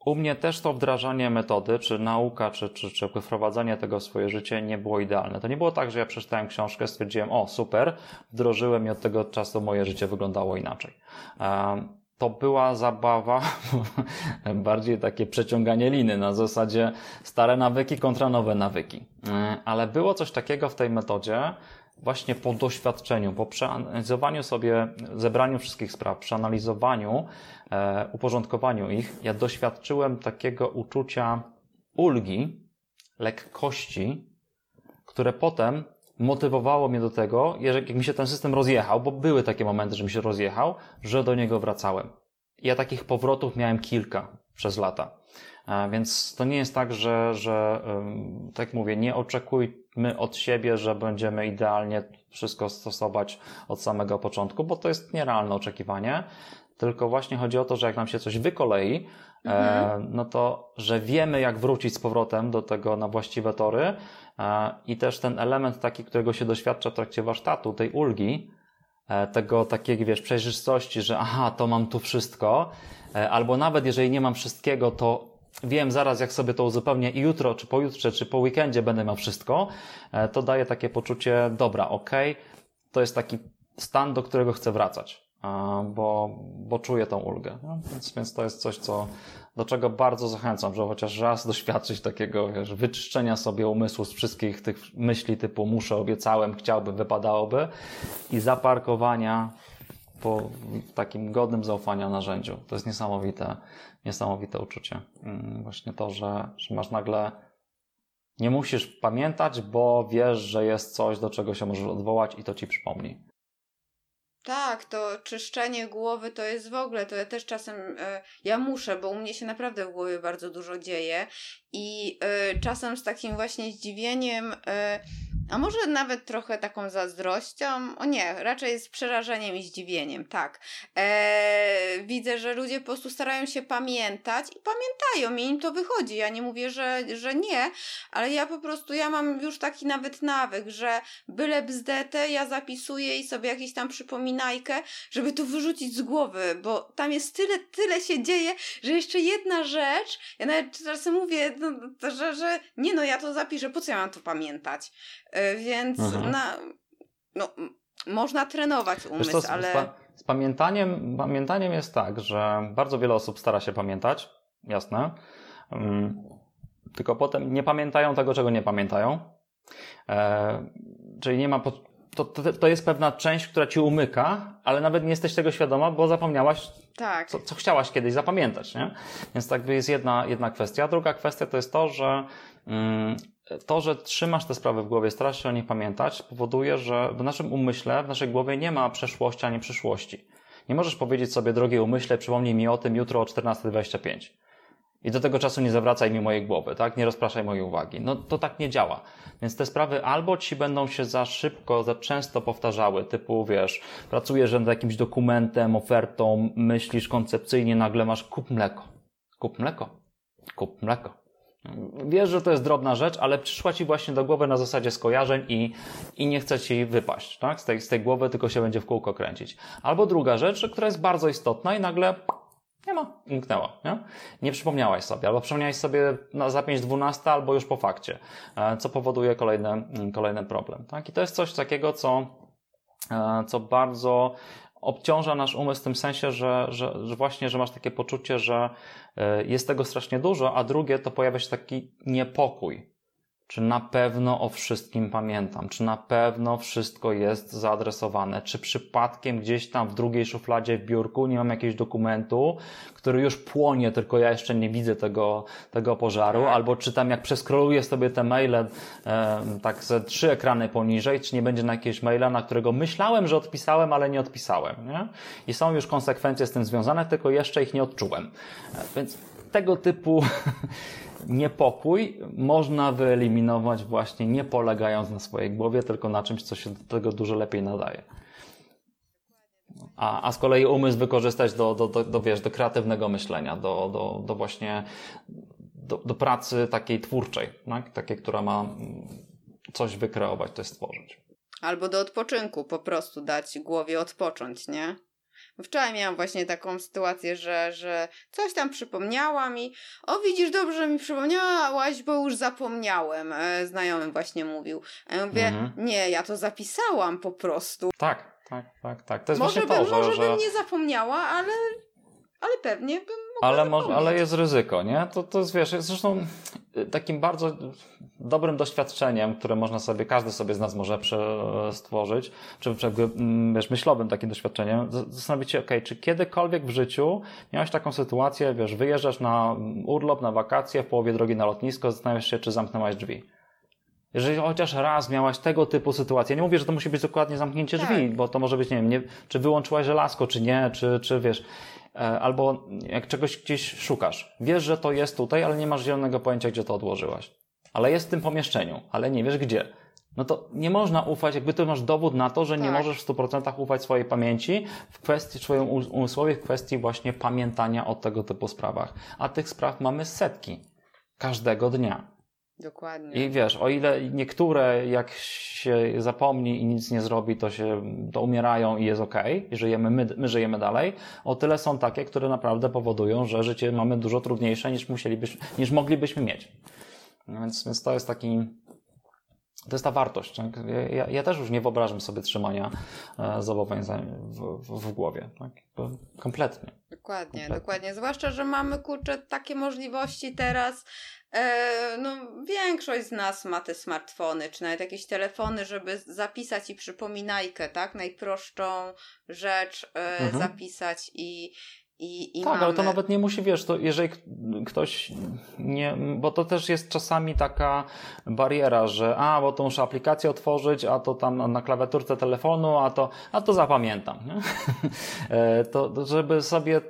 u mnie też to wdrażanie metody, czy nauka, czy, czy, czy wprowadzanie tego w swoje życie nie było idealne. To nie było tak, że ja przeczytałem książkę, stwierdziłem, o super, wdrożyłem i od tego czasu moje życie wyglądało inaczej. E, to była zabawa, *laughs* bardziej takie przeciąganie liny na zasadzie stare nawyki kontra nowe nawyki. E, ale było coś takiego w tej metodzie, właśnie po doświadczeniu, po przeanalizowaniu sobie, zebraniu wszystkich spraw, przeanalizowaniu, e, uporządkowaniu ich, ja doświadczyłem takiego uczucia ulgi, lekkości, które potem motywowało mnie do tego, jak mi się ten system rozjechał, bo były takie momenty, że mi się rozjechał, że do niego wracałem. Ja takich powrotów miałem kilka przez lata. Więc to nie jest tak, że, że tak mówię, nie oczekujmy od siebie, że będziemy idealnie wszystko stosować od samego początku, bo to jest nierealne oczekiwanie. Tylko właśnie chodzi o to, że jak nam się coś wykolei, e, mhm. no to, że wiemy, jak wrócić z powrotem do tego na właściwe tory, i też ten element taki, którego się doświadcza w trakcie warsztatu, tej ulgi, e, tego takiej, wiesz, przejrzystości, że aha, to mam tu wszystko, e, albo nawet jeżeli nie mam wszystkiego, to wiem zaraz, jak sobie to uzupełnię i jutro, czy pojutrze, czy po weekendzie będę miał wszystko, e, to daje takie poczucie, dobra, ok, to jest taki stan, do którego chcę wracać, bo, bo czuję tą ulgę. No, więc, więc to jest coś, co, do czego bardzo zachęcam, że chociaż raz doświadczyć takiego wiesz, wyczyszczenia sobie umysłu z wszystkich tych myśli typu muszę, obiecałem, chciałbym, wypadałoby i zaparkowania po takim godnym zaufania narzędziu. To jest niesamowite, niesamowite uczucie. Mm, właśnie to, że, że masz nagle nie musisz pamiętać, bo wiesz, że jest coś, do czego się możesz odwołać i to ci przypomni. Tak, to czyszczenie głowy to jest w ogóle, to ja też czasem, e, ja muszę, bo u mnie się naprawdę w głowie bardzo dużo dzieje i e, czasem z takim właśnie zdziwieniem e, a może nawet trochę taką zazdrością? O nie, raczej z przerażeniem i zdziwieniem, tak. Eee, widzę, że ludzie po prostu starają się pamiętać i pamiętają, i im to wychodzi. Ja nie mówię, że, że nie, ale ja po prostu, ja mam już taki nawet nawyk, że byle bzdetę, ja zapisuję i sobie jakiś tam przypominajkę, żeby to wyrzucić z głowy, bo tam jest tyle, tyle się dzieje, że jeszcze jedna rzecz, ja nawet czasem mówię, no, że, że nie no, ja to zapiszę, po co ja mam to pamiętać? E, więc na, no, można trenować umysł, z, ale... Z, z pamiętaniem, pamiętaniem jest tak, że bardzo wiele osób stara się pamiętać, jasne, um, tylko potem nie pamiętają tego, czego nie pamiętają. E, czyli nie ma... Po, to, to, to jest pewna część, która ci umyka, ale nawet nie jesteś tego świadoma, bo zapomniałaś, tak. co, co chciałaś kiedyś zapamiętać. Nie? Więc tak jest jedna, jedna kwestia. Druga kwestia to jest to, że mm, to, że trzymasz te sprawy w głowie, starasz się o nich pamiętać, powoduje, że w naszym umyśle, w naszej głowie nie ma przeszłości ani przyszłości. Nie możesz powiedzieć sobie, drogi umyśle, przypomnij mi o tym jutro o 14.25. I do tego czasu nie zawracaj mi mojej głowy, tak? Nie rozpraszaj mojej uwagi. No to tak nie działa. Więc te sprawy albo ci będą się za szybko, za często powtarzały, typu wiesz, pracujesz nad jakimś dokumentem, ofertą, myślisz koncepcyjnie, nagle masz kup mleko. Kup mleko. Kup mleko Wiesz, że to jest drobna rzecz, ale przyszła ci właśnie do głowy na zasadzie skojarzeń i, i nie chce ci wypaść tak? z, tej, z tej głowy, tylko się będzie w kółko kręcić. Albo druga rzecz, która jest bardzo istotna i nagle nie ma, umknęła. Nie, nie przypomniałaś sobie, albo przypomniałaś sobie na, za 5.12, albo już po fakcie, e, co powoduje kolejny, kolejny problem. Tak? I to jest coś takiego, co, e, co bardzo obciąża nasz umysł w tym sensie, że, że, że właśnie, że masz takie poczucie, że e, jest tego strasznie dużo, a drugie to pojawia się taki niepokój czy na pewno o wszystkim pamiętam? Czy na pewno wszystko jest zaadresowane? Czy przypadkiem gdzieś tam w drugiej szufladzie w biurku nie mam jakiegoś dokumentu, który już płonie, tylko ja jeszcze nie widzę tego, tego pożaru? Tak. Albo czy tam jak przeskroluję sobie te maile e, tak ze trzy ekrany poniżej, czy nie będzie na jakiegoś maila, na którego myślałem, że odpisałem, ale nie odpisałem, nie? I są już konsekwencje z tym związane, tylko jeszcze ich nie odczułem. E, więc tego typu *laughs* niepokój można wyeliminować właśnie nie polegając na swojej głowie, tylko na czymś, co się do tego dużo lepiej nadaje. A, a z kolei umysł wykorzystać do, do, do, do, wiesz, do kreatywnego myślenia, do, do, do właśnie do, do pracy takiej twórczej, tak? takiej, która ma coś wykreować, coś stworzyć. Albo do odpoczynku, po prostu dać głowie odpocząć, nie? Wczoraj miałam właśnie taką sytuację, że, że coś tam przypomniałam i o widzisz, dobrze że mi przypomniałaś, bo już zapomniałem. E, znajomy właśnie mówił. A ja mówię, mhm. nie, ja to zapisałam po prostu. Tak, tak, tak, tak. To jest może właśnie bym, to, że, Może bym nie zapomniała, ale, ale pewnie bym ale, może, ale jest ryzyko, nie? To, to jest, wiesz, jest zresztą takim bardzo dobrym doświadczeniem, które można sobie, każdy sobie z nas może stworzyć, czy mm, wiesz, myślowym takim doświadczeniem, zastanowić się, ok, czy kiedykolwiek w życiu miałeś taką sytuację, wiesz, wyjeżdżasz na urlop, na wakacje, w połowie drogi na lotnisko, zastanawiasz się, czy zamknęłaś drzwi. Jeżeli chociaż raz miałaś tego typu sytuację, nie mówię, że to musi być dokładnie zamknięcie tak. drzwi, bo to może być, nie wiem, nie, czy wyłączyłaś żelazko, czy nie, czy, czy wiesz, albo jak czegoś gdzieś szukasz. Wiesz, że to jest tutaj, ale nie masz zielonego pojęcia, gdzie to odłożyłaś. Ale jest w tym pomieszczeniu, ale nie wiesz gdzie. No to nie można ufać, jakby ty masz dowód na to, że tak. nie możesz w 100% ufać swojej pamięci w kwestii, swojemu umysłowi, w kwestii właśnie pamiętania o tego typu sprawach. A tych spraw mamy setki. Każdego dnia. Dokładnie. I wiesz, o ile niektóre, jak się zapomni i nic nie zrobi, to się, to umierają i jest okej, okay, i żyjemy, my, my żyjemy dalej, o tyle są takie, które naprawdę powodują, że życie mamy dużo trudniejsze niż musielibyśmy, niż moglibyśmy mieć. No więc, więc to jest taki, to jest ta wartość. Tak? Ja, ja, też już nie wyobrażam sobie trzymania e, zobowiązań w, w, w głowie. Tak? Kompletnie. Dokładnie, Kompletnie. dokładnie. Zwłaszcza, że mamy kurczę takie możliwości teraz. E, no, większość z nas ma te smartfony, czy nawet jakieś telefony, żeby zapisać i przypominajkę, tak? Najprostszą rzecz e, mhm. zapisać i, i, i tak, mamy... ale to nawet nie musi, wiesz, to jeżeli ktoś nie, bo to też jest czasami taka bariera, że a, bo to muszę aplikację otworzyć, a to tam na klawiaturce telefonu, a to, a to zapamiętam, nie? *laughs* E, to, żeby sobie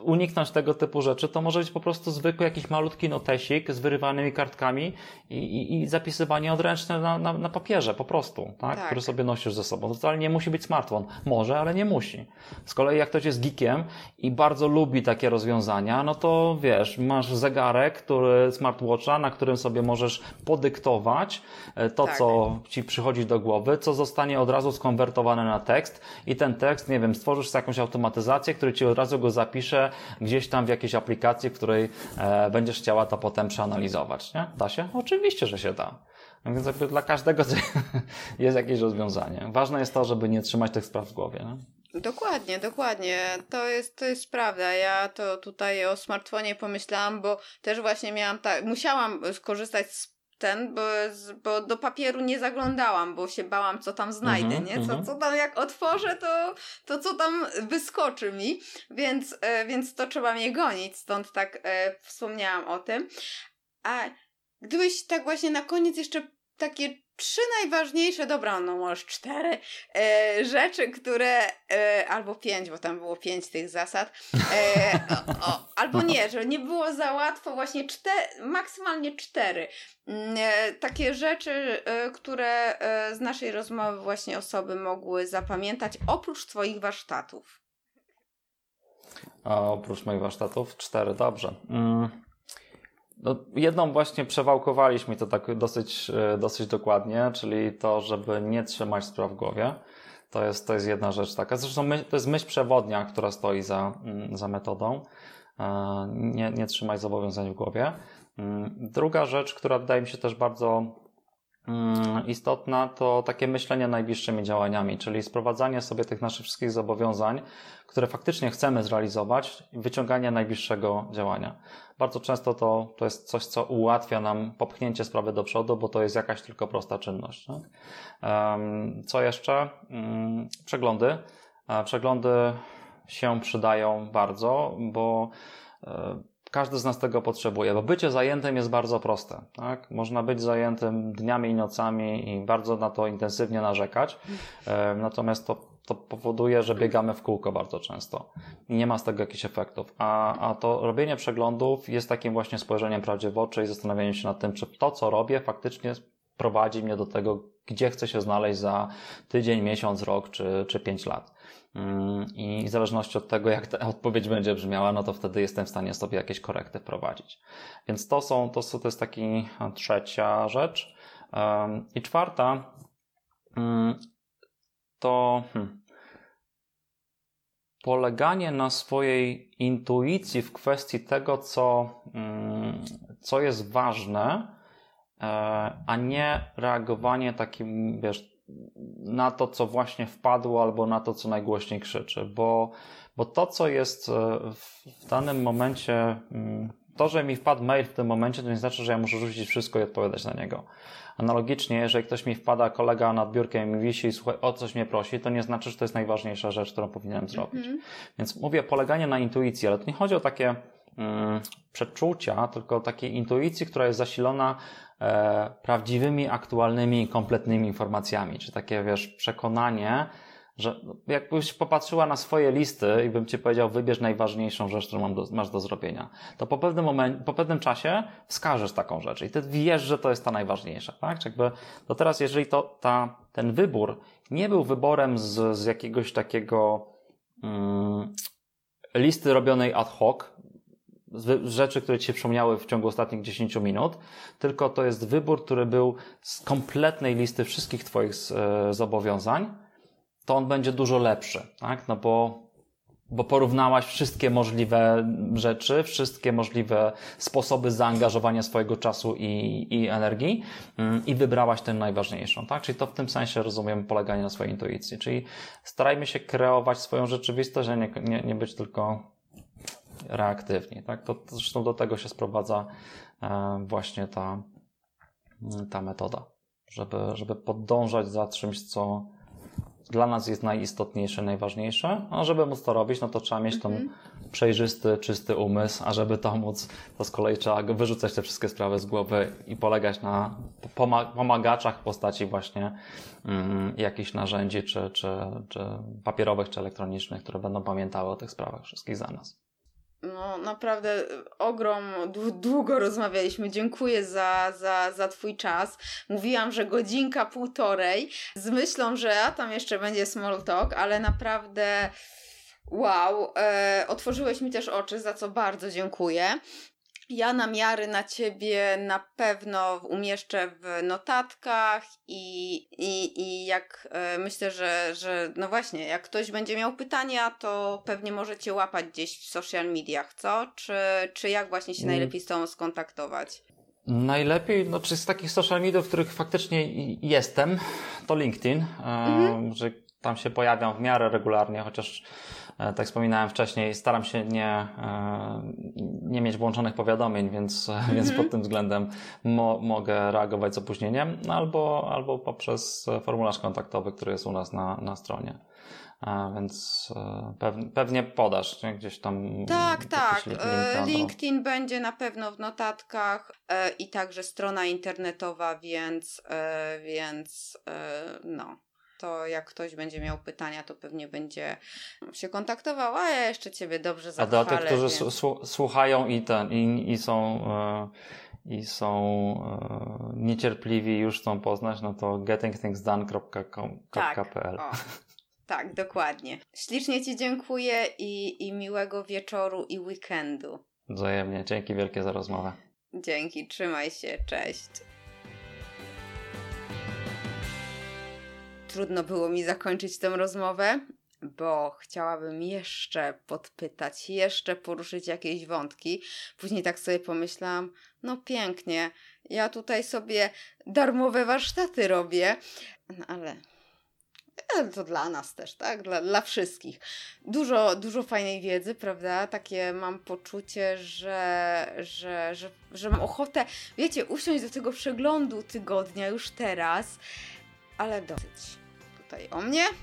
uniknąć tego typu rzeczy, to może być po prostu zwykły jakiś malutki notesik z wyrywanymi kartkami i, i, i zapisywanie odręczne na, na, na, papierze po prostu, tak? tak? który sobie nosisz ze sobą. To wcale nie musi być smartfon. Może, ale nie musi. Z kolei jak ktoś jest geekiem i bardzo lubi takie rozwiązania, no to wiesz, masz zegarek, który, smartwatcha, na którym sobie możesz podyktować e, to, tak. co ci przychodzi do głowy, co zostanie od razu skonwertowane na tekst i ten tekst, nie wiem, stworzysz jakąś automatyzację, który ci od razu go zapisze gdzieś tam w jakiejś aplikacji, w której e, będziesz chciała to potem przeanalizować. Nie? Da się? Oczywiście, że się da. Więc jakby dla każdego *laughs* jest jakieś rozwiązanie. Ważne jest to, żeby nie trzymać tych spraw w głowie. Nie? Dokładnie, dokładnie. To jest, to jest prawda. Ja to tutaj o smartfonie pomyślałam, bo też właśnie miałam tak, musiałam skorzystać z ten, bo, bo do papieru nie zaglądałam, bo się bałam, co tam znajdę, mm -hmm, nie? Co, mhm. co tam jak otworzę, to, to co tam wyskoczy mi, więc, e, więc to trzeba mnie gonić, stąd tak e, wspomniałam o tym. A gdybyś tak właśnie na koniec jeszcze takie trzy najważniejsze, dobra, no może cztery e, rzeczy, które, e, albo pięć, bo tam było pięć tych zasad, e, o, o, albo nie, że nie było za łatwo, właśnie cztery, maksymalnie cztery. Mm, e, takie rzeczy, e, które e, z naszej rozmowy właśnie osoby mogły zapamiętać, oprócz Twoich warsztatów. A oprócz moich warsztatów? Cztery, dobrze. Mm. No, jedną właśnie przewałkowaliśmy to tak dosyć, e, dosyć dokładnie, czyli to, żeby nie trzymać spraw w głowie. To jest, to jest jedna rzecz taka. Zresztą my, to jest myśl przewodnia, która stoi za, mm, za metodą. E, nie, nie trzymać zobowiązań w głowie. Mm, druga rzecz, która wydaje mi się też bardzo mm, istotna, to takie myślenie najbliższymi działaniami, czyli sprowadzanie sobie tych naszych wszystkich zobowiązań, które faktycznie chcemy zrealizować, wyciąganie najbliższego działania. Bardzo często to, to jest coś, co ułatwia nam popchnięcie sprawy do przodu, bo to jest jakaś tylko prosta czynność. Tak? Co jeszcze? Mm, przeglądy. E, przeglądy się przydają bardzo, bo e, każdy z nas tego potrzebuje, bo bycie zajętym jest bardzo proste. Tak? Można być zajętym dniami i nocami i bardzo na to intensywnie narzekać, e, natomiast to to powoduje, że biegamy w kółko bardzo często i nie ma z tego jakichś efektów. A, a to robienie przeglądów jest takim właśnie spojrzeniem prawdzie w oczy i zastanawianiem się nad tym, czy to, co robię, faktycznie prowadzi mnie do tego, gdzie chcę się znaleźć za tydzień, miesiąc, rok czy, czy pięć lat. Mm, I w zależności od tego, jak ta *laughs* odpowiedź będzie brzmiała, no to wtedy jestem w stanie sobie jakieś korekty wprowadzić. Więc to są, to, to jest taki trzecia rzecz. I czwarta, mm, to hmm, poleganie na swojej intuicji w kwestii tego, co, hmm, co jest ważne, e, a nie reagowanie takim, wiesz, na to, co właśnie wpadło, albo na to, co najgłośniej krzyczy, bo, bo to, co jest e, w danym momencie, hmm, to, że mi wpadł mail w tym momencie, to nie znaczy, że ja muszę rzucić wszystko i odpowiadać na niego. Analogicznie, jeżeli ktoś mi wpada, kolega nad biurkiem i mi wisi i słuchaj, o coś mnie prosi, to nie znaczy, że to jest najważniejsza rzecz, którą powinienem zrobić. -hmm. Więc mówię poleganie na intuicji, ale to nie chodzi o takie mm, przeczucia, tylko o takiej intuicji, która jest zasilona e, prawdziwymi, aktualnymi, kompletnymi informacjami, czy takie, wiesz, przekonanie, że jakbyś popatrzyła na swoje listy i bym ci powiedział, wybierz najważniejszą rzecz, którą masz do zrobienia, to po pewnym momencie, po pewnym czasie wskażesz taką rzecz i ty wiesz, że to jest ta najważniejsza, tak? Czy jakby, to teraz, jeżeli to, ta, ten wybór nie był wyborem z, z jakiegoś takiego, mm, listy robionej ad hoc, rzeczy, które Ci się przypomniały w ciągu ostatnich 10 minut, tylko to jest wybór, który był z kompletnej listy wszystkich Twoich e, zobowiązań, to on będzie dużo lepszy, tak? No bo bo porównałaś wszystkie możliwe rzeczy, wszystkie możliwe sposoby zaangażowania swojego czasu i, i energii mm, i wybrałaś tę najważniejszą, tak? Czyli to w tym sensie rozumiem poleganie na swojej intuicji, czyli starajmy się kreować swoją rzeczywistość, a nie, nie, nie być tylko reaktywni, tak? To, zresztą do tego się sprowadza e, właśnie ta, ta metoda, żeby, żeby podążać za czymś, co dla nas jest najistotniejsze, najważniejsze, a żeby móc to robić, no to trzeba mieć ten mhm. przejrzysty, czysty umysł, a żeby to móc, to z kolei trzeba wyrzucać te wszystkie sprawy z głowy i polegać na pomagaczach w postaci właśnie um, jakichś narzędzi, czy, czy, czy papierowych, czy elektronicznych, które będą pamiętały o tych sprawach wszystkich za nas. No, naprawdę ogrom, długo rozmawialiśmy. Dziękuję za, za, za Twój czas. Mówiłam, że godzinka, półtorej, z myślą, że tam jeszcze będzie small talk, ale naprawdę. Wow, e, otworzyłeś mi też oczy, za co bardzo dziękuję. Ja namiary na ciebie na pewno umieszczę w notatkach i, i, i jak e, myślę, że, że no właśnie, jak ktoś będzie miał pytania, to pewnie możecie łapać gdzieś w social mediach, co? Czy, czy jak właśnie się mm. najlepiej z tobą skontaktować? Najlepiej, no czy z takich social mediów, w których faktycznie jestem, to LinkedIn, mm -hmm. że tam się pojawiam w miarę regularnie, chociaż E, tak wspominałem wcześniej, staram się nie, e, nie mieć włączonych powiadomień, więc, mm -hmm. *laughs* więc pod tym względem mo, mogę reagować z opóźnieniem, no albo, albo poprzez formularz kontaktowy, który jest u nas na, na stronie. A, więc pewnie, podasz nie? gdzieś tam. Tak, tak. LinkedIn będzie na pewno w notatkach e, i także strona internetowa, więc, e, więc e, no to jak ktoś będzie miał pytania, to pewnie będzie się kontaktował, a ja jeszcze Ciebie dobrze zachwalę. A dla tych, którzy więc... słuchają i, ten, i, i są, e, i są e, niecierpliwi już chcą poznać, no to gettingthingsdone.pl tak, tak, dokładnie. Ślicznie Ci dziękuję i, i miłego wieczoru i weekendu. Wzajemnie. Dzięki wielkie za rozmowę. Dzięki, trzymaj się, cześć. Trudno było mi zakończyć tę rozmowę, bo chciałabym jeszcze podpytać, jeszcze poruszyć jakieś wątki. Później tak sobie pomyślałam, no pięknie, ja tutaj sobie darmowe warsztaty robię, no ale to dla nas też, tak? Dla, dla wszystkich. Dużo, dużo fajnej wiedzy, prawda? Takie mam poczucie, że, że, że, że mam ochotę, wiecie, usiąść do tego przeglądu tygodnia już teraz, ale dosyć tutaj o mnie, *laughs*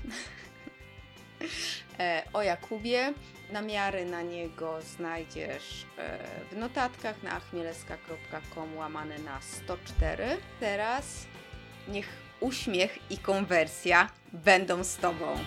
e, o Jakubie. Namiary na niego znajdziesz e, w notatkach na achmieleska.com łamane na 104. Teraz niech uśmiech i konwersja będą z Tobą.